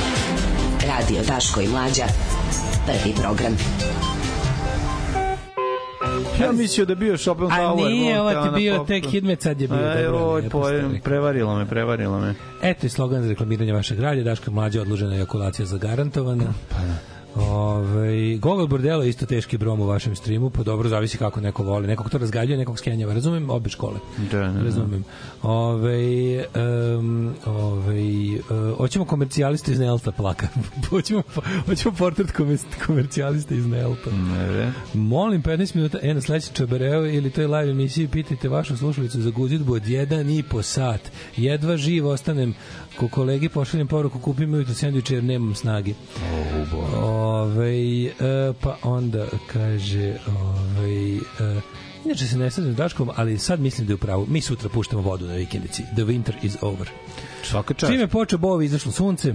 J: Radio Daško i Mlađa. Prvi program.
B: Ja mislio da bio Schopenhauer.
A: A nije, ovo ti bio tek Hidmet, sad je bio.
B: Aj, oj,
A: pojem,
B: prevarilo me, prevarilo me.
A: Eto i slogan za reklamiranje vašeg radija, i Mlađa odložena ejakulacija zagarantovana. Pa da. Ove, Google Bordelo je isto teški brom u vašem streamu, pa dobro, zavisi kako neko voli. Nekog to razgaljuje, nekog skenjava. Razumem obe škole.
B: Da, da, da.
A: Razumem. Ove, um, ove, uh, hoćemo komercijaliste iz Nelta plaka. hoćemo, hoćemo portret komer- komercijaliste iz Nelta.
B: Ne,
A: Molim 15 minuta, e, na sledećem čabareo ili toj live emisiji pitajte vašu slušalicu za guzidbu od jedan i po sat. Jedva živ ostanem ko kolegi pošaljem poruku kupim ujutro sendviče jer nemam snage. Ove, e, pa onda kaže ove, e, Inače se ne slažem s Daškom, ali sad mislim da je u pravu. Mi sutra puštamo vodu na vikendici. The winter is over.
B: Svaka čast.
A: Čime počeo bovi, izašlo sunce.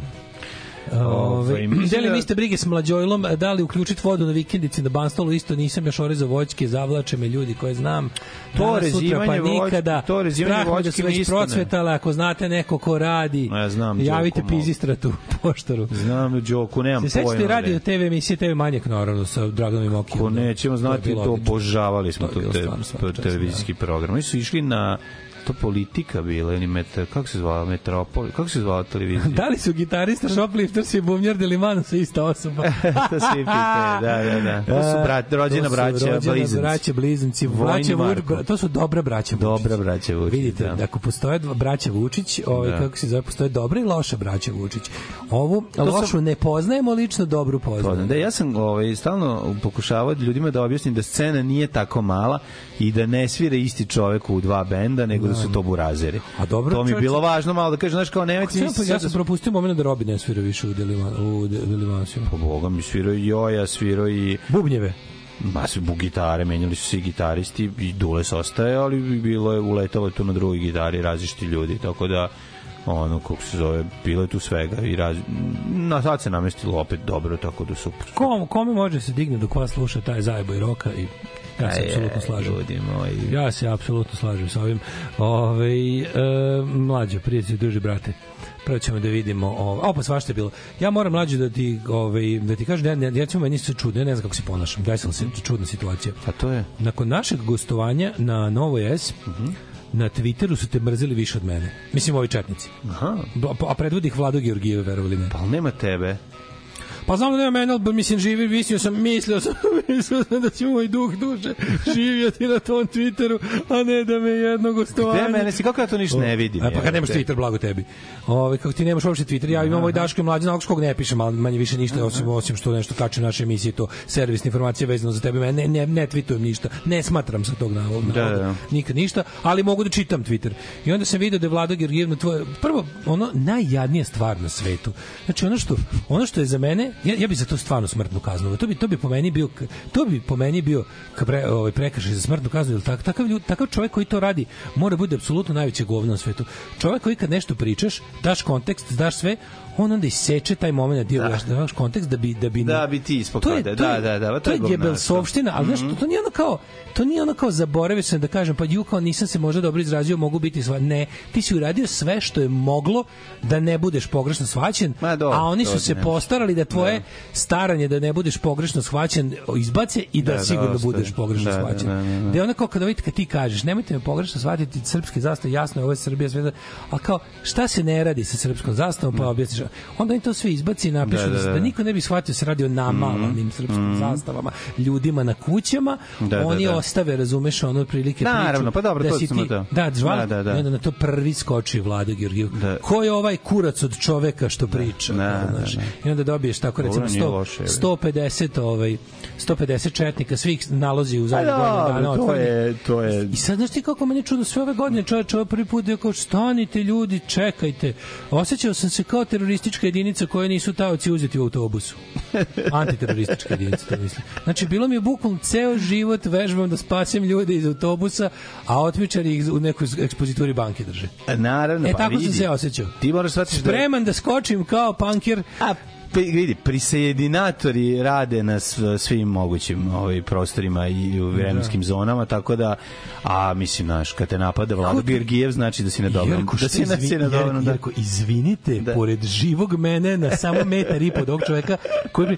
A: Ove, deli
B: da-
A: vi ste brige s mlađojlom, da li uključiti vodu na vikendici na Banstolu, isto nisam još orezao voćke, zavlače me ljudi koje znam.
B: To rezivanje
A: pa nikada.
B: to rezivanje
A: da
B: voćke
A: su
B: mi
A: već procvetale, ako znate neko ko radi,
B: Ja znam,
A: javite pizistratu, poštaru.
B: Znam Đoku, nemam
A: Se
B: pojma.
A: radio
B: bre.
A: TV emisije TV Manjak, naravno, sa Draganom i Mokijom.
B: Ko nećemo znati, to obožavali smo
A: To
B: te, televizijski program. Oni su išli na to politika bila ili metar, kako se zvala Metropol, kako se zvala televizija?
A: Da li su gitarista, shoplifters i Delimano sa ista osoba?
B: to svi pitaju, da, da, da. To su brat, rođena
A: To su
B: braća,
A: rođena
B: blizanci.
A: braća blizanci, braća bra- to su dobra braća Vučić.
B: Dobra braća Vučić,
A: Vidite,
B: da.
A: ako postoje dva braća Vučić, ovaj
B: Da.
A: kako se zove, postoje dobra i loša braća Vučić. Ovu
B: sam-
A: lošu ne poznajemo, lično dobru poznajemo.
B: Da, ja sam ovaj, stalno pokušavao ljudima da objasnim da scena nije tako mala i da ne svira isti čovek u dva benda, nego da su to burazeri.
A: A dobro,
B: to mi je bilo važno malo da kažem, znaš, kao nemojte
A: Ja,
B: misliti
A: ja
B: da
A: sam propustio moment da Robi ne svira više u Deliman, u De- Delimansiju.
B: Pa Boga mi svirao i Joja, svirao i...
A: Bubnjeve.
B: Ma su bu gitare, menjali su se i gitaristi i Dules ostaje, ali bi bilo je uletalo tu na drugoj gitari različiti ljudi, tako da ono, kako se zove, bilo je tu svega i raz... na sad se namestilo opet dobro, tako da super.
A: Kom, kome može se digne dok vas sluša taj zajebo i roka i ja se apsolutno slažem.
B: Ljudi moji.
A: Ja se apsolutno slažem sa ovim. Ove, e, mlađe, prijatelji, druži, brate. Prvo ćemo da vidimo, ovo, opa svašta je bilo. Ja moram mlađe da ti, ovaj, da ti kažem, da ja, ja, meni se čudno, ja ne znam kako se ponašam, desila se čudna situacija.
B: A to je?
A: Nakon našeg gostovanja na Novoj S, na Twitteru su te mrzili više od mene. Mislim, ovi četnici.
B: Aha.
A: A predvodi ih Vlado Georgijeve, verovali ne.
B: Pa nema tebe.
A: Pa znam da nema mene, ali mislim, živi, mislio sam, mislio sam, mislio sam da će moj duh duše živjeti na tom Twitteru, a ne da me jedno gostovanje.
B: Gde mene si, kako ja to ništa ne vidim?
A: A, pa kad nemaš? Twitter, blago tebi. Ove, kako ti nemaš uopšte Twitter, ja imam ovaj Daško i mlađe, na kog ne pišem, ali manje više ništa, osim, osim što nešto kače naše emisije, to servisne informacije vezano za tebe, ne, ne, ne, ne tweetujem ništa, ne smatram sa tog navoda,
B: Da, da.
A: nikad ništa, ali mogu da čitam Twitter. I onda sam video da je Vlada Georgijevna tvoje, prvo, ono najjadnija stvar na svetu. Znači, ono što, ono što je za mene, ja, ja bi za to stvarno smrtnu kaznu. To bi, to bi po meni bio, to bi po meni bio ka pre, ovaj, prekršaj za smrtnu kaznu, jer tak, takav, ljud, takav čovjek koji to radi mora bude apsolutno najveće govno na svetu. Čovjek koji kad nešto pričaš, daš kontekst, daš sve, on onda iseče taj moment da daš, da daš kontekst da bi da bi
B: Da bi ti
A: to je,
B: da, da, da, to
A: to
B: je
A: je
B: govnasto.
A: jebelsovština, ali znaš, to, to nije ono kao to nije ono kao zaboravio sam da kažem pa ju kao nisam se možda dobro izrazio mogu biti sva ne ti si uradio sve što je moglo da ne budeš pogrešno shvaćen
B: Ma, dobro,
A: a oni
B: to
A: su se
B: ne.
A: postarali da tvoje staranje da ne budeš pogrešno shvaćen izbace i da,
B: Da, da,
A: sigurno
B: ostaje.
A: budeš pogrešno
B: Da, da,
A: shvaćen
B: da, da, da.
A: da je ono kao kada vidite kad ti kažeš nemojte me pogrešno shvatiti srpski zastav jasno je ovo je Srbija sve da, a kao šta se ne radi sa srpskom zastavom pa objasniš onda oni to sve izbaci i napišu
B: Da,
A: da,
B: da,
A: da,
B: da.
A: niko ne bi shvatio da se radi o namalanim srpskim zastavama ljudima na kućama
B: Da, da,
A: oni
B: da.
A: ostave razumeš ono otprilike
B: Naravno,
A: priču
B: pa dobro,
A: da
B: to
A: ti
B: to.
A: da žval,
B: Da, da, da.
A: onda na to prvi skoči Vlado Georgijev
B: Da.
A: ko je ovaj kurac od čoveka što priča
B: Da, da,
A: znaš.
B: da.
A: i onda dobiješ tako recimo
B: nije
A: 100,
B: loše, je.
A: 150 ovaj 150 četnika svih nalozi u zadnjih godinu dana
B: to je, to je...
A: I sad znaš ti kako meni je čudno sve ove godine čovječ ovo prvi put je kao stanite ljudi čekajte osjećao sam se kao teroristička jedinica koje nisu taoci uzeti u autobusu. Antiteroristička jedinica to mislim. Znači bilo mi je bukvalno ceo život vežbam da spasim ljude iz autobusa a otmičari ih u nekoj ekspozituri banke drže.
B: Naravno,
A: e
B: pa
A: tako sam
B: vidi.
A: se osjećao.
B: Ti moraš shvatiti da...
A: spreman da skočim kao pankir
B: A, vidi, prisajedinatori rade na sv- svim mogućim ovaj, prostorima i u vremenskim zonama, tako da, a mislim, naš, kad te napada Vlado Gergijev, znači da si na dobrom.
A: Jerko,
B: da si na,
A: izvi-
B: si na dobrom,
A: Jerko,
B: da.
A: Jerko, izvinite,
B: Da.
A: pored živog mene na samo metar i po od ovog čoveka, koji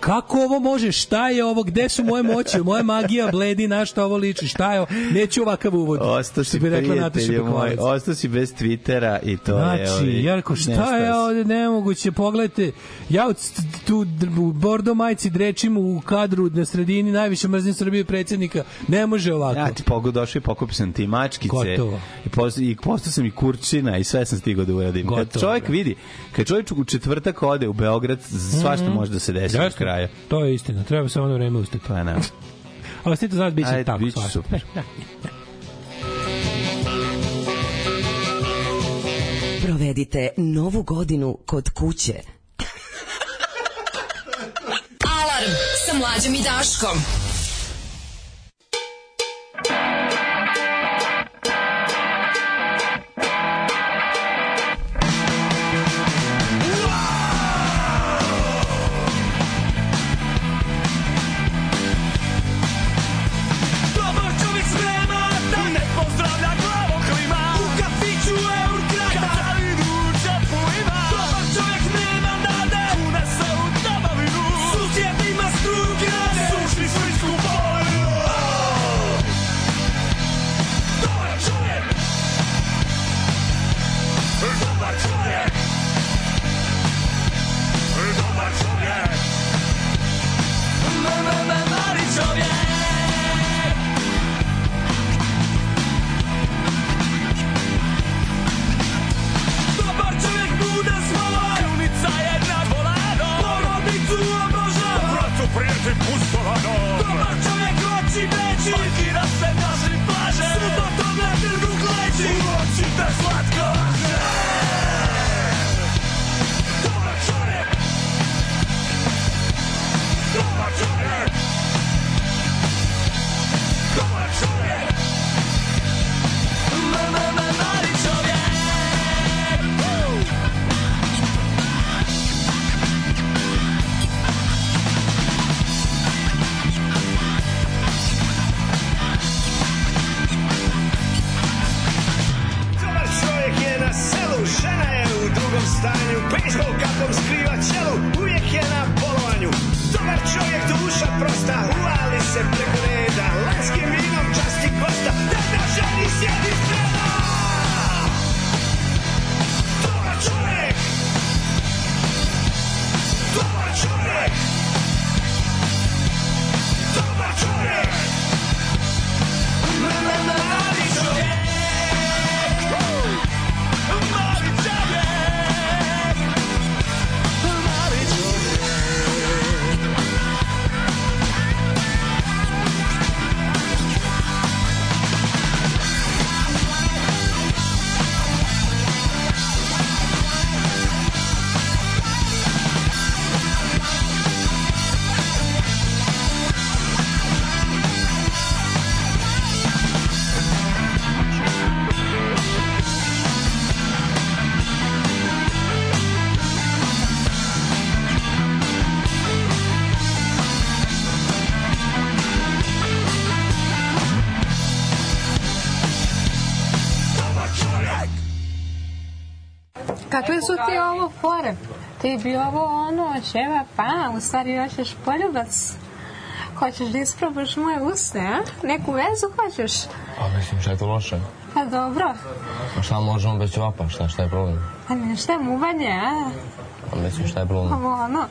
A: kako ovo može, šta je ovo, gde su moje moći, moja magija bledi, na šta ovo liči, šta je ovo, neću ovakav uvod.
B: Ostao
A: Što
B: si
A: bi rekla Nataša
B: prijatelj moj, ostao si bez Twittera i to je...
A: Znači,
B: ovaj,
A: Jerko, šta je ovde nemoguće, pogledajte, ja tu u bordo majici drečim u kadru na sredini, najviše mrzim Srbije predsjednika, ne može ovako.
B: Ja ti pogo došao i pokupio sam ti mačkice
A: Gotovo.
B: i, post, i postao sam i kurčina i sve sam stigao da uradim. Kad
A: Gotovo,
B: čovjek
A: da.
B: vidi, kad čovjek u četvrtak ode u Beograd, svašta može da se desi na
A: Jeste,
B: kraju.
A: To je istina, treba samo na vreme ustati.
B: Pa ne.
A: A vas ti to znaš, bit će
B: Ajde,
A: tako.
B: bit će
A: svašta.
B: super.
J: Provedite novu godinu kod kuće.
C: Mlađom i Daškom.
K: ti ovo fore? Ti bi ovo ono, ćeva, pa, u stvari hoćeš poljubac. Hoćeš da isprobaš moje usne, a? Neku vezu hoćeš?
L: Pa, mislim, šta je to loše?
K: Pa dobro.
L: Pa šta možemo bez ćevapa, šta, šta je problem?
K: Pa ne, šta muvanje, a?
L: Pa, mislim, šta je problem?
K: Ovo ono,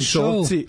A: Show.
B: šovci.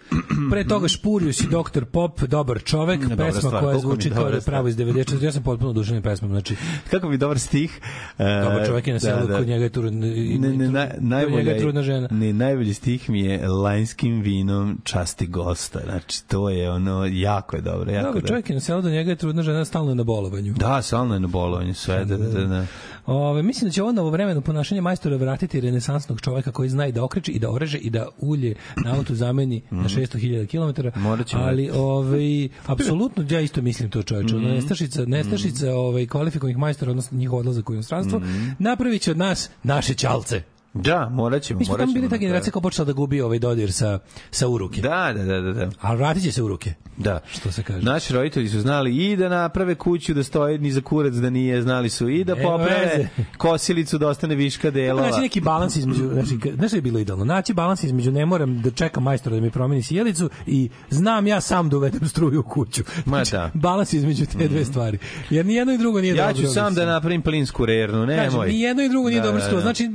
A: Pre toga Špurius i Dr. Pop, dobar čovek,
B: dobra
A: pesma
B: stvar,
A: koja zvuči kao da je pravo iz 94. Ja sam potpuno oduševljen pesmom, znači
B: Kako mi dobar stih. E,
A: dobar čovek je na selu, kod njega je trudna,
B: Ne, ne, na, najbolja,
A: njega je trudna žena.
B: Ne, najbolji stih mi je lanjskim vinom časti gosta. Znači, to je ono, jako je dobro. Jako
A: Dobar čovjek je na selu, do njega je trudna žena stalno na bolovanju.
B: Da, stalno je na bolovanju, sve, da, da, da.
A: Ove, mislim da će ovo novovremeno ponašanje majstora vratiti renesansnog čoveka koji zna i da okreće i da oreže i da ulje na auto zameni na 600.000 km.
B: Morat ćemo.
A: Ali ovaj apsolutno ja isto mislim to čoveče. Mm Nestašica, nestašica ovaj kvalifikovanih majstora odnosno njihov odlazak u inostranstvo
B: Mhm.
A: napraviće od nas naše ćalce.
B: Da, morat ćemo.
A: Mi smo tamo bili ta
B: na
A: generacija koja počela da gubi ovaj dodir sa, sa uruke.
B: Da, da, da, da. da.
A: A vratit će se u ruke.
B: Da.
A: Što se kaže.
B: Naši roditelji su znali i da naprave kuću da stoje ni za kurac da nije, znali su i da poprave kosilicu da ostane viška delova.
A: Naći neki balans između, znači, znaš što je bilo idealno? Naći balans između ne moram da čekam majstora da mi promeni sjelicu i znam ja sam da uvedem struju u kuću.
B: Ma
A: Znači,
B: da.
A: Balans između te dve stvari. Jer ni jedno i drugo nije
B: Ja
A: dobro.
B: ću sam da napravim plinsku rernu, nemoj.
A: ni jedno i drugo nije
B: Da,
A: dobro
B: da, da.
A: Znači,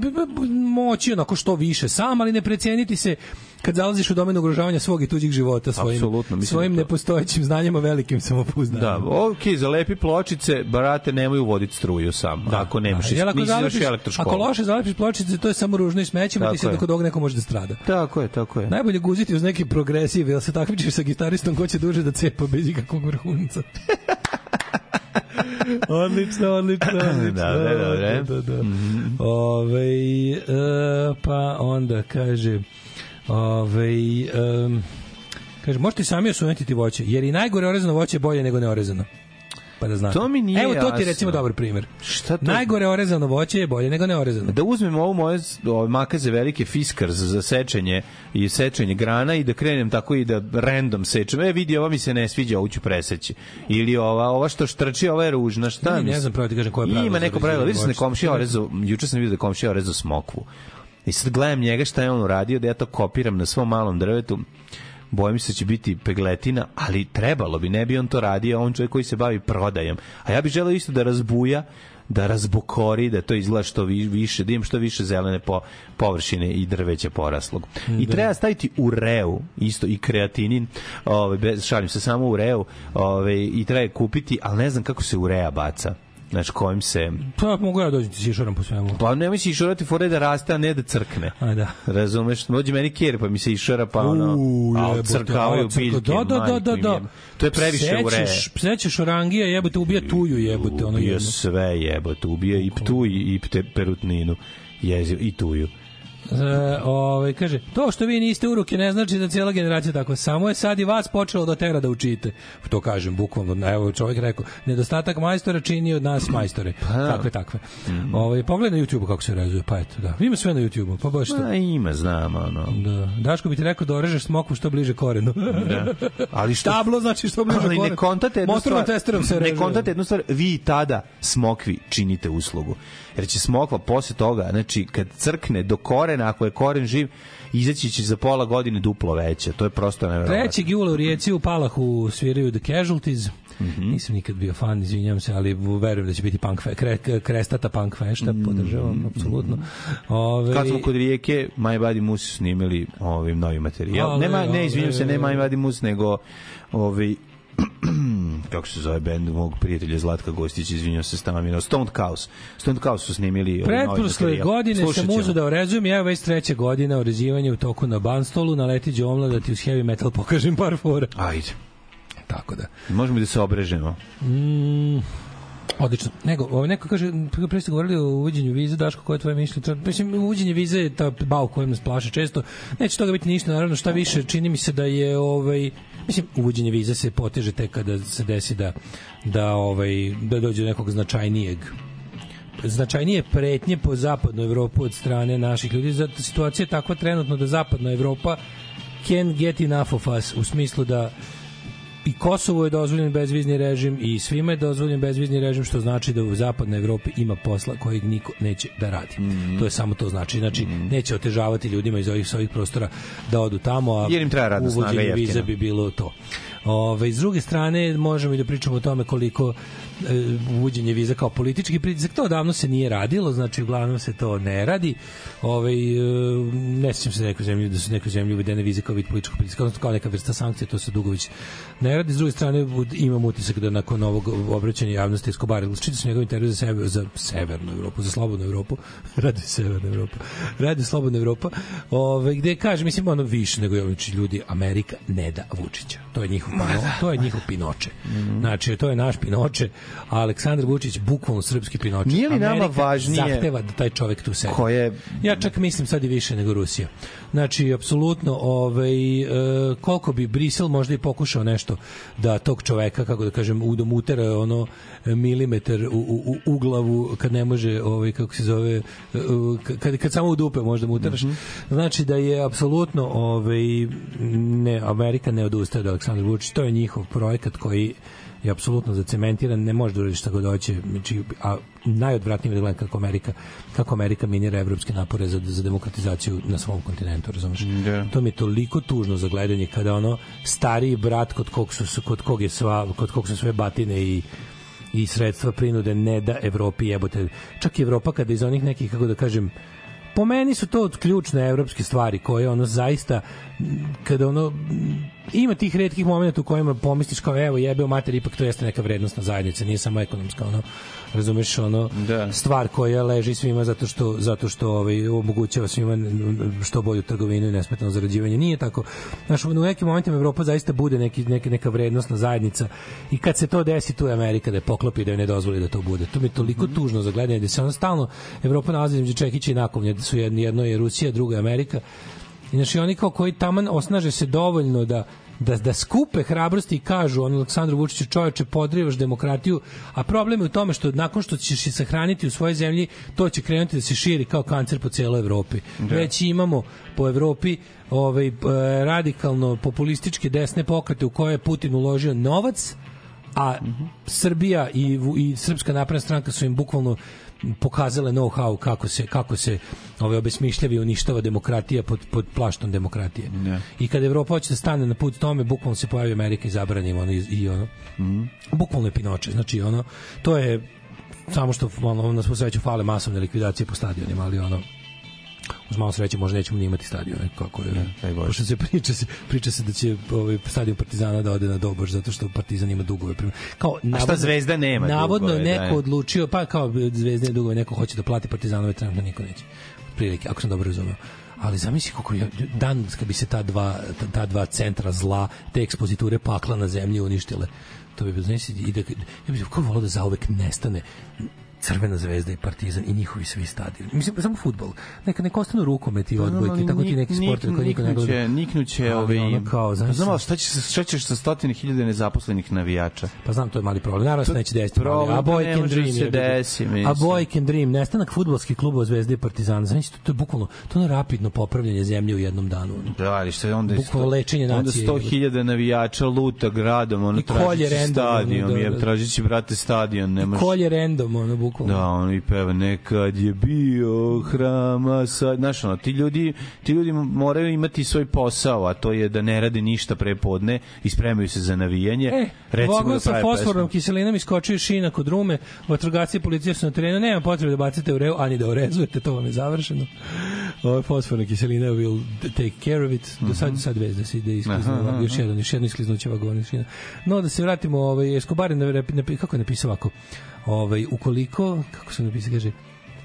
A: moći onako što više sam, ali ne preceniti se kad zalaziš u domenu ugrožavanja svog i tuđih života svojim,
B: Apsolutno, mislim
A: svojim
B: da to-
A: nepostojećim znanjima velikim samopouzdanjem.
B: Da, ok, za lepi pločice, brate, nemoj uvoditi struju sam. Da, ako nemaš,
A: Da, jer ako
B: nisi
A: zalepiš-. Ako loše zalepiš pločice, to je samo ružno i smećemo
B: Tako
A: ti se kod ovog neko može da strada.
B: Tako je, tako je.
A: Najbolje guziti uz neki progresiv, jel se takmičiš sa gitaristom ko će duže da cepa bez ikakvog vrhunca. odlično, odlično, odlično.
B: Dobre, dobre.
A: Da, da, da. Ovaj, e, pa onda kaže, ovaj, em, kaže, možete sami osujetiti voće, jer i najgore orezano voće je bolje nego neorezano. Pa da znate.
B: To mi nije
A: Evo to ti recimo dobar primjer.
B: Šta to?
A: Najgore orezano voće je bolje nego neorezano.
B: Da uzmemo ovo moje ove makaze velike fiskars za sečenje i sečenje grana i da krenem tako i da random sečem. E vidi, ova mi se ne sviđa, ovu ću preseći. Ili ova, ova što štrči, ova je ružna. Šta
A: Ne, ne znam pravo ti kažem koje je pravilo
B: Ima
A: za
B: neko pravilo. sam da komšija orezo, juče sam vidio da komšija orezo smokvu. I sad gledam njega šta je on uradio, da ja to kopiram na svom malom drvetu. Bojim se da će biti pegletina, ali trebalo bi, ne bi on to radio, on čovjek koji se bavi prodajom. A ja bih želeo isto da razbuja, da razbukori, da to izgleda što vi- više, da imam što više zelene po, površine i drveća poraslog. I
A: Da.
B: treba staviti ureu, isto i kreatinin, ovaj bez šalim se samo ureu, ovaj i treba kupiti, ali ne znam kako se urea baca. Znači kojim se
A: Pa mogu ja dođem ti sišoram po svemu.
B: pa nemoj se išorati fore da raste, a ne da crkne.
A: A da.
B: Razumeš? Dođe meni kjer, pa mi se išora, pa ono,
A: U,
B: a crkavaju biljke.
A: Da, da, da, da, da.
B: To je previše ureje.
A: Sećeš- Sećeš orangija, jebote, ubija tuju, jebote, ono jedno.
B: sve jebote, ubio i ptuj i pte, perutninu. Jezio, i tuju.
A: E, ovaj, kaže, to što vi niste u ruke ne znači da cijela generacija tako. Samo je sad i vas počelo da tera da učite. To kažem, bukvalno. Evo, čovjek rekao, nedostatak majstora čini od nas majstore. Takve, takve. Ovaj, pogledaj na YouTube kako se rezuje, pa eto, da. Ima sve na YouTube, pa baš to.
B: Ma ima, znam, ono.
A: Da. Daško bi ti rekao da orežeš smokvu što bliže korenu.
B: Da. Ali što
A: Tablo znači što bliže
B: Ali
A: korenu.
B: ne kontate jednu stvar.
A: testerom se
B: Ne kontate jednu stvar, vi tada smokvi činite uslugu. Jer će smokva posle toga, znači kad crkne do korena, ako je koren živ, izaći će za pola godine duplo veće. To je prosto nevjerovatno.
A: 3. jula u Rijeci u Palahu sviraju The Casualties.
B: Mhm.
A: Nisam nikad bio fan, izvinjam se, ali verujem da će biti punk fe, kre, krestata punk fešta, podržavam, apsolutno. Ove,
B: Kad smo kod rijeke, My Body Moose snimili ovim novi materijal.
A: Ale,
B: Nema, ne, izvinjam se, ne My Body Moose, nego ovi kako se zove bend mog prijatelja Zlatka Gostića, izvinjam se Stamina, Stoned Cows. Stoned Cows su snimili ovaj novi
A: Pretprošle godine
B: Slušat
A: sam uzeo da orezujem i evo već treća godina orezivanja u toku na banstolu, naleti Đomla da ti uz heavy metal pokažem par fora.
B: Ajde.
A: Tako da.
B: Možemo da se obrežemo.
A: Mm, odlično. Nego, ovaj neko kaže, pre ste govorili o uvođenju vize, Daško, koje je tvoje mišljenje? To- Mislim, uvođenje vize je ta bau kojim nas plaše često. Neće toga biti ništa, naravno, šta više, čini mi se da je, ovaj, mislim, uvođenje vize se poteže tek kada se desi da, da, ovaj, da dođe do nekog značajnijeg značajnije pretnje po zapadnu Evropu od strane naših ljudi. Zato situacija je takva trenutno da zapadna Evropa can get enough of us u smislu da i Kosovo je dozvoljen bezvizni režim i svima je dozvoljen bezvizni režim što znači da u zapadnoj Evropi ima posla kojeg niko neće da radi.
B: Mhm.
A: To je samo to znači. Znači neće otežavati ljudima iz ovih sa ovih prostora da odu tamo, a
B: Jer im treba radna
A: uvođenje viza bi bilo to. Ove, s druge strane, možemo i da pričamo o tome koliko uvođenje viza kao politički pritisak, to davno se nije radilo, znači uglavnom se to ne radi. Ove, e, ne sjećam se nekoj zemlji da su nekoj zemlji uvedene vize kao vid političkog pritiska, odnosno kao neka vrsta sankcije, to se dugo već ne radi. S druge strane, imam utisak da nakon ovog obraćanja javnosti Escobar, čitao sam njegov intervju za, sever, za severnu Evropu, za slobodnu Evropu, radi severna Evropa, radi slobodna Evropa, ove, gde kaže, mislim, ono više nego znači, ljudi, Amerika ne da Vučića. To je njihov, pino, to je njihov pinoče. Znači, to je naš pinoče, a Aleksandar Vučić bukvalno srpski pinoče.
B: Nije li nama
A: Amerika
B: važnije-
A: zahteva da taj čovek tu sedi.
B: Ko je-
A: Ja čak mislim sad i više nego Rusija. Znači, apsolutno, ovaj, e, koliko bi Brisel možda i pokušao nešto da tog čoveka, kako da kažem, udom utera ono e, milimetar u, u, u- u glavu kad ne može, ovaj, kako se zove, e, kad, kad samo u dupe možda mu uteraš. Znači da je apsolutno ovaj, ne, Amerika ne odustaje od Aleksandra Vučića. To je njihov projekat koji je apsolutno zacementiran, ne može da uradi šta god hoće, znači, a najodvratnije je da gledam kako Amerika, kako Amerika minira evropske napore za, za demokratizaciju na svom kontinentu, razumeš?
B: Da.
A: To mi je toliko tužno za gledanje kada ono stariji brat kod kog su kod kog je sva kod kog su sve batine i i sredstva prinude ne da Evropi jebote. Čak i Evropa kada iz onih nekih kako da kažem po meni su to ključne evropske stvari koje ono zaista kada ono ima tih retkih momenata u kojima pomisliš kao evo jebeo mater ipak to jeste neka vrednostna zajednica nije samo ekonomska ono razumeš ono
B: Da.
A: stvar koja leži svima zato što zato što ovaj omogućava svima što bolju trgovinu i nesmetano zarađivanje. Nije tako. Znaš u nekim momentima Evropa zaista bude neki neka neka vrednostna zajednica i kad se to desi tu je Amerika da je poklopi da joj ne dozvoli da to bude. To mi je toliko tužno za gledanje da se ona stalno Evropa nalazi između čekića i nakovnja da su jedno, jedno je Rusija drugo je Amerika znači oni kao koji taman osnaže se dovoljno da da, da skupe hrabrosti i kažu on Aleksandru Vučiću čoveče podrivaš demokratiju a problem je u tome što nakon što ćeš se sahraniti u svojoj zemlji to će krenuti da se širi kao kancer po celoj Evropi
B: Da.
A: već imamo po Evropi ovaj e, radikalno populističke desne pokrete u koje je Putin uložio novac a Srbija i, i Srpska napredna stranka su im bukvalno pokazale know-how kako se kako se ove obesmišljavi i uništava demokratija pod pod plaštom demokratije.
B: Da.
A: I kad Evropa hoće da stane na put tome, bukvalno se pojavi Amerika i zabrani ono i, i ono. Bukvalno je pinoče. Znači ono to je samo što ono, na svu sreću fale masovne likvidacije po stadionima, ali ono uz malo sreće možda nećemo ni imati stadione kako je.
B: Bože.
A: Pošto se priča se priča se da će ovaj stadion Partizana da ode na Doboš zato što Partizan ima dugove prema. Kao
B: šta Zvezda nema
A: Navodno
B: dugove,
A: neko
B: da.
A: odlučio pa kao Zvezda je dugove neko hoće da plati Partizanove trenutno niko neće. Prilike, ako sam dobro razumeo ali zamisli kako je dan kad bi se ta dva ta, dva centra zla te ekspoziture pakla na zemlji uništile to bi bilo znači i da ja bih kako volao da zauvek nestane Crvena zvezda i Partizan i njihovi svi stadioni. Mislim, samo fudbal. Neka ne ostanu rukomet i odbojke, tako ti neki sportovi koji niko ne gleda.
B: Niknuće, niknuće ovaj...
A: ono kao, znaš,
B: Pa znam, šta, će se, šta ćeš sa stotine hiljade nezaposlenih navijača?
A: Pa znam, to je mali problem. Naravno se
B: To-
A: neće desiti.
B: problem,
A: a boy can dream.
B: se desi, mislim.
A: A boy can dream. Nestanak fudbalskih klubova Zvezde i Partizana. Znači, to, to je bukvalno, to je rapidno popravljanje zemlje u jednom danu.
B: Da, ali šta je onda...
A: Bukvalno lečenje
B: Onda
A: nacije,
B: 100 hiljada navijača luta gradom, ono
A: I kolje
B: tražići
A: random, ono,
B: stadion,
A: da,
B: je,
A: da.
B: tražići, brate, stadion, nemaš...
A: Kolje random, ono, bukvalno.
B: Da, ono i peva nekad je bio hrama sad, znaš, ono, ti ljudi, ti ljudi moraju imati svoj posao, a to je da ne rade ništa prepodne i spremaju se za navijanje.
A: E,
B: recimo da
A: sa fosfornom
B: pesmu.
A: kiselinom iskočio šina kod rume, vatrogasci i policija su na terenu, nema potrebe da bacite u reu, ani da orezujete, to vam je završeno. Ovo fosforna kiselina will take care of it. Do sad, sad vez da se ide iskliznu,
B: Aha, aha,
A: još jedno, još jedno iskliznuće vagona iz šina. No, da se vratimo, ovaj, Escobar je kako je napisao ovako, ovaj, ukoliko, kako se napisao, kaže,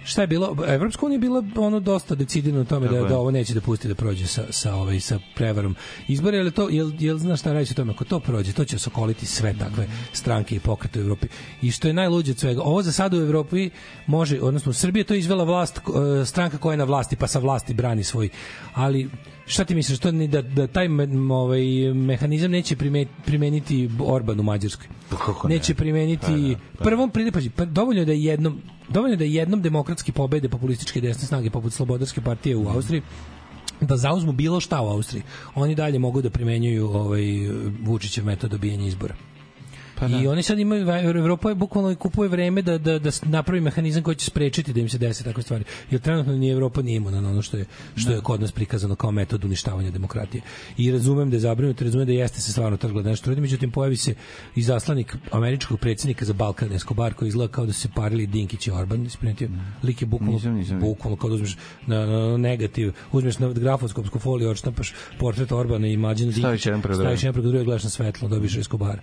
A: šta je bilo Evropska unija je bila ono dosta decidirana u tome da,
B: Tako
A: da ovo neće da pusti da prođe sa sa ovaj sa prevarom. Izbora ili to jel jel znaš šta reći o tome? Ako to prođe to će sokoliti sve takve stranke i pokrete u Evropi. I što je najluđe od svega ovo za sada u Evropi može odnosno u Srbiji je to izvela vlast eh, stranka koja je na vlasti pa sa vlasti brani svoj ali šta ti misliš to ni da, da taj me, ovaj mehanizam neće prime- primeniti Orban u Mađarskoj
B: Pa kako ne?
A: neće primeniti
B: Pa da, pa
A: prvom pazi pa dovoljno je da je jednom dovoljno je da jednom demokratski pobede populističke desne snage poput Slobodarske partije u Austriji da zauzmu bilo šta u Austriji, oni dalje mogu da primenjuju ovaj Vučićev metod dobijanja izbora. Pa I oni sad imaju Evropa je bukvalno kupuje vreme da da da napravi mehanizam koji će sprečiti da im se desi takve stvari. Jer trenutno ni Evropa nije imuna na ono što je što je kod nas prikazano kao metod uništavanja demokratije. I razumem da je zabrinut, razumem da jeste se stvarno trgla da nešto radi, međutim pojavi se i zaslanik američkog predsjednika za Balkan Escobar koji izgleda kao da se parili Dinkić i Orban, isprimetio. Lik je bukvalno
B: Nisam, nisam
A: bukvalno kao da uzmeš na, na, na negativ, uzmeš na grafoskopsku foliju, odštampaš portret Orbana i Mlađana Dinkića.
B: Staviš jedan preko druge.
A: druge, gledaš na svetlo, dobiš Escobara.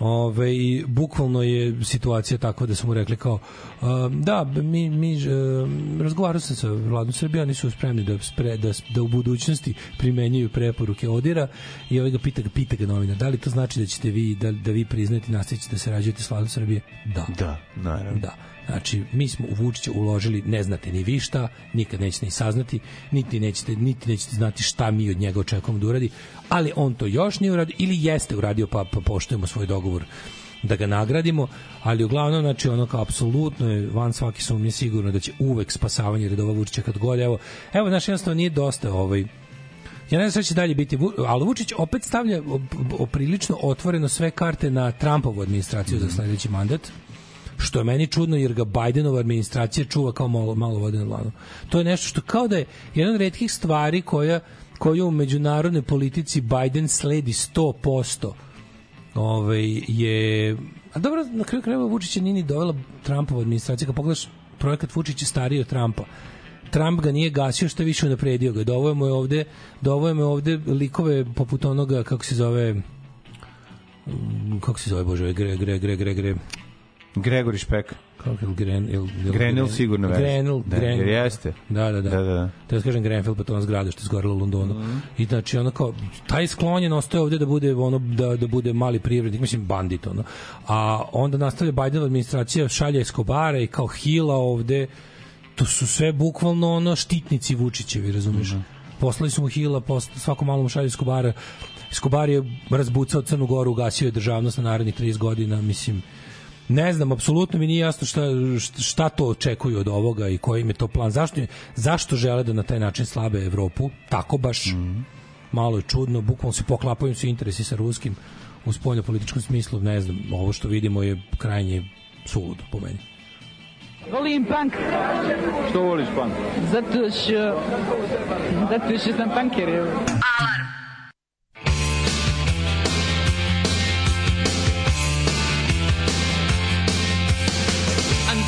A: Ove, i bukvalno je situacija tako da su mu rekli kao um, da, mi, mi um, razgovarao sam sa vladom Srbije, oni su spremni da, spre, da, da u budućnosti primenjuju preporuke Odira i ovaj ga pita, pita ga novina, da li to znači da ćete vi, da, da vi priznati nastaviti da se rađujete s vladom Srbije? Da.
B: Da, naravno.
A: Da. Znači, mi smo u Vučića uložili, ne znate ni vi šta, nikad nećete ni saznati, niti nećete, niti nećete znati šta mi od njega očekujemo da uradi, ali on to još nije uradio, ili jeste uradio, pa, pa poštujemo svoj dogovor da ga nagradimo, ali uglavnom znači ono kao apsolutno je van svake sumnje sigurno da će uvek spasavanje redova Vučića kad god evo evo znači jednostavno nije dosta ovaj Ja ne znam šta će dalje biti, ali Vučić opet stavlja o- o- prilično otvoreno sve karte na Trumpovu administraciju za sledeći mandat što je meni čudno jer ga Bidenova administracija čuva kao malo, malo vode na dlanu. To je nešto što kao da je jedna od retkih stvari koja koju u međunarodnoj politici Biden sledi 100% ovaj, je... A dobro, na kraju krajeva Vučića nije ni dovela Trumpova administracija. Kad pogledaš, projekat Vučić je stariji od Trumpa. Trump ga nije gasio, što više unapredio ga. Dovojemo je ovde, dovojemo je ovde likove poput onoga, kako se zove, kako se zove, bože, gre, gre, gre, gre, gre,
B: Gregori Špek.
A: kako je Gren, il, il,
B: Grenell sigurno veze.
A: Grenell,
B: Da,
A: Grenell.
B: jer jeste.
A: Da, da, da.
B: Da, da, da.
A: Te da kažem Grenfell, pa to ona zgrada što je zgorela u Londonu.
B: Mhm.
A: I znači, ono kao, taj sklonjen ostaje ovde da bude, ono, da, da bude mali privrednik, mislim, bandit, ono. A onda nastavlja Bidenova administracija, šalje Escobara i kao Hila ovde, to su sve bukvalno ono štitnici Vučićevi, razumeš?
B: Mhm.
A: Poslali su mu Hila, posle, svako malo mu šalje Escobara. Escobar je razbucao Crnu Goru, ugasio je državnost na narednih 30 godina, mislim, ne znam, apsolutno mi nije jasno šta, šta to očekuju od ovoga i koji im je to plan. Zašto, zašto žele da na taj način slabe Evropu? Tako baš. Malo je čudno, bukvalno se poklapaju se interesi sa ruskim u spoljno-političkom smislu, ne znam, ovo što vidimo je krajnje suludo po meni.
M: Volim punk.
N: Što voliš punk?
M: Zato što... Zato što sam punker. Alarm.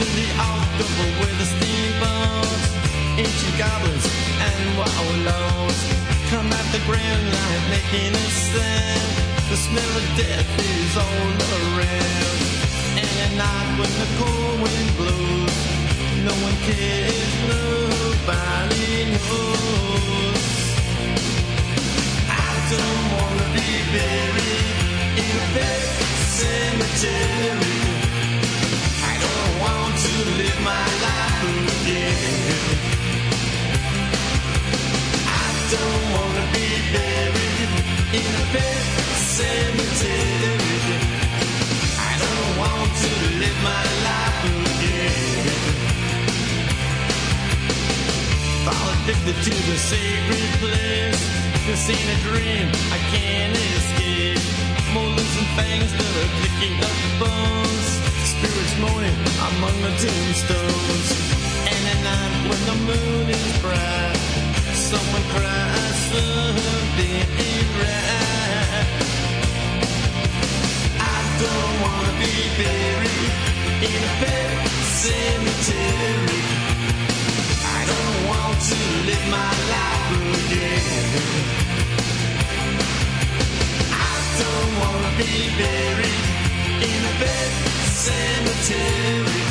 F: Under the October with the steamboats, ancient goblins and wallows come at the grand line making a sound. The smell of death is all around. And at night when the cold wind blows, no one cares, nobody knows. I don't wanna be buried in a pet cemetery. Addicted to the sacred place. This ain't a dream I can't escape. Molars and fangs that are picking up the bones. Spirits moaning among the tombstones. And at night when the moon is bright, someone cries something ain't right. I don't wanna be buried in a pet cemetery. I don't want to live my life again. I don't wanna be buried in a pet cemetery.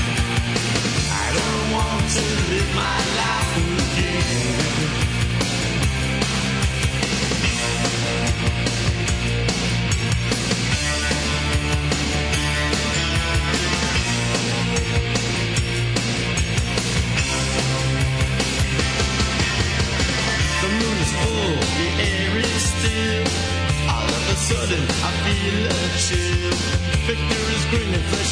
F: I don't want to live my life again.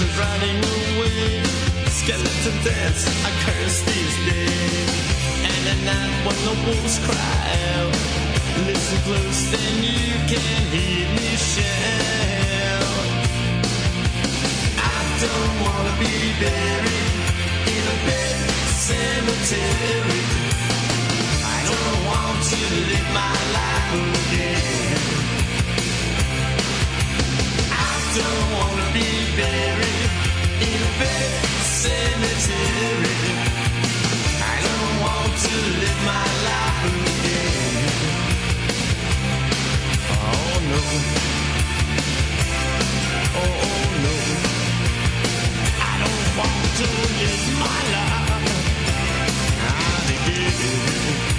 F: Is riding away. Skeleton dance, I curse these days. And at night when the wolves cry out. Listen close, then you can hear me shout. I don't wanna be buried in a bed cemetery. I don't want to live my life again. I don't wanna be buried in a bed cemetery. I don't want to live my life again. Oh no. Oh, oh no. I don't want to live my life again.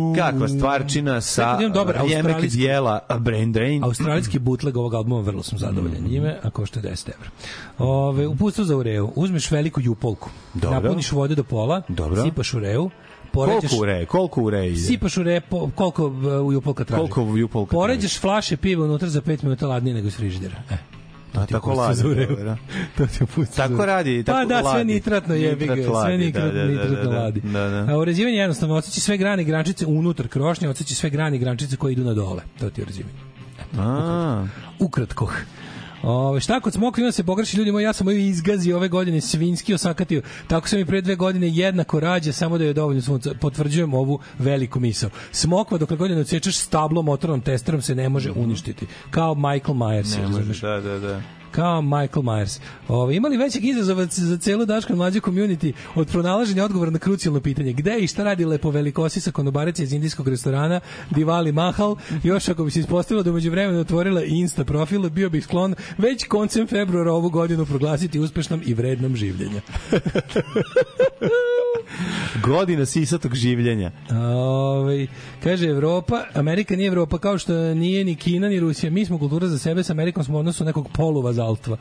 B: Kakva stvarčina sa
A: Čekaj, imam dobar
B: Jemek
A: australijski-
B: dijela a Brain Drain.
A: Australijski bootleg ovog albuma, vrlo sam zadovoljan njime, a košta 10 evra. Ove, uputstvo za ureu. Uzmeš veliku jupolku,
B: Dobro.
A: napuniš vode do pola,
B: Dobro.
A: sipaš ureu, poređaš...
B: Koliko ure? Koliko ure ide?
A: Sipaš u repo, koliko uh, jupolka traži.
B: Koliko jupolka
A: Poređaš flaše piva unutra za 5 minuta ladnije nego iz frižidera. E.
B: A,
A: ti
B: tako ladi. dobro.
A: To ti za
B: Tako radi, tako
A: Pa da, sve
B: ladi.
A: nitratno jebi ga,
B: Nitrat
A: sve
B: ladi,
A: nitrat,
B: da, da, da,
A: nitratno
B: da, da.
A: ladi.
B: Da, da.
A: A urezivanje je jednostavno, odsjeći sve grane i grančice unutar krošnje, odsjeći sve grane i grančice koje idu na dole. To ti je urezivanje. Ukratko. Ove, šta kod smokvina se pogreši ljudi moji, ja sam moju izgazi ove godine svinski osakatio. Tako sam i pre dve godine jednako rađa, samo da je dovoljno sunca. Potvrđujem ovu veliku misao. Smokva dokle god je ne odsečeš stablo motornom testerom se ne može uništiti. Kao Michael Myers.
B: ne može, da, da, da.
A: Kao Michael Myers. Ove, imali većeg izazova za celu Daško mlađu community od pronalaženja odgovora na krucijalno pitanje. Gde i šta radi lepo velikosisa konobarica iz indijskog restorana Divali Mahal? Još ako bi se ispostavilo da umeđu vremena otvorila Insta profil, bio bih sklon već koncem februara ovu godinu proglasiti uspešnom i vrednom življenja.
B: Godina sisatog življenja.
A: Ove, kaže Evropa, Amerika nije Evropa kao što nije ni Kina ni Rusija. Mi smo kultura za sebe, sa Amerikom smo u odnosu nekog poluvazalstva.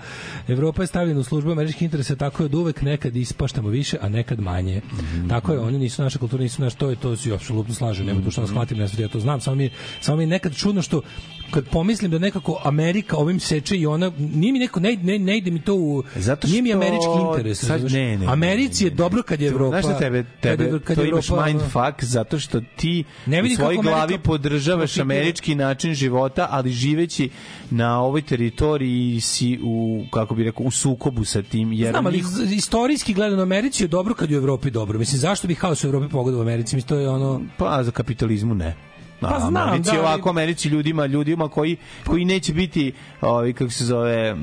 A: Evropa je stavljena u službu američkih interesa, tako je od uvek nekad ispaštamo više, a nekad manje. Tako je, oni nisu naša kultura, nisu naš, to je, to se apsolutno slažem, nema tu šta da shvatim, ne ja to znam, samo mi, samo mi nekad čudno što kad pomislim da nekako Amerika ovim seče i ona, nije mi neko, ne, ne, ne ide mi to u,
B: Zato
A: nije mi
B: što-
A: američki interes.
B: sad ne, ne, ne,
A: Americi je dobro kad je Evropa...
B: Znaš šta tebe,
A: kad
B: tebe
A: je- kad
B: to
A: je
B: imaš
A: Evropa-
B: mindfuck zato što ti
A: Ne
B: u svojoj
A: kako Amerika
B: glavi podržavaš američki način života, ali živeći na ovoj teritoriji si u, kako bi rekao, u sukobu sa tim. Jer
A: Znam, ali
B: njih-
A: istorijski gledano Americi je dobro kad je u Evropi dobro. Mislim, zašto bi haos u Evropi pogodao u Americi? Mislim, to je ono...
B: Pa za kapitalizmu ne.
A: Pa
B: A,
A: znam,
B: Americi
A: da, ali-
B: ovako Americi ljudima ljudima koji koji neće biti ovi kako se zove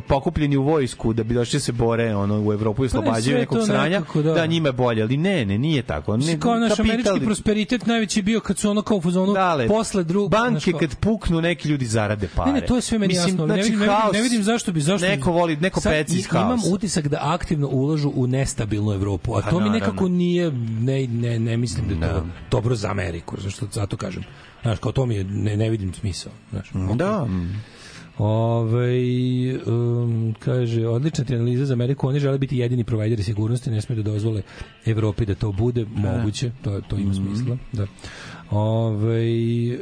B: pokupljeni u vojsku da bi došli da se bore ono u Evropu i
A: Pa ne,
B: oslobađaju
A: sve
B: nekog sranja
A: nekako,
B: da.
A: da.
B: njima je bolje ali ne ne nije tako ne
A: kao naš
B: kapital-
A: američki prosperitet najveći bio kad su ono kao u fazonu
B: Dale,
A: posle drugog...
B: banke kad puknu neki ljudi zarade pare
A: Ne, ne, to je sve meni
B: Mislim,
A: jasno.
B: znači,
A: ne, vidim, ne, vidim,
B: haos-
A: ne vidim zašto bi zašto
B: neko voli neko peci iz
A: Imam utisak da aktivno ulažu u nestabilnu Evropu, a
B: Pa
A: to mi
B: naravno.
A: nekako nije ne ne ne mislim da je to dobro za Ameriku, zašto zato kažem. Znaš, kao to mi je, ne, ne vidim smisao. Znaš,
B: da
A: Ove, um, kaže, odlična ti analiza za Ameriku, oni žele biti jedini provajderi sigurnosti, ne smiju da dozvole Evropi da to bude, moguće, to, to ima smisla. Da. Ove,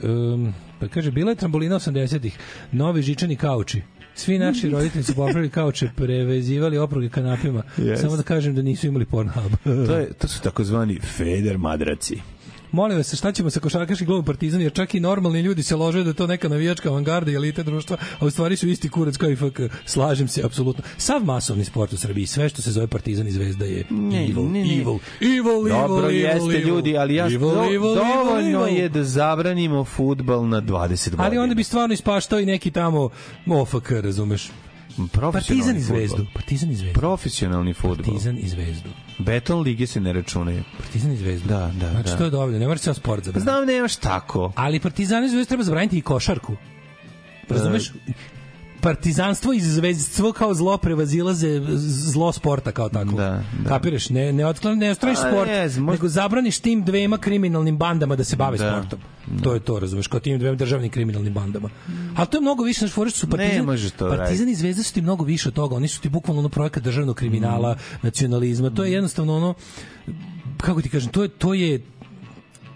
A: um, pa kaže, bila je trambolina 80-ih, novi žičani kauči. Svi naši roditelji su popravili kauče, prevezivali opruge kanapima.
B: Yes.
A: Samo da kažem da nisu imali Pornhub.
B: to je to su takozvani feder madraci
A: Molim vas, šta ćemo sa košarkaškim klubom Partizan, jer čak i normalni ljudi se lože da to neka navijačka avangarda i elite društva, a u stvari su isti kurac kao i FK. Slažem se, apsolutno. Sav masovni sport u Srbiji, sve što se zove Partizan i Zvezda je
B: Ne,
A: evil,
B: ne, ne.
A: evil, evil,
B: Dobro
A: evil,
B: jeste
A: evil,
B: ljudi, ali ja
A: evil,
B: do,
A: evil, evil,
B: dovoljno
A: evil.
B: je da zabranimo fudbal na 20 godina.
A: Ali onda bi stvarno ispaštao i neki tamo OFK, razumeš? Partizan i Zvezdu. Partizan i Zvezdu.
B: Profesionalni fudbal.
A: Partizan i Zvezdu.
B: Beton lige se ne računaju.
A: Partizan i Zvezdu.
B: Da, da,
A: Znači,
B: da.
A: to je dovoljno, ne moraš ceo sport zabraniti.
B: Znam, nemaš tako.
A: Ali Partizan i Zvezdu treba zabraniti i košarku. Razumeš? Partizanstvo i zvezdstvo kao zlo prevazilaze zlo sporta kao tako.
B: Da, da.
A: Kapiraš? Ne, ne, otklan, ne ostraniš sport,
B: ne znam, možda-
A: nego zabraniš tim dvema kriminalnim bandama da se bave
B: Da,
A: sportom. To je to, razumeš, kao tim dvema državnim kriminalnim bandama. Ali to je mnogo više, znaš, su Partizan,
B: Ne može to
A: Partizan i Zvezda su ti mnogo više od toga. Oni su ti bukvalno ono projekat državnog kriminala, nacionalizma. To je jednostavno ono kako ti kažem, to je to je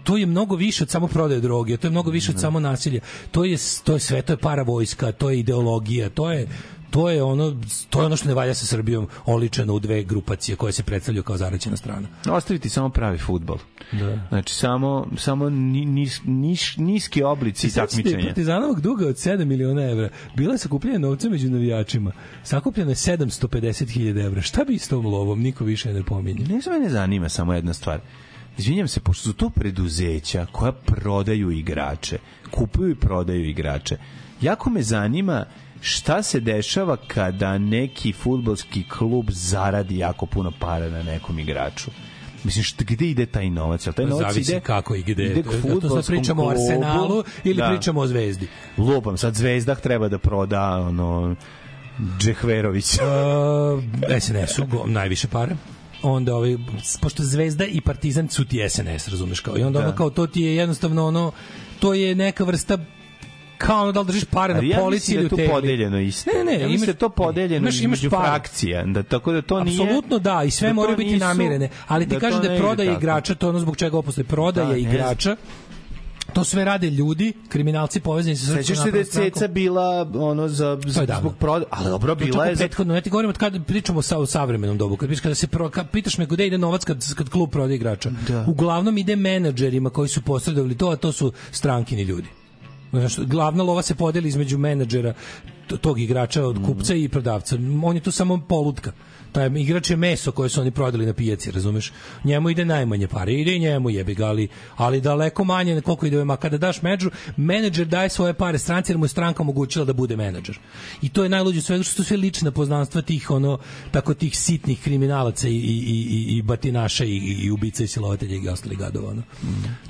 A: to je mnogo više od samo prodaje droge, to je mnogo više od samo nasilja. To je to je sve, to je paravojska, to je ideologija, to je to je ono to je ono što ne valja sa Srbijom oličeno u dve grupacije koje se predstavljaju kao zaraćena strana.
B: Ostaviti samo pravi futbol.
A: Da.
B: Znači, samo, samo ni, nis, niš, niski oblici takmičenja.
A: Partizanovog duga od 7 miliona evra. Bila je sakupljanje novca među navijačima. Sakupljeno je 750.000 evra. Šta bi s tom lovom? Niko više ne pominje.
B: Ne mene zanima samo jedna stvar. Izvinjam se, pošto su to preduzeća koja prodaju igrače, kupuju i prodaju igrače, jako me zanima šta se dešava kada neki futbolski klub zaradi jako puno para na nekom igraču. Mislim, šta, gde ide taj novac? Jel taj novac
A: Zavisi
B: ide,
A: kako i gde.
B: Ide k
A: sad pričamo o
B: klubu?
A: Arsenalu ili
B: Da.
A: pričamo o Zvezdi.
B: Lupam, sad Zvezda treba da proda ono, Džehverović.
A: Uh, SNS-u go- najviše pare onda ovaj pošto Zvezda i Partizan su ti SNS razumeš kao i onda
B: Da.
A: ono kao to ti je jednostavno ono to je neka vrsta kao ono da li držiš pare na
B: ja
A: polici
B: mislim da
A: ili
B: je
A: u
B: to
A: tegli.
B: podeljeno isto.
A: Ne, ne,
B: ja mislim
A: imaš-
B: da je to podeljeno
A: imaš- imaš
B: između
A: para.
B: frakcija. Da, tako da to nije...
A: Apsolutno da, i sve
B: da to
A: moraju biti
B: nisu-
A: namirene. Ali ti
B: da
A: kažem
B: to
A: da
B: ne
A: je prodaja igrača, to je ono zbog čega ovo postoji. Prodaja
B: Da, ne
A: igrača, to sve rade ljudi, kriminalci povezani sa Srpskom
B: Sećaš se da je. Ceca bila ono za, za zbog prodaje, ali dobro bila je
A: prethodno, ja ti govorim od kada pričamo sa u savremenom dobu, kad, kada se pro, kad pitaš me gde ide novac kad, kad klub prodaje igrača.
B: Da.
A: Uglavnom ide menadžerima koji su posredovali to, a to su strankini ljudi. Znaš, glavna lova se podeli između menadžera tog igrača od kupca i prodavca. On je tu samo polutka. Taj igrač je meso koje su oni prodali na pijaci, razumeš? Njemu ide najmanje pare, ide i njemu jebi ga, ali, ali daleko manje nego koliko ide ovima. Kada daš menadžer, menadžer daje svoje pare stranci jer mu je stranka omogućila da bude menadžer. I to je najluđe svega što su sve lična poznanstva tih ono tako tih sitnih kriminalaca i, i, i, i- batinaša i, i, i ubica i silovatelja i ostalih gadova. Ono.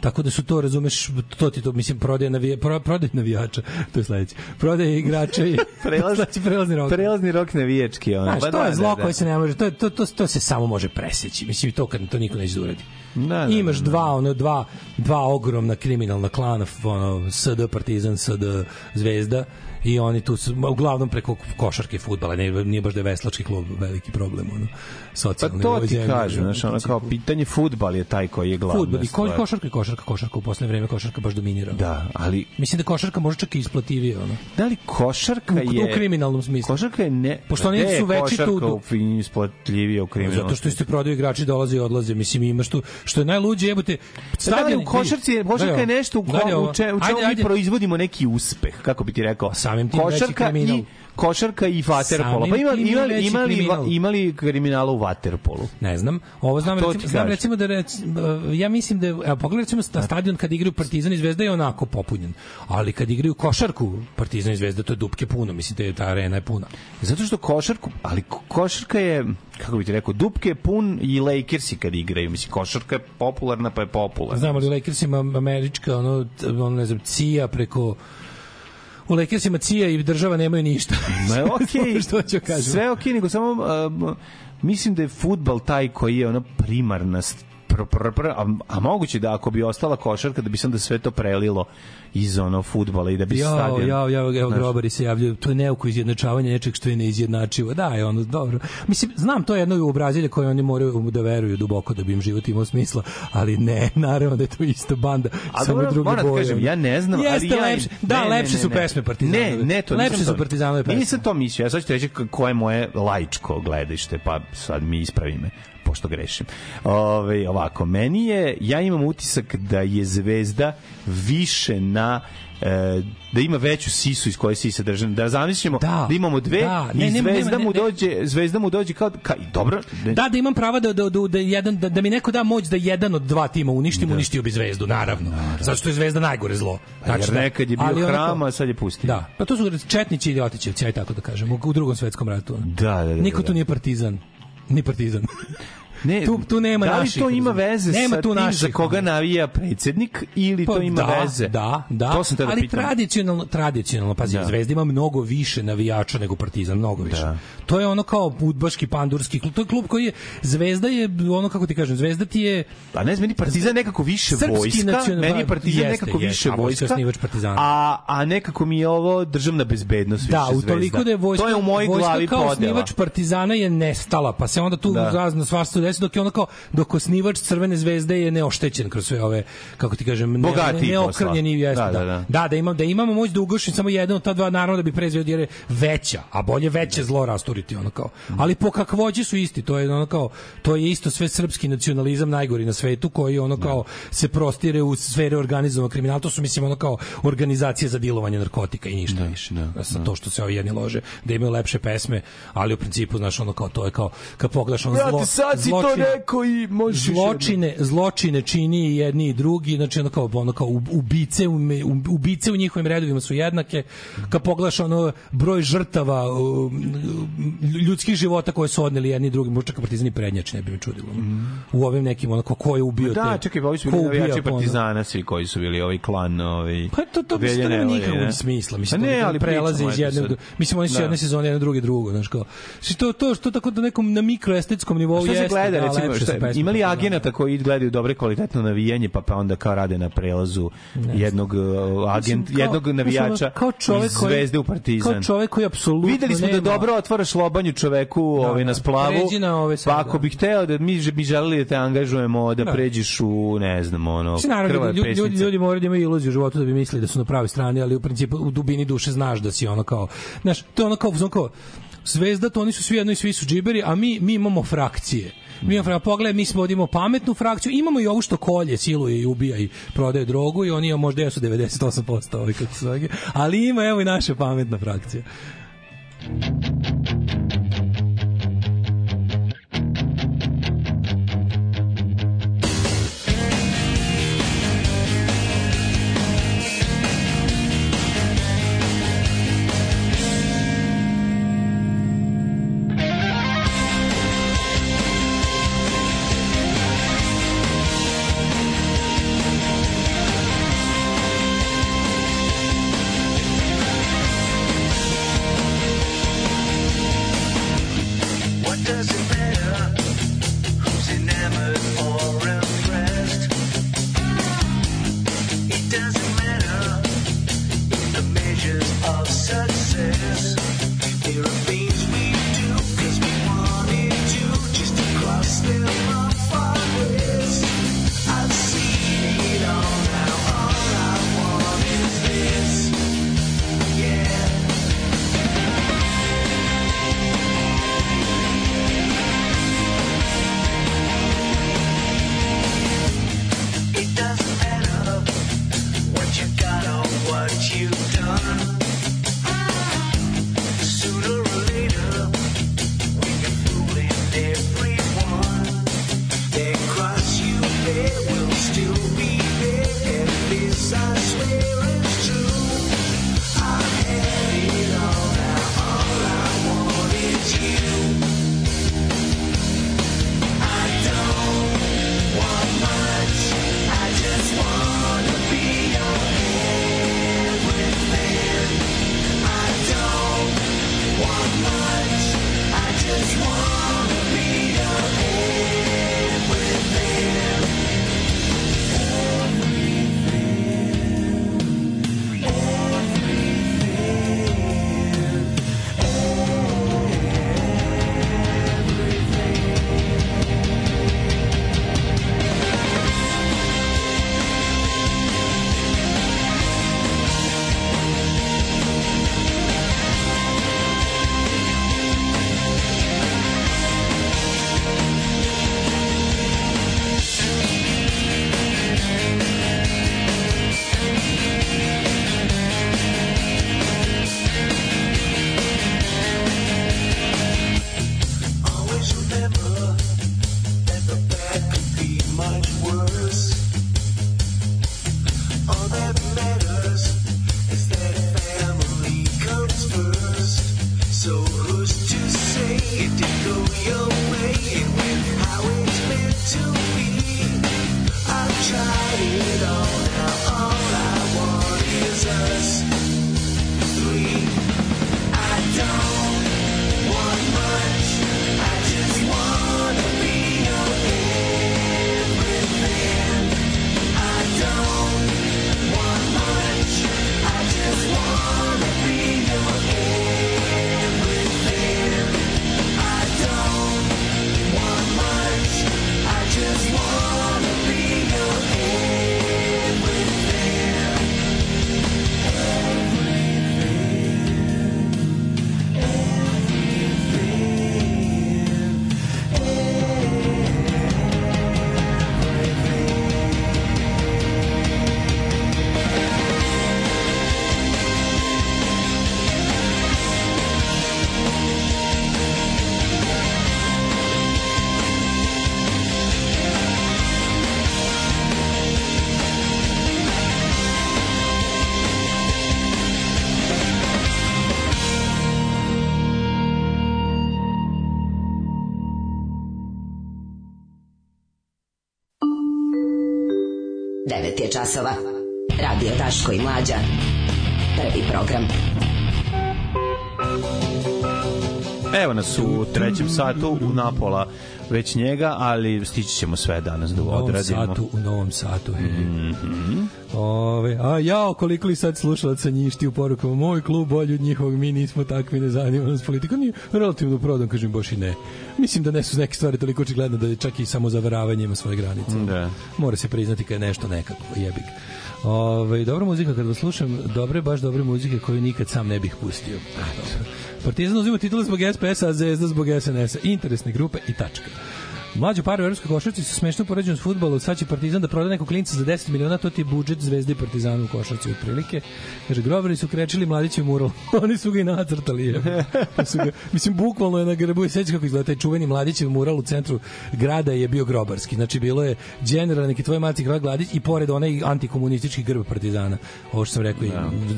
A: Tako da su to, razumeš, to ti to, mislim, prodaje, navija, pro, prodaje navijača, to je sledeće. Prodaje igrača i
B: Prelaz-
A: sledeći prelazni rok.
B: prelazni rok navijački. Ono.
A: Znaš,
B: Pa
A: to
B: da,
A: je zlo
B: da, da.
A: koje se ne može, to, to, to, to se samo može preseći. Mislim, to kad to niko neće da uradi.
B: Da, da,
A: Imaš
B: da, da.
A: dva, ono, dva, dva ogromna kriminalna klana, ono, SD Partizan, SD Zvezda, i oni tu su, uglavnom preko košarke i futbala, ne, nije baš da je veslački klub veliki problem, ono,
B: Pa
A: socijalni.
B: to
A: u ovoj
B: ti
A: zemlji,
B: kažem,
A: ono,
B: znaš, ono
A: principu.
B: kao pitanje futbal je taj koji je glavna
A: Fudbal i ko,
B: stvar.
A: košarka i košarka, košarka u poslednje vreme košarka baš dominira.
B: Da, ali
A: Mislim da košarka može čak i isplativije, ono.
B: da li košarka
A: U,
B: je...
A: u kriminalnom smislu.
B: Košarka je ne...
A: Pošto oni
B: je
A: su veći
B: košarka
A: tu-
B: isplatljivije u kriminalnom
A: Zato što isto prodaju igrači dolaze i odlaze. Mislim imaš tu što je najluđe jebote.
B: Da li u košarci je, košarka je nešto u, ko, u, če, u čemu mi proizvodimo neki uspeh, kako bi ti rekao.
A: Samim tim veći
B: košarka
A: kriminal.
B: i košarka i vaterpolo. Pa ima,
A: tim
B: ima,
A: veći
B: ima, li,
A: kriminal.
B: ima li kriminala u vaterpolu?
A: Ne znam. Ovo znam, recimo, znam recimo da rec, ja mislim da evo pogledaj recimo sta- stadion kad igraju Partizan i Zvezda je onako popunjen. Ali kad igraju košarku Partizan i Zvezda to je dupke puno, mislim da je ta arena je puna.
B: Zato što košarku, ali ko- košarka je, kako bi ti rekao, dupke je pun i Lakersi kad igraju. Mislim, košarka je popularna pa je popularna.
A: Znam ali u Lakersima američka ono, ono ne znam, CIA preko u Lakersima CIA i država nemaju ništa.
B: Ma okej.
A: Što ću kažem?
B: Sve okej, nego samo um, mislim da je fudbal taj koji je ono primarna pr, pr, pr, a, a moguće da ako bi ostala košarka da bi se onda sve to prelilo iz ono fudbala i da bi
A: Jo,
B: stadion
A: jo, jo, evo
B: Znaš,
A: grobari se javljaju. To je neuko izjednačavanje nečeg što je neizjednačivo. Da, je ono dobro. Mislim, znam to je jedno u Brazilije koje oni moraju da veruju duboko da bi im život imao smisla, ali ne, naravno da je to isto banda.
B: A
A: samo
B: dobro,
A: drugi
B: moram da
A: boje.
B: kažem, ja ne znam,
A: Jeste
B: ali ja...
A: lepše, da,
B: ne,
A: lepše
B: ne,
A: su
B: ne.
A: pesme Partizanove.
B: Ne, ne, to
A: lepše su Partizanove pesme.
B: Nisam to mislio, ja sad ću reći koje je moje laičko gledište, pa sad mi ispravi me pošto grešim. Ove, ovako, meni je, ja imam utisak da je zvezda više na e, da ima veću sisu iz koje sisa držan. Da zamislimo da,
A: Da,
B: imamo dve
A: da,
B: i
A: ne, nema-
B: zvezda
A: nema-
B: mu
A: ne- ne.
B: dođe, zvezda mu dođe kao, ka, i dobro, ne-
A: Da, da imam prava da, da, da, da, jedan, da, da mi neko da moć da jedan od dva tima uništim, uništio bi zvezdu, naravno. Zato što je zvezda najgore zlo.
B: jer
A: Tačno.
B: nekad je bio
A: Ali onako-
B: hram, a sad je pustio.
A: Da, pa to su četnici i ljotićevci, aj tako da kažem, u, drugom svetskom ratu.
B: Da, da, da,
A: Niko
B: da.
A: tu nije partizan. Ni partizan.
B: Ne,
A: tu, tu nema
B: da li
A: naših.
B: to ima veze
A: nema
B: sa
A: tu
B: tim
A: naših,
B: za koga navija predsjednik ili to
A: Pa
B: ima
A: da,
B: veze?
A: Da, da.
B: To sam te da
A: ali
B: pitam.
A: tradicionalno, tradicionalno, pazi,
B: Da.
A: Zvezda ima mnogo više navijača nego Partizan, mnogo više.
B: Da.
A: To je ono kao udbaški, pandurski klub. To je klub koji je, Zvezda je, ono kako ti kažem, Zvezda ti je...
B: A ne znam, meni Partizan nekako više vojska, meni je Partizan
A: jeste,
B: nekako
A: jeste,
B: više
A: a vojska
B: a, a nekako mi je ovo državna bezbednost
A: Da,
B: više
A: u
B: Zvezda.
A: toliko da je vojska,
B: To je u mojoj
A: vojska
B: glavi
A: kao
B: podela.
A: osnivač Partizana je nestala, pa se onda tu
B: Da.
A: da. razno svašta desi, dok je ono kao, dok osnivač Crvene zvezde je neoštećen kroz sve ove, kako ti kažem, ne,
B: Bogatiji
A: neokrnjeni jeste,
B: Da,
A: da,
B: da,
A: da,
B: da.
A: da, imam, da imamo moć da ugašim samo jedan od ta dva naravno da bi prezveo jer je veća, a bolje veće zlo rasturiti ono kao. Ali po kakvoći su isti, to je ono kao, to je isto sve srpski nacionalizam najgori na svetu koji ono kao se prostire u sfere organizovanog kriminala, to su mislim ono kao organizacije za dilovanje narkotika i ništa više.
B: da,
A: Sa to što se ovi jedni lože, da imaju lepše pesme, ali u principu znaš ono kao to je kao kad pogledaš ono
B: Brate,
A: zlo,
B: sad si to rekao i možeš
A: zločine, zločine čini i jedni i drugi, znači ono kao, ono kao ubice, ubice u njihovim redovima su jednake. Kad pogledaš ono broj žrtava um, ljudskih života koje su odneli jedni i drugi, možda čak partizani prednjači, ne bi me čudilo. U ovim nekim, onako, ko je ubio te...
B: Da, čekaj, ovi su bili navijači
A: ono-
B: Partizana, svi koji su bili ovaj klan, ovaj...
A: Pa to to mislim, to nema nikakvog smisla. Mislim,
B: Pa ne,
A: to
B: ali pričamo,
A: iz jedne mislim oni su
B: Da.
A: jedne sezone jedne druge drugo, znači kao. To to što tako da nekom na mikroestetskom nivou jeste.
B: Gleda,
A: da,
B: recimo, šta, ima li
A: Partizana.
B: agenata koji gledaju dobre kvalitetno navijanje, pa pa onda kao rade na prelazu jednog uh, agent,
A: kao-
B: jednog navijača
A: kao čovek
B: iz Zvezde u Partizan.
A: kao čovek koji apsolutno
B: Videli smo da dobro otvaraš lobanju čoveku ovaj, na splavu,
A: na ove
B: pa ako
A: da.
B: bih hteo da mi, bi želeli da te angažujemo, da,
A: Da.
B: pređeš u, ne znam, ono,
A: Mislim, naravno,
B: krvave
A: ljudi, ljudi, ljudi moraju da imaju iluziju u životu da bi mislili da su na pravoj strani, ali u principu u dubini duše znaš da si ono kao, znaš, to je ono kao, ono kao zvezda, to oni su svi jedno i svi su džiberi, a mi, mi imamo frakcije. Mi imamo frakcije, pogledaj, mi smo imamo pametnu frakciju, imamo i ovu što kolje, siluje i ubija i prodaje drogu i oni možda jesu 98% ovi kako se ali ima evo i naša pametna frakcija.
F: What
J: je časova. Radio Daško i Mlađa. Prvi program.
B: Evo nas u trećem satu u napola već njega, ali stići ćemo sve danas da
A: U novom
B: odradimo.
A: satu, u novom satu.
B: Mhm.
A: Ove, a jao, koliko li sad slušalaca njišti u porukama, moj klub bolji od njihovog, mi nismo takvi, ne zanima nas politika. Nije relativno prodan, kažem, baš i ne. Mislim da ne su neke stvari toliko očigledno da je čak i samo zavaravanje ima svoje granice.
B: Da.
A: Mora se priznati kad je nešto nekako, jebik. Ove, dobra muzika, kad vas slušam, dobre, baš dobre muzike koju nikad sam ne bih pustio. Partizan uzima titule zbog SPS-a, a Zvezda zbog SNS-a. Interesne grupe i tačka. Mlađu paru u evropskoj košarci su smešno poređeni s futbolom, sad će Partizan da proda nekog klinca za 10 miliona, to ti je budžet Zvezde i Partizana u košarci otprilike. Kaže, grobari su krečili mladićev mural, oni su ga i nacrtali. Je. Pa su ga, mislim, bukvalno je na grbu i seća kako izgleda taj čuveni mladićev mural u centru grada je bio grobarski. Znači, bilo je general neki tvoj maci grad Gladić i pored onaj antikomunistički grb Partizana. Ovo što sam rekao. i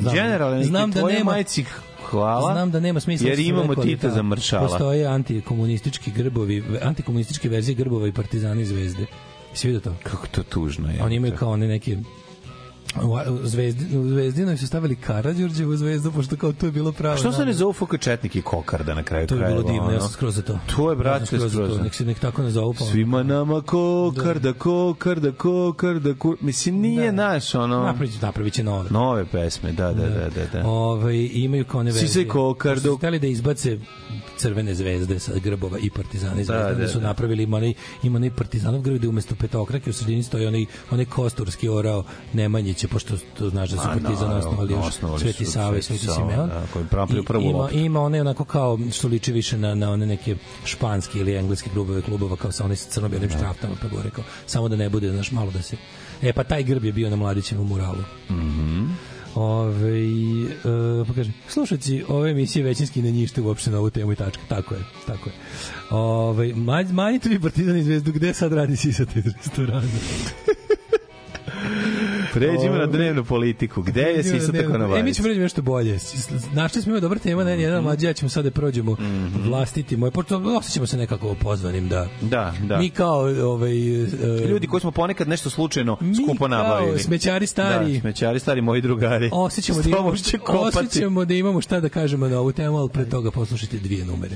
A: Znam,
B: Generalno, neki
A: znam da nema,
B: majci hvala.
A: Znam da nema smisla.
B: Jer
A: što sam
B: imamo
A: rekao, ali
B: Tita
A: da,
B: za mršala.
A: Postoje antikomunistički grbovi, antikomunističke verzije grbova i partizani zvezde. Vidio to?
B: Kako to tužno je.
A: Oni imaju kao one neke u zvezdi, u zvezdinoj su stavili Karađorđevu zvezdu, pošto kao to je bilo pravo.
B: Što se ne zovu FK Četnik i Kokarda na kraju
A: To je
B: krajeva?
A: bilo divno, ja
B: ono?
A: sam skroz za to.
B: To je,
A: Ja
B: brate,
A: sam skroz za
B: skroz.
A: to. Nek se nek tako ne zovu. Pa.
B: Svima nama kokarda, kokarda, kokarda, ko... Mislim, nije naš, ono...
A: Napravit, napravit će nove.
B: Nove pesme, da, da, da, da. da.
A: Ovaj imaju kao
B: Sise
A: verzije.
B: Kokardo.
A: Su hteli da izbace crvene zvezde sa grbova i partizana iz
B: Da,
A: da,
B: da,
A: su
B: da.
A: napravili ima onaj ima onaj partizanov grb gde umesto petokrake u sredini stoji onaj onaj kosturski orao Nemanjića pošto to znaš da su partizan osnovali još
B: osnovali
A: Sveti
B: su
A: Sava i
B: Sveti
A: Simeon
B: da, koji prvu
A: ima, ima one onako kao što liči više na, na one neke španske ili engleske klubove klubova kao sa onim crno-belim štraftama pa gore kao samo da ne bude znaš malo da se E pa taj grb je bio na Mladićevom muralu.
B: Mhm.
A: Ove, e, pa kaže, slušaci ove emisije većinski ne njište uopšte na ovu temu i tačka. Tako je, tako je. Ove, manj, manjite vi Partizan i Zvezdu, gde sad radi sisate iz restorana?
B: Pređimo na dnevnu politiku. Gde je Sisa
A: Ne,
B: tako na
A: E, mi ćemo pređemo nešto bolje. Našli smo ima dobra tema, ne, jedan mlađi, ja ćemo sad da prođemo vlastiti moj, pošto osjećamo se nekako pozvanim da...
B: Da, da.
A: Mi kao ovaj, e,
B: Ljudi koji smo ponekad nešto slučajno skupo nabavili.
A: smećari stari.
B: Da, smećari stari, moji drugari.
A: Osjećamo da, imamo, osjećamo da imamo šta da kažemo na ovu temu, ali pre toga poslušajte dvije numere.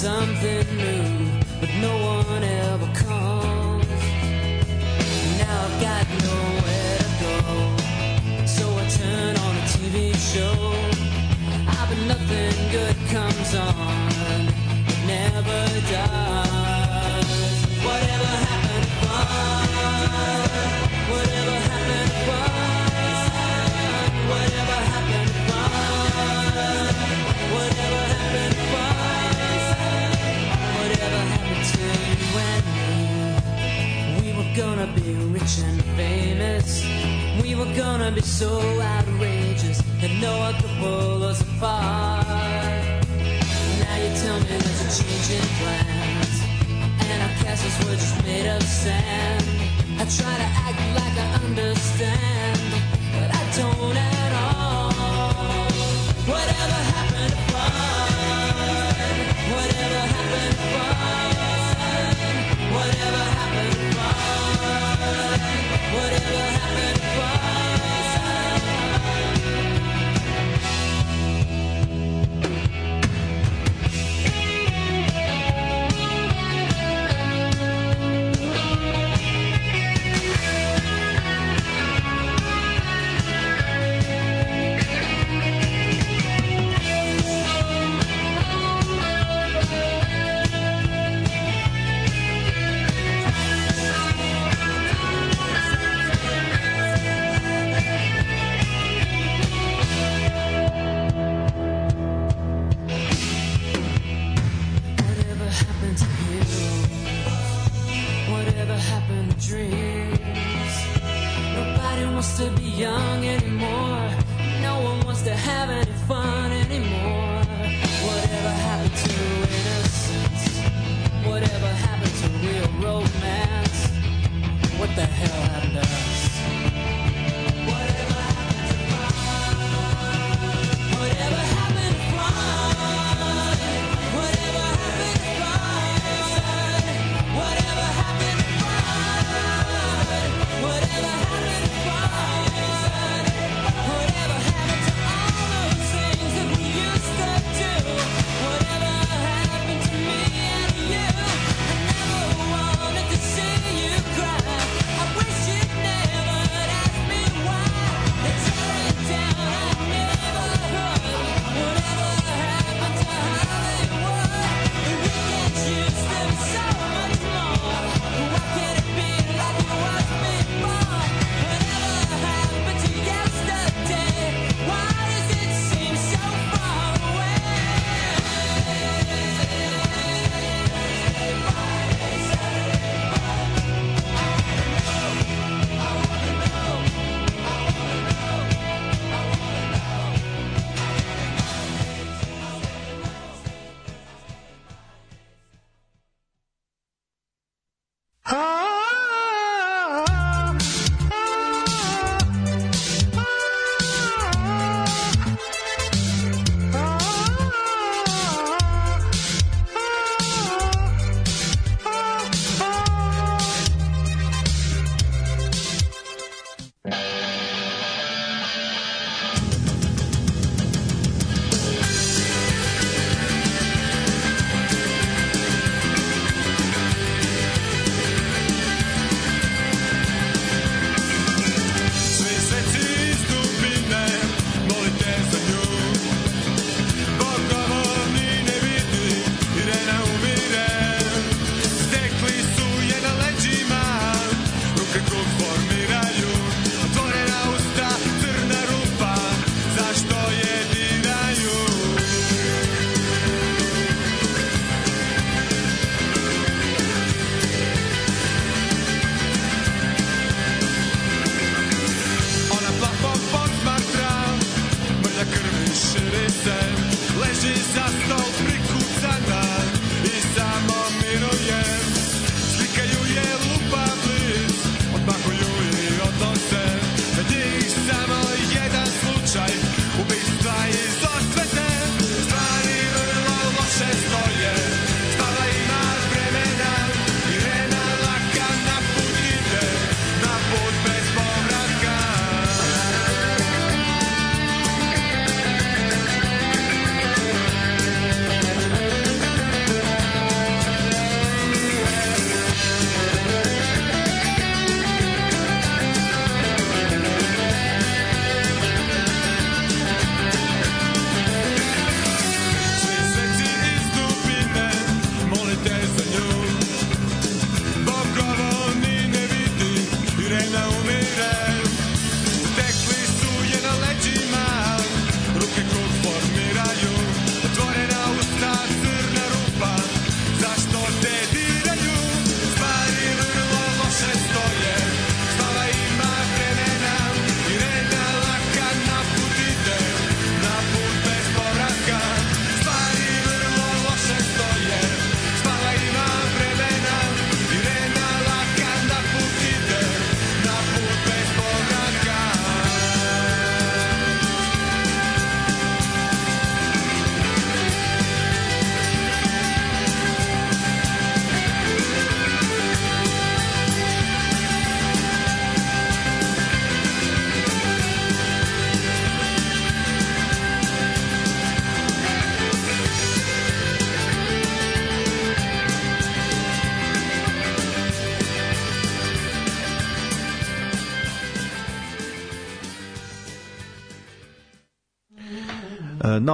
F: Something rich and famous. We were gonna be so outrageous that no one could pull us apart. Now you tell me that you're changing plans, and our castles were just made of sand. I
C: try to act like I understand, but I don't at all. Whatever happened to fun? Whatever happened to fun? Whatever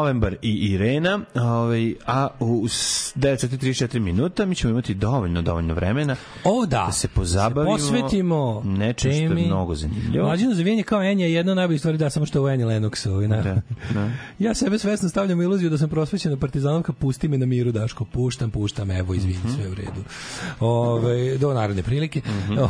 B: Novembar i Irena, ovaj, a u 9.34 minuta mi ćemo imati dovoljno, dovoljno vremena
A: O da,
B: da se pozabavimo
A: se posvetimo
B: nečem što je mnogo zanimljivo.
A: Mlađino zavijenje kao Enja je jedna od najboljih stvari, da, samo što u Enji Lennox. Ovaj, na.
B: Da, da.
A: Ja sebe svesno stavljam u iluziju da sam prosvećena partizanovka, pusti me na miru, Daško, puštam, puštam, evo, izvini,
B: Mhm.
A: sve u redu. Ove, do narodne prilike.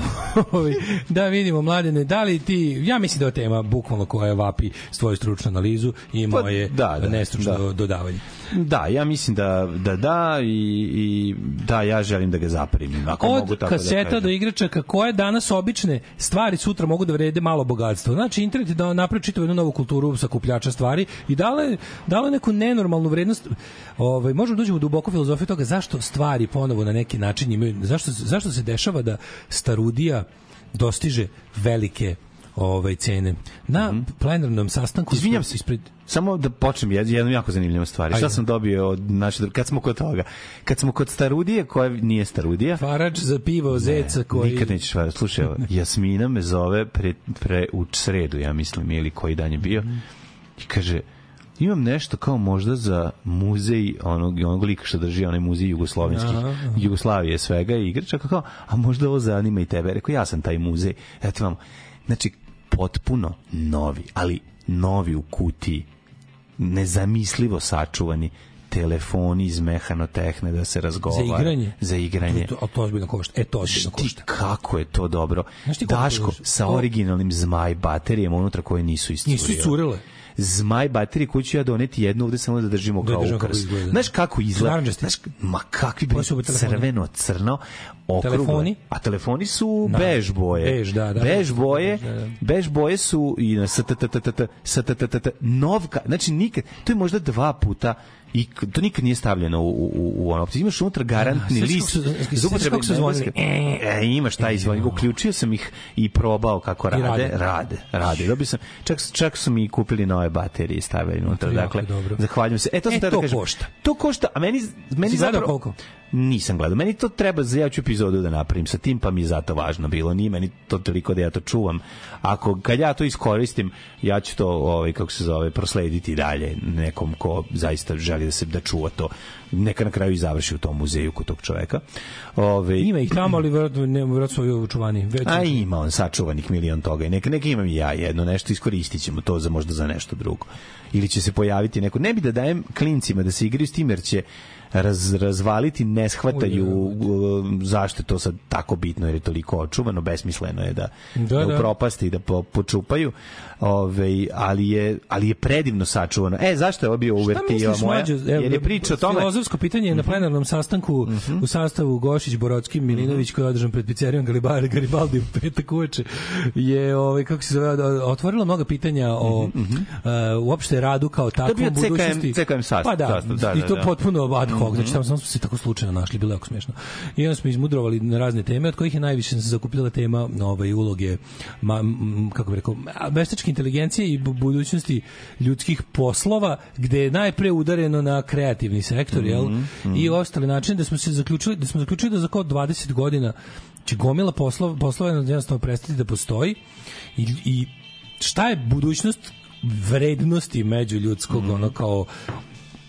A: Ove, da vidimo, mladene, da li ti, ja mislim da je tema bukvalno koja vapi s tvoju stručnu analizu i
B: Pa,
A: moje
B: da, da,
A: nestručno
B: da.
A: dodavanje.
B: Da, ja mislim da da da i, i da ja želim da ga zaprimim. Ako mogu
A: Od
B: tako da
A: kaseta
B: kažem.
A: do igračaka koje danas obične stvari sutra mogu da vrede malo bogatstvo. Znači internet je da napravi čitavu jednu novu kulturu sakupljača stvari i dale dale neku nenormalnu vrednost. Ovaj možemo da uđemo u duboku filozofiju toga zašto stvari ponovo na neki način imaju zašto zašto se dešava da starudija dostiže velike ovaj cene. Na plenarnom sastanku
B: Mhm. Izvinjam se,
A: ispred
B: Samo da počnem jed- jednu jako zanimljivu stvar. Šta sam dobio od naše kad smo kod toga? Kad smo kod Starudije, koja nije Starudija,
A: Farač za pivo zeca koji
B: Nikad nećeš varati. Slušaj, Jasmina me zove pre, pre, u sredu, ja mislim, ili koji dan je bio. I kaže, imam nešto kao možda za muzej onog, onog lika što drži onaj muzej jugoslovenskih,
A: Aha, aha.
B: Jugoslavije svega i igračaka, kao, a možda ovo zanima i tebe. Rekao, ja sam taj muzej. Eto vam, znači, potpuno novi, ali novi u kutiji, nezamislivo sačuvani telefoni iz mehanotehne da se razgovara.
A: za igranje.
B: Za igranje.
A: To, to, to ozbiljno košta. E, to ozbiljno
B: Ti
A: košta.
B: kako je to dobro.
A: Znaš ti koliko
B: Daško,
A: to-
B: sa originalnim zmaj baterijama unutra koje nisu iscurile.
A: Nisu iscurile.
B: Zmaj baterije koju ću ja doneti jednu ovde samo da držimo
A: Da
B: kao
A: držimo kako
B: ukras. Znaš kako izgleda? Znaš, ma kakvi
A: telefoni?
B: crveno, crno, okruglo.
A: Telefoni?
B: A telefoni su
A: Da.
B: bež boje.
A: Bež, da, da.
B: Bež boje,
A: Da, da.
B: bež boje su i na STTTT, STTTT, novka, znači nikad, to je možda dva puta i to nikad nije stavljeno u, u, u, ono. Ti imaš unutra garantni
A: Da, sećaš
B: list. za upotrebu engleske. E, imaš taj zvon. Uključio sam ih i probao kako rade.
A: rade.
B: Rade, rade. Dobio sam, čak, čak su mi kupili nove baterije i stavili unutra. Dakle,
A: dobro.
B: zahvaljujem se. E, to, sam
A: E,
B: da
A: to
B: kažem.
A: košta.
B: To košta, a meni, meni
A: Si
B: zapravo...
A: koliko?
B: Nisam gledao. Meni to treba, za ja ću epizodu da napravim sa tim, pa mi je zato važno bilo. Nije meni to toliko da ja to čuvam. Ako, kad ja to iskoristim, ja ću to, ovaj, kako se zove, proslediti dalje nekom ko zaista želi da se da čuva to. Neka na kraju i završi u tom muzeju kod tog čoveka. Ove,
A: Ima ih tamo, ali verovatno ne verovatno su ovi očuvani. Već
B: A ima on sačuvanih milion toga. i Neka, neka imam i ja jedno nešto, iskoristit ćemo to za možda za nešto drugo. Ili će se pojaviti neko. Ne bi da dajem klincima da se igraju s tim, jer će raz, razvaliti, ne shvataju um, zašto je to sad tako bitno, jer je toliko očuvano, besmisleno je da,
A: Da,
B: da,
A: da.
B: upropasti i da po, počupaju. Ove, ali, je, ali je predivno sačuvano. E, zašto je ovo bio
A: misliš,
B: moja?
A: mlađo, evo,
B: jer je priča o tome... Mhm.
A: Filozofsko pitanje je na plenarnom sastanku u sastavu Gošić, Borodski, Milinović koji je održan pred pizzerijom Garibaldi, Garibaldi u petak uveče je ovaj kako se zove otvorilo mnoga pitanja o uh, uopšte radu kao
B: Mhm, je bio
A: takvom
B: CKM
A: budućnosti.
B: CKM sastav,
A: Pa da,
B: sastav, da,
A: i
B: da,
A: to
B: da.
A: potpuno ad hoc, znači tamo smo se tako slučajno našli, bilo je jako smešno. I onda smo izmudrovali na razne teme, od kojih je najviše se zakupila tema ovaj uloge ma, m, kako bih rekao, veštačke inteligencije i bu- budućnosti ljudskih poslova, gde je najpre udareno na kreativni sektor, jel? I ostali način da smo se zaključili, da smo zaključili da za kao 20 godina će gomila poslova, poslova jednostavno prestati da postoji i, i šta je budućnost vrednosti među ljudskog ono kao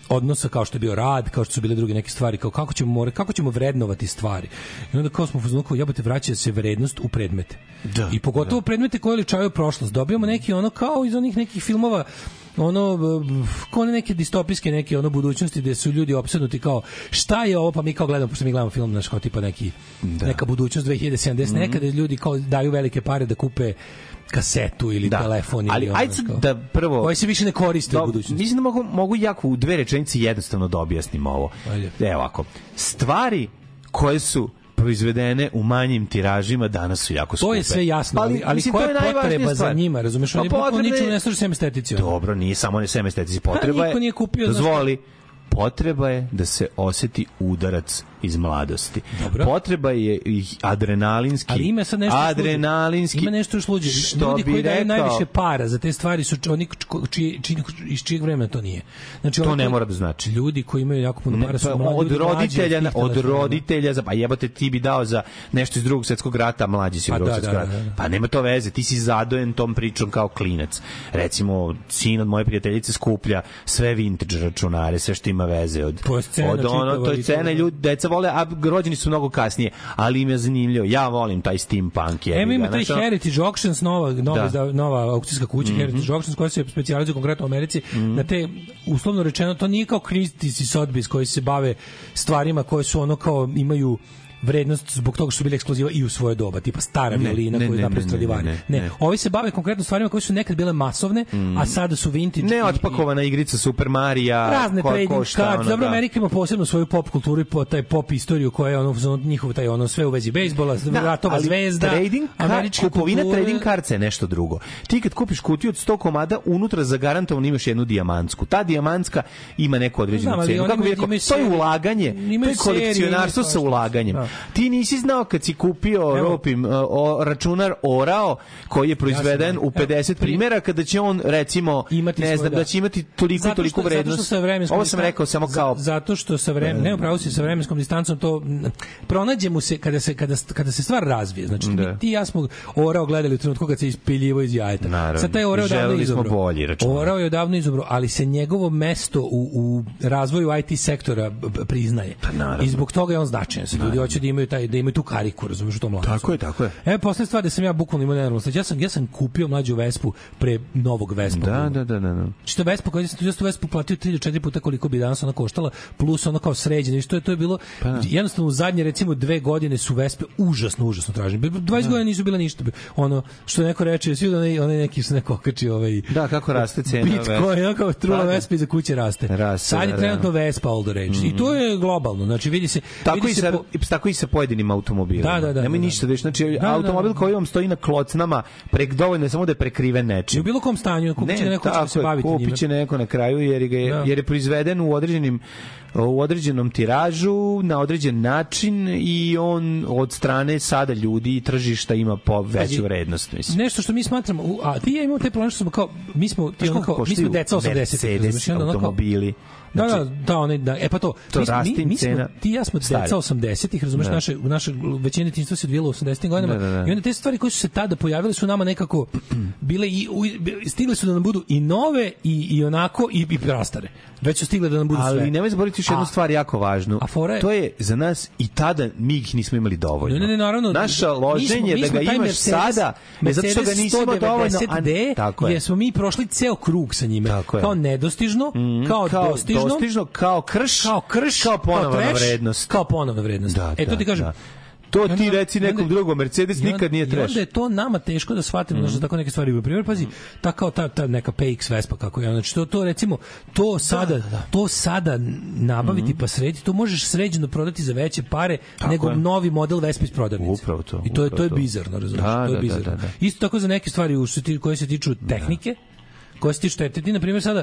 A: odnosa kao što je bio rad, kao što su bile druge neke stvari, kao kako ćemo more, kako ćemo vrednovati stvari. I onda kao smo fuzonu kao jebote vraća se vrednost u predmete.
B: Da,
A: I pogotovo predmete koje ličaju prošlost. Dobijamo neki ono kao iz onih nekih filmova ono kao neke distopijske neke ono budućnosti gde su ljudi opsednuti kao šta je ovo pa mi kao gledamo pošto mi gledamo film znaš kao tipa neki neka budućnost 2070
B: Mhm.
A: nekada ljudi kao daju velike pare da kupe kasetu ili telefon ili
B: ali ajde da prvo
A: koji se više ne koriste u
B: Do-
A: budućnosti.
B: Mislim da mogu, mogu jako u dve rečenice jednostavno da objasnim ovo.
A: Ajde.
B: Evo ovako. Stvari koje su proizvedene u manjim tiražima danas su jako skupe.
A: To je sve jasno,
B: Pa
A: ali, ali
B: mislim,
A: koja je potreba za
B: stvar.
A: njima, razumeš?
B: Pa
A: ničemu
B: je-
A: ne služe sem estetici.
B: Dobro, nije samo ne sem estetici. Potreba
A: niko
B: je,
A: nije kupio,
B: dozvoli, potreba je da se oseti udarac iz mladosti.
A: Dobro.
B: Potreba je adrenalinski.
A: Ali ima sad nešto
B: adrenalinski.
A: Ima nešto još luđe.
B: Što
A: Ljudi koji daju najviše para za te stvari su oni čiji, čiji, iz čijeg vremena to nije. Znači,
B: To ne
A: koji-
B: mora da znači.
A: Ljudi koji imaju jako puno para
B: pa
A: su mladi
B: od
A: mlađi
B: roditelja,
A: tih
B: od roditelja, za, pa jebote ti bi dao za nešto iz drugog svetskog rata, mlađi si
A: Pa
B: drugog
A: da,
B: svetskog
A: da,
B: rata.
A: da, da.
B: Pa nema to veze, ti si zadojen tom pričom kao klinac. Recimo, sin od moje prijateljice skuplja sve vintage računare, sve što ima veze od, od ono, to je cena, ljudi, deca vole, a rođeni su mnogo kasnije, ali im je zanimljivo. Ja volim taj steampunk. jebi
A: Ema ima taj
B: ono-
A: Heritage Auctions, nova, nova,
B: Da.
A: nova aukcijska kuća
B: Mhm.
A: Heritage Auctions koja se specijalizuje konkretno u Americi na te, uslovno rečeno, to nije kao Christie's i Sotheby's koji se bave stvarima koje su ono kao imaju vrednost zbog toga što su bile ekskluziva i u svoje doba, tipa stara
B: Ne,
A: violina
B: ne,
A: koju
B: ne,
A: napravi
B: ne,
A: Stradivari.
B: ne,
A: Ne,
B: ne, ne.
A: ovi se bave konkretno stvarima koje su nekad bile masovne, a sada su vintage. i-
B: Neotpakovana igrica Super Marija
A: razne
B: koja
A: trading cards.
B: ono,
A: Dobro,
B: da.
A: Amerika ima posebno svoju pop kulturu i po, taj pop istoriju koja je ono, njihov taj ono sve u vezi bejsbola,
B: Da,
A: ratova
B: ali
A: zvezda,
B: trading
A: američka
B: kupovina
A: kultura.
B: trading karca je nešto drugo. Ti kad kupiš kutiju od 100 komada, unutra zagarantovano imaš jednu dijamantsku. Ta dijamantska ima neku određenu
A: Znam,
B: cenu. Kako bi rekao, to je ulaganje, to je kolekcionarstvo sa ulaganjem.
A: Da.
B: Ti nisi znao kad si kupio ropim uh, o, računar Orao koji je proizveden
A: Ja
B: u 50
A: evo, pri-
B: primjera kada će on recimo
A: imati
B: ne znam
A: da.
B: da će imati toliko
A: Zato
B: toliko
A: što- zato
B: vrednost.
A: što sa vremenskom
B: Ovo sam rekao samo kao
A: zato što sa vremenom ne upravo si sa vremenskom distancom to m, pronađe mu se kada se kada kada se stvar razvije znači
B: Da.
A: ti i ja smo orao gledali u trenutku kad se ispiljivo iz jajeta
B: Naravno.
A: sad taj orao davno izabrao
B: bolji računar.
A: orao je odavno izabrao ali se njegovo mesto u, u razvoju IT sektora priznaje
B: Pa
A: i zbog toga je on značajan Sad ljudi hoće da imaju taj da imaju tu kariku razumeš u tom lancu
B: Tako je, tako je.
A: E, posle stvar da sam ja bukvalno imao nenormalno. Sad, Ja sam, ja sam kupio mlađu Vespu pre novog Vespa.
B: Da, da, da, da. da.
A: Znači to Vespa koja sam tu tu Vespu platio 3 do 4 puta koliko bi danas ona koštala, plus ono kao sređeno i što je to je bilo
B: Pa
A: jednostavno u zadnje recimo dve godine su Vespe užasno užasno tražene. 20 godina nisu bile ništa. Ono što neko reče, svi onaj onaj neki se neko okači ovaj
B: Da, kako raste cena
A: Bitcoin, ono kao trula
B: Pa da.
A: Vespa iza kuće raste.
B: Raste,
A: Sad je
B: da, da.
A: trenutno Vespa all the rage. I to je globalno. Znači vidi se
B: Tako
A: vidi
B: i,
A: se
B: sa,
A: po-
B: tako i sa pojedinim automobilima.
A: Da, da, da,
B: Nemoj
A: da, da.
B: ništa da znači
A: Da, da,
B: automobil
A: da.
B: koji vam stoji na klocnama, prek dovoljno je samo da je prekriven
A: I u
B: nečim.
A: bilo kom stanju kupit će neko ko će se baviti njime.
B: kupit će neko na kraju jer, je,
A: Da.
B: jer je proizveden u određenim u određenom tiražu na određen način i on od strane sada ljudi i tržišta ima po veću vrednost mislim.
A: nešto što mi smatramo, a ti ja imamo te probleme što smo kao, mi smo,
B: koliko
A: kao, mi smo deca 80
B: Mercedes automobili?
A: Da, da,
B: Znači,
A: da, one, da, e pa to,
B: to
A: mi, mi, mi smo,
B: cena
A: ti ja smo deca 80-ih, razumeš,
B: Da.
A: naše, naše većine djetinjstva se odvijelo u 80-ih godinama
B: Da, da, da.
A: i onda te stvari koje su se tada pojavile su nama nekako bile i, u, stigle su da nam budu i nove i, i onako i, i prastare. Već su stigle da nam budu sve.
B: Ali nemoj zaboraviti još jednu
A: A-
B: stvar jako važnu.
A: a fora je-
B: To je za nas i tada mi ih nismo imali dovoljno.
A: Ne, ne, ne, naravno.
B: Naša
A: mi
B: loženje
A: smo- mi
B: da ga imaš
A: Mercedes-
B: sada, je zato što ga
A: Mercedes
B: nisi imao dovoljno.
A: 190D,
B: tako je.
A: jer smo mi prošli ceo krug sa njime.
B: Tako je.
A: Kao nedostižno, kao,
B: Mm, kao
A: dostižno,
B: dostižno, kao krš,
A: kao krš,
B: kao ponovna
A: trash,
B: vrednost.
A: Kao ponovna vrednost.
B: Da,
A: e to
B: da,
A: ti kažem.
B: da. To
A: I
B: ti
A: onda-
B: reci
A: i onda-
B: nekom drugom, Mercedes
A: i onda-
B: nikad nije
A: I
B: trash.
A: onda je to nama teško da shvatimo, mm tako neke stvari. Na primjer, pazi, ta kao ta, ta neka PX Vespa kako je, znači to, to recimo, to sada, to sada nabaviti pa srediti, to možeš sređeno prodati za veće pare.
B: Tako
A: nego
B: je.
A: novi model Vespa iz prodavnice.
B: Upravo to,
A: I to je to je bizarno, razumiješ?
B: Da,
A: to je
B: da, da,
A: bizarno.
B: da, da.
A: Isto tako za neke stvari u ti- koje se tiču tehnike, koje se tiču te, ti na primjer sada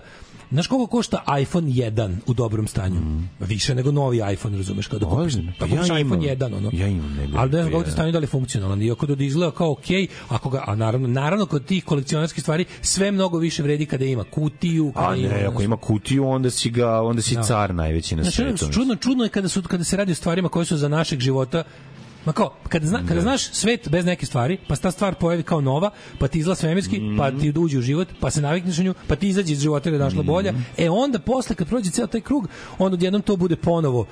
A: Znaš koliko košta iPhone 1 u dobrom stanju? Više nego novi iPhone, razumeš, kada kupiš. Pa
B: Pa ja
A: kupiš
B: imam.
A: iPhone 1, ono.
B: Ja imam, ne
A: Ali znam
B: rekao
A: kako ti
B: jedan.
A: stanju da li je funkcionalan. Iako da izgleda kao okej, ako ga, a naravno, naravno kod tih kolekcionarskih stvari sve mnogo više vredi kada ima kutiju, kada
B: A
A: ima...
B: ne, ako ima kutiju, onda si ga, onda si
A: Da.
B: car najveći na
A: Znači,
B: svetu.
A: čudno, čudno je kada, su, kada se radi o stvarima koje su za našeg života Ma kao, kada, zna, kada znaš svet bez neke stvari, pa se ta stvar pojavi kao nova, pa ti izgleda svemirski, pa ti uđe u život, pa se navikneš na nju, pa ti izađe iz života ili je našla bolja, e onda posle kad prođe ceo taj krug, onda odjednom to bude ponovo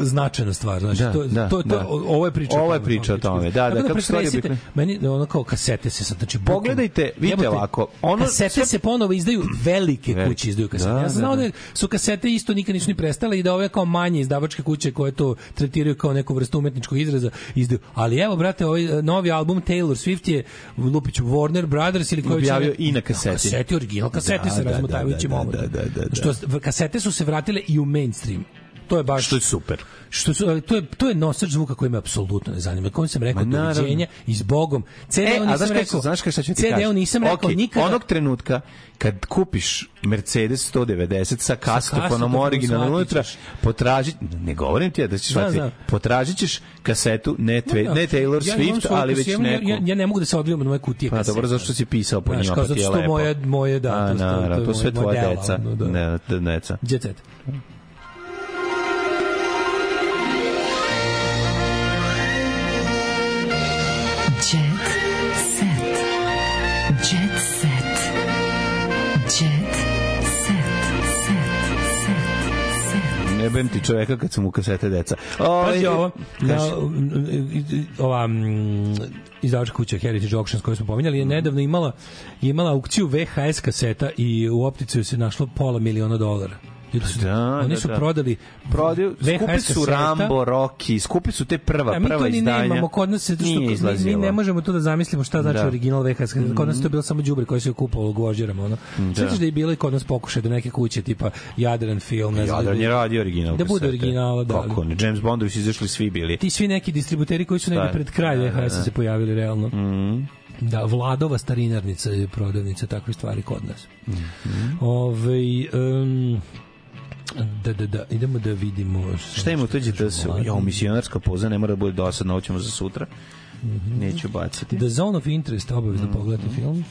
A: značajna stvar. Znači,
B: Da,
A: to,
B: da,
A: to, to,
B: da.
A: ovo je priča.
B: Ovo je priča o tome, da, da,
A: Tako
B: kako stvari oblikne-
A: Meni, ono kao kasete se sad, znači...
B: Pogledajte, vidite ovako, ono-
A: kasete
B: sve-
A: se ponovo izdaju, velike
B: Velike.
A: kuće izdaju kasete.
B: Da,
A: ja sam
B: da,
A: znao
B: da.
A: da su kasete isto nikad nisu ni prestale i da ove kao manje izdavačke kuće koje to tretiraju kao neku vrstu umetničkog izraza izdaju. Ali evo, brate, ovaj e, novi album Taylor Swift je Lupiću Warner Brothers ili koji će-
B: Objavio i na kaseti.
A: kaseti, original kasete
B: Da,
A: se
B: da,
A: razmotavajući
B: da, da, da, da, da, da.
A: Što kasete su se vratile i u mainstream to je baš
B: Što je super.
A: što su, to je to je nosač zvuka koji me apsolutno ne zanima. Kom sam rekao doviđenja i s Bogom. CD
B: E,
A: nisam rekao.
B: znaš šta ću ti
A: CD-u
B: kažem?
A: nisam rekao
B: Okej,
A: nikada.
B: Onog trenutka kad kupiš Mercedes 190 sa kastofonom originalno unutra, potraži, ne govorim ti ja da ćeš shvatiti,
A: znam.
B: potražit ćeš kasetu, ne, tve,
A: Da,
B: ne Taylor
A: ja
B: Swift, ali već
A: ja-
B: neku.
A: Ja, ja, ne mogu da se odvijam od moje kutije
B: Pa dobro, zašto si pisao po njima, pa ti je lepo.
A: moje, moje, da,
B: A,
A: to, to,
B: naravno, to
A: je
B: sve
A: moje
B: tvoja
A: dela,
B: deca.
A: ono, da.
B: Ne, da, deca.
A: Jet set.
G: Jet Set.
B: Ne bem ti čoveka kad su mu kasete deca. Ovaj,
A: Pazi ovo, na, ova izdavačka kuća Heritage Auctions koju smo pominjali je nedavno imala je imala aukciju VHS kaseta i u opticiju se našlo pola miliona dolara. Ljudi su,
B: Da,
A: oni
B: da,
A: su
B: da.
A: prodali
B: Prodaju, skupi su. Rambo, Rocky, skupi su te prva,
A: A mi
B: prva
A: to ni
B: izdanja.
A: nemamo, kod nas se zato što mi, mi ne možemo to da zamislimo šta znači
B: Da.
A: original VHS kaseta. Kod nas je to bilo samo đubre koje se je kupovalo u gvožđerama, ono.
B: Da.
A: Sećaš da je bilo i kod nas pokušaj do neke kuće tipa Jadran film, ne znam.
B: Jadran je radio original
A: Da bude
B: kasete.
A: originala, da.
B: Kako ne, James Bondovi su izašli svi bili.
A: Ti svi neki distributeri koji su negde
B: Da.
A: pred kraj
B: Da, da,
A: VHS
B: da.
A: se pojavili realno.
B: Mm.
A: Da, Vladova starinarnica je prodavnica takvih stvari kod nas.
B: Mhm.
A: Ove, um, da, da, da, idemo da vidimo
B: Šta ima tuđi da se, jo, misionarska poza ne mora da bude dosadna, ovo ćemo za sutra. Neću baciti.
A: The Zone of Interest, obavezno pogledati film.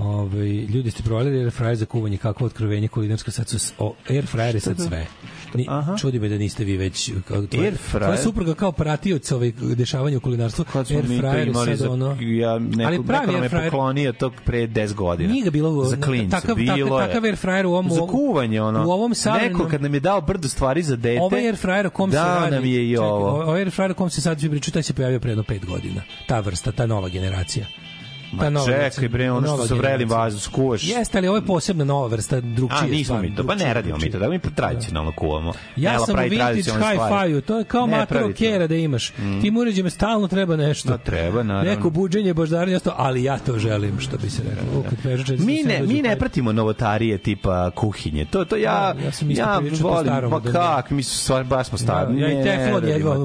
A: Ove, ljudi ste provalili air fryer za kuvanje, kakvo otkrovenje kulinarsko, sad su, o, air fryer je sad sve. Ni, čudi me da niste vi već kao tvoja,
B: Air fryer?
A: tvoja supruga kao pratioc ovih dešavanja u kulinarstvu.
B: Kad smo
A: air
B: mi to
A: fryer je sad
B: za,
A: ono,
B: ja, neko,
A: ali pravi
B: neko nam je
A: air fryer-
B: poklonio to pre 10 godina.
A: Nije ga bilo
B: za klince,
A: takav-
B: bilo
A: takav-
B: je.
A: takav air fryer u ovom-
B: za kuvanje ono.
A: u ovom savremenom-
B: Neko kad nam je dao brdo stvari za dete.
A: Ovaj air fryer o kom se
B: dao
A: radi.
B: nam je i
A: čekaj,
B: ovo.
A: Ovaj air fryer o kom se sad svi pričaju, taj se pojavio pre jedno 5 godina. Ta vrsta, ta nova generacija.
B: Ma čekaj bre, ono što
A: nova
B: sa vrelim vazduh skuvaš.
A: Jeste, ali ovo je posebna nova vrsta, drugčije.
B: A, nismo mi to, pa ne radimo mi to, da mi tradicionalno kuvamo.
A: Ja
B: Nela
A: sam u vintage
B: stvari.
A: hi-fi-u, to je kao matro
B: to.
A: kera da imaš.
B: Mm.
A: Tim uređima stalno treba nešto.
B: No, treba, naravno.
A: Neko buđenje, boždarenje, ali ja to želim, što bi se reklo. Kad pežače,
B: Mi ne, mi ne pratimo novotarije tipa kuhinje. To to ja
A: Da, ja sam
B: ja volim,
A: od-
B: kak, mi su stvar baš smo stari.
A: Ja, ja i teflon jedva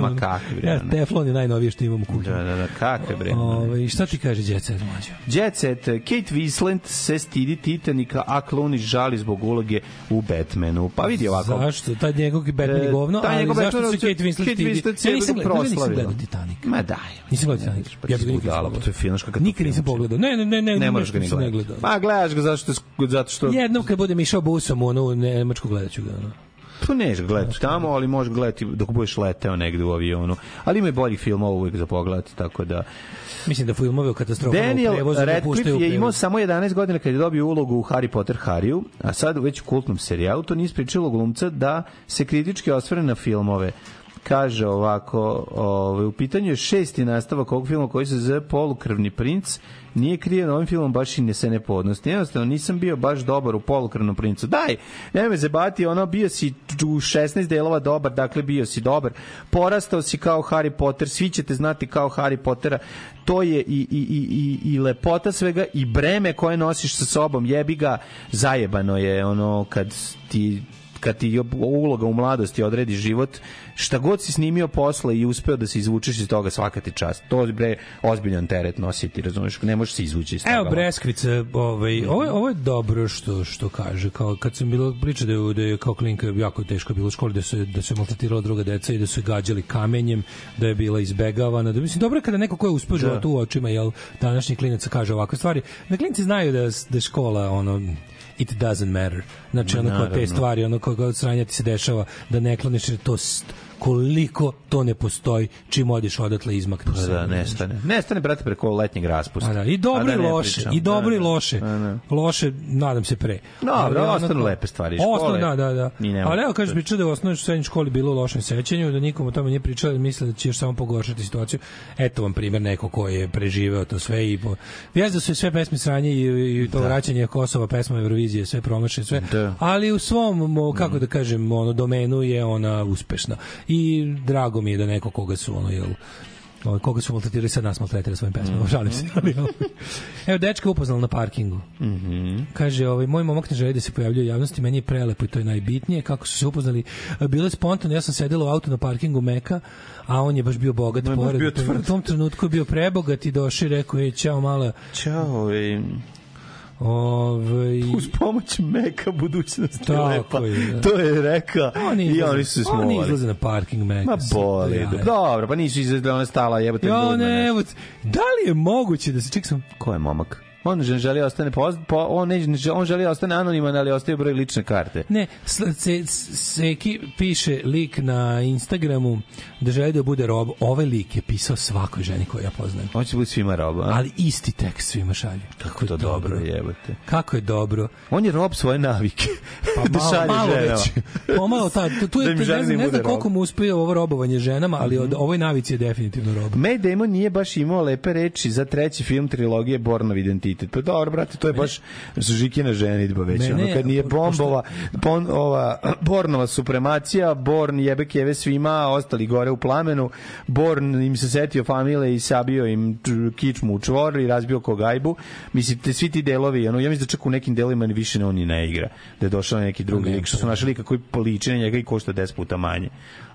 B: ma kakvi bre.
A: Ja, teflon je najnovije što imam u kuhinji.
B: Da, da, da, kakve bre.
A: Ove, šta ti kaže djeca mlađa?
B: Jet Set, Kate Winslet se stidi Titanika, a Clooney žali zbog uloge u Batmanu. Pa vidi ovako.
A: Zašto? Taj njegov Batman je
B: E,
A: govno,
B: taj
A: ali zašto se Kate Winslet
B: Kate
A: stidi?
B: Winslet se
A: Ja nisam gledao, nisam gledao Titanic.
B: Ma daj.
A: Nisam gledao Titanic. Ja bih ga nikad
B: pa
A: gledao.
B: to je filmška katastrofa.
A: Nikad nisam pogledao. Ne, ne, ne, ne,
B: Ne
A: nešto
B: ga ni
A: ne
B: gledati.
A: gledao.
B: Ma gledaš ga zato što, zato što
A: Jednom kad budem išao busom u onu Nemačku gledat ću ga. ono.
B: Tu neš gledati tamo, ali možeš gledati dok budeš leteo negde u avionu. Ali ima i boljih filmova uvijek za pogledati, tako da...
A: Mislim da filmove o katastrofama u
B: Daniel
A: prevozu ne puštaju
B: Radcliffe
A: u
B: je imao samo 11 godina kad je dobio ulogu u Harry Potter Harryu, a sad već u kultnom serijalu, to nije ispričalo glumca da se kritički osvore na filmove. Kaže ovako, ovaj, u pitanju je šesti nastavak ovog filma koji se zove Polukrvni princ, nije kriven ovim filmom baš i ne se ne podnosti. Jednostavno, nisam bio baš dobar u Polukrvnom princu. Daj, ne me zebati, ono, bio si u 16 delova dobar, dakle bio si dobar. Porastao si kao Harry Potter, svi ćete znati kao Harry Pottera. To je i, i, i, i, i lepota svega i breme koje nosiš sa sobom. Jebi ga, zajebano je ono kad ti kad ti uloga u mladosti odredi život, šta god si snimio posle i uspeo da se izvučeš iz toga svaka ti čast. To je bre ozbiljan teret nositi, razumeš? Ne možeš se izvući iz toga.
A: Evo Breskvica, ovaj, ovo, ovo je dobro što što kaže, kao kad sam bilo priča da je, da je kao klinka jako teško bilo u školi, da se, da se maltretirala druga deca i da su gađali kamenjem, da je bila izbegavana, da mislim, dobro je kada neko ko je uspeo
B: Da.
A: životu u očima, jel, današnjih klinaca kaže ovakve stvari, da klinci znaju da, da škola, ono, it doesn't matter. Znači, ono kao te stvari, ono kao sranja ti se dešava, da ne kloniš jer to koliko to ne postoji čim odeš odatle izmaknu
B: Pa
A: se.
B: da, nestane. Nestane, brate, preko letnjeg raspusta.
A: A da, I dobro
B: A
A: i
B: da ne
A: loše, i dobro
B: Da,
A: i
B: da.
A: loše.
B: Da, da.
A: Loše, nadam se pre.
B: Dobro,
A: Ali ono
B: ostanu lepe stvari škole.
A: Ostanu, da, da, da. Ali evo,
B: šta.
A: kažeš, da je u osnovnoj srednjoj školi bilo u lošem sećanju, da nikom o tome nije pričao, da misle da će još samo pogoršati situaciju. Eto vam primjer neko ko je preživeo to sve i po... Vijest da su sve pesme sranje i, i to vraćanje Kosova, pesma Eurovizije, sve promašene, sve.
B: Da.
A: Ali u svom, mo, kako da kažem, ono, domenu je ona uspešna. I drago mi je da neko koga su, ono, jel, Ovo, koga su maltretirali, sad nas maltretira svojim pesmama,
B: Mhm.
A: šalim se. Ali, ovaj. Evo, dečka upoznal na parkingu.
B: Mhm.
A: Kaže, ovaj, moj momak ne želi da se pojavljuje u javnosti, meni je prelepo i to je najbitnije. Kako su se upoznali, bilo je spontano, ja sam sedela u autu na parkingu Meka, a on je baš bio bogat
B: je baš
A: pored.
B: bio
A: u tom-
B: tvrd.
A: U tom trenutku je bio prebogat i došao i rekao, ej, čao mala.
B: Ćao, ej.
A: Ovaj
B: Uz pomoć meka budućnost je
A: Tako
B: lepa.
A: je, da.
B: To je rekao
A: Oni
B: i
A: izlaze-
B: oni su se
A: Oni
B: smovali.
A: izlaze na parking Meka.
B: Ma boli.
A: Ja,
B: da. Dobro, pa nisu izlaze, ona stala jebote.
A: Ja
B: ljudima,
A: ne, evo, da li je moguće da se ček sam
B: Ko je momak? On želi ostane poz, po, on ne, on želi ostane anoniman, ali ostaje broj lične karte.
A: Ne, se, Seki piše lik na Instagramu da želi da bude rob. Ovaj lik je pisao svakoj ženi koju ja poznajem.
B: On će biti svima roba. a?
A: Ali isti tekst svima šalje.
B: Kako je to dobro, jebote.
A: Kako je dobro.
B: On je rob svoje navike.
A: Pa
B: da
A: malo,
B: šalje
A: malo
B: ženama.
A: već. Pomalo ta, tu,
B: Da
A: je,
B: im
A: ne
B: žena
A: znam,
B: ne
A: znam koliko
B: rob.
A: mu uspije ovo robovanje ženama, ali od ovoj navici je definitivno rob.
B: Matt Damon nije baš imao lepe reči za treći film trilogije Bornov identitet. Pa dobro, brate, to je baš Žikina ženitba već.
A: Mene-
B: ono, kad nije bombova, pon, ova, Bornova supremacija, Born jebe keve svima, ostali gore u plamenu, Born im se setio famile i sabio im kičmu u čvor i razbio kogajbu. Mislim, te, svi ti delovi, ono, ja mislim da čak u nekim delovima ni više ne on ni ne igra. Da je došao neki drugi
A: Ne,
B: lik, što su našli lika koji poliči na njega i košta 10 puta manje.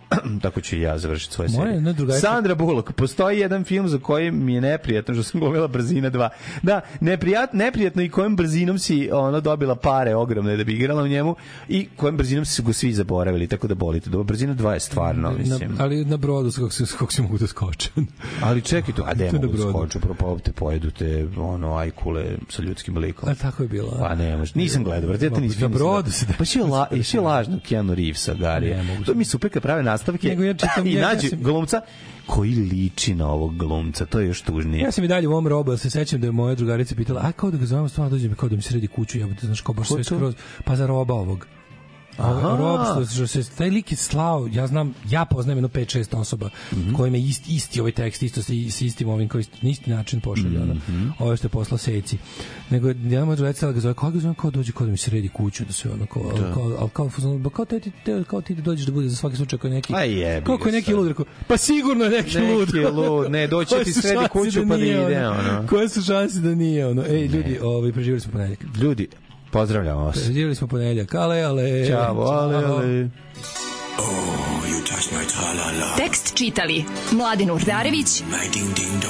B: Tako ću i ja završiti svoje
A: Moja
B: serije.
A: drugarica-
B: Sandra Bullock, postoji jedan film za koji mi je neprijatno što sam glumila brzina 2. Da, neprijat, neprijatno i kojom brzinom si ono dobila pare ogromne da bi igrala u njemu i kojom brzinom su go svi zaboravili, tako da bolite. Dobro, brzina 2 je stvarno,
A: Na,
B: mislim.
A: ali na brodu kog se, kog se mogu da skoče.
B: Ali čekaj to, a
A: je
B: mogu
A: na
B: da
A: brodu.
B: skoču, propao te pojedu te ono ajkule sa ljudskim likom.
A: A tako je bilo.
B: Pa ne, može. Nisam gledao, brate, ja to nisam.
A: Na brodu se da-
B: Pa še la, še lažno Keanu Reevesa, Gari.
A: Ne
B: To mi je super kad prave nastavke
A: Nego ja čitam-
B: i
A: ja- ja
B: nađe
A: sam-
B: glumca koji liči na ovog glumca. To je još tužnije.
A: Ja sam i dalje u ovom robu, ja se sećam da je moja drugarica pitala, a kao da ga zovemo, stvarno dođe mi kao da mi sredi kuću, ja znaš kao baš sve skroz, pa za roba ovog.
B: Aha.
A: Rob što, se taj lik je slao, ja znam, ja poznajem jedno 5-6 osoba
B: Mhm.
A: kojima je isti, isti ovaj tekst, isto sa, sa istim ovim koji na isti način pošalje, mm
B: Mhm.
A: ovo što je poslao Seci. Nego, ja moja drugarica ga zove, kao ga zovem, kao dođe, kao da mi sredi kuću, da sve ono, kao,
B: Da.
A: kao, ali kao, ba kao, te, ti, te, kao ti da dođeš da bude za svaki slučaj kao neki,
B: A jebi
A: kako
B: ga
A: je neki lud, rekao, pa sigurno je neki, lud.
B: Neki je lud, ne, doći ti sredi kuću pa da ide, ono.
A: Koje su šanse da nije ono? Ej, ljudi, ovaj, preživjeli smo ponedeljak.
B: Ljudi, pozdravljamo vas.
A: Preživjeli smo ponedeljak. Ale, ale.
B: Ćao, ale, ale.
C: Tekst čitali Mladin Urdarević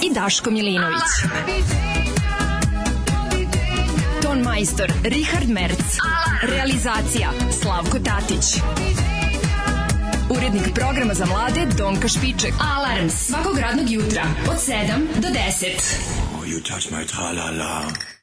C: i Daško Milinović. Ton majstor Richard Merc. Realizacija Slavko Tatić. Urednik programa za mlade Donka Špiček. Alarms svakog radnog jutra od 7 do 10.
O: Oh, you touch my tra-la-la.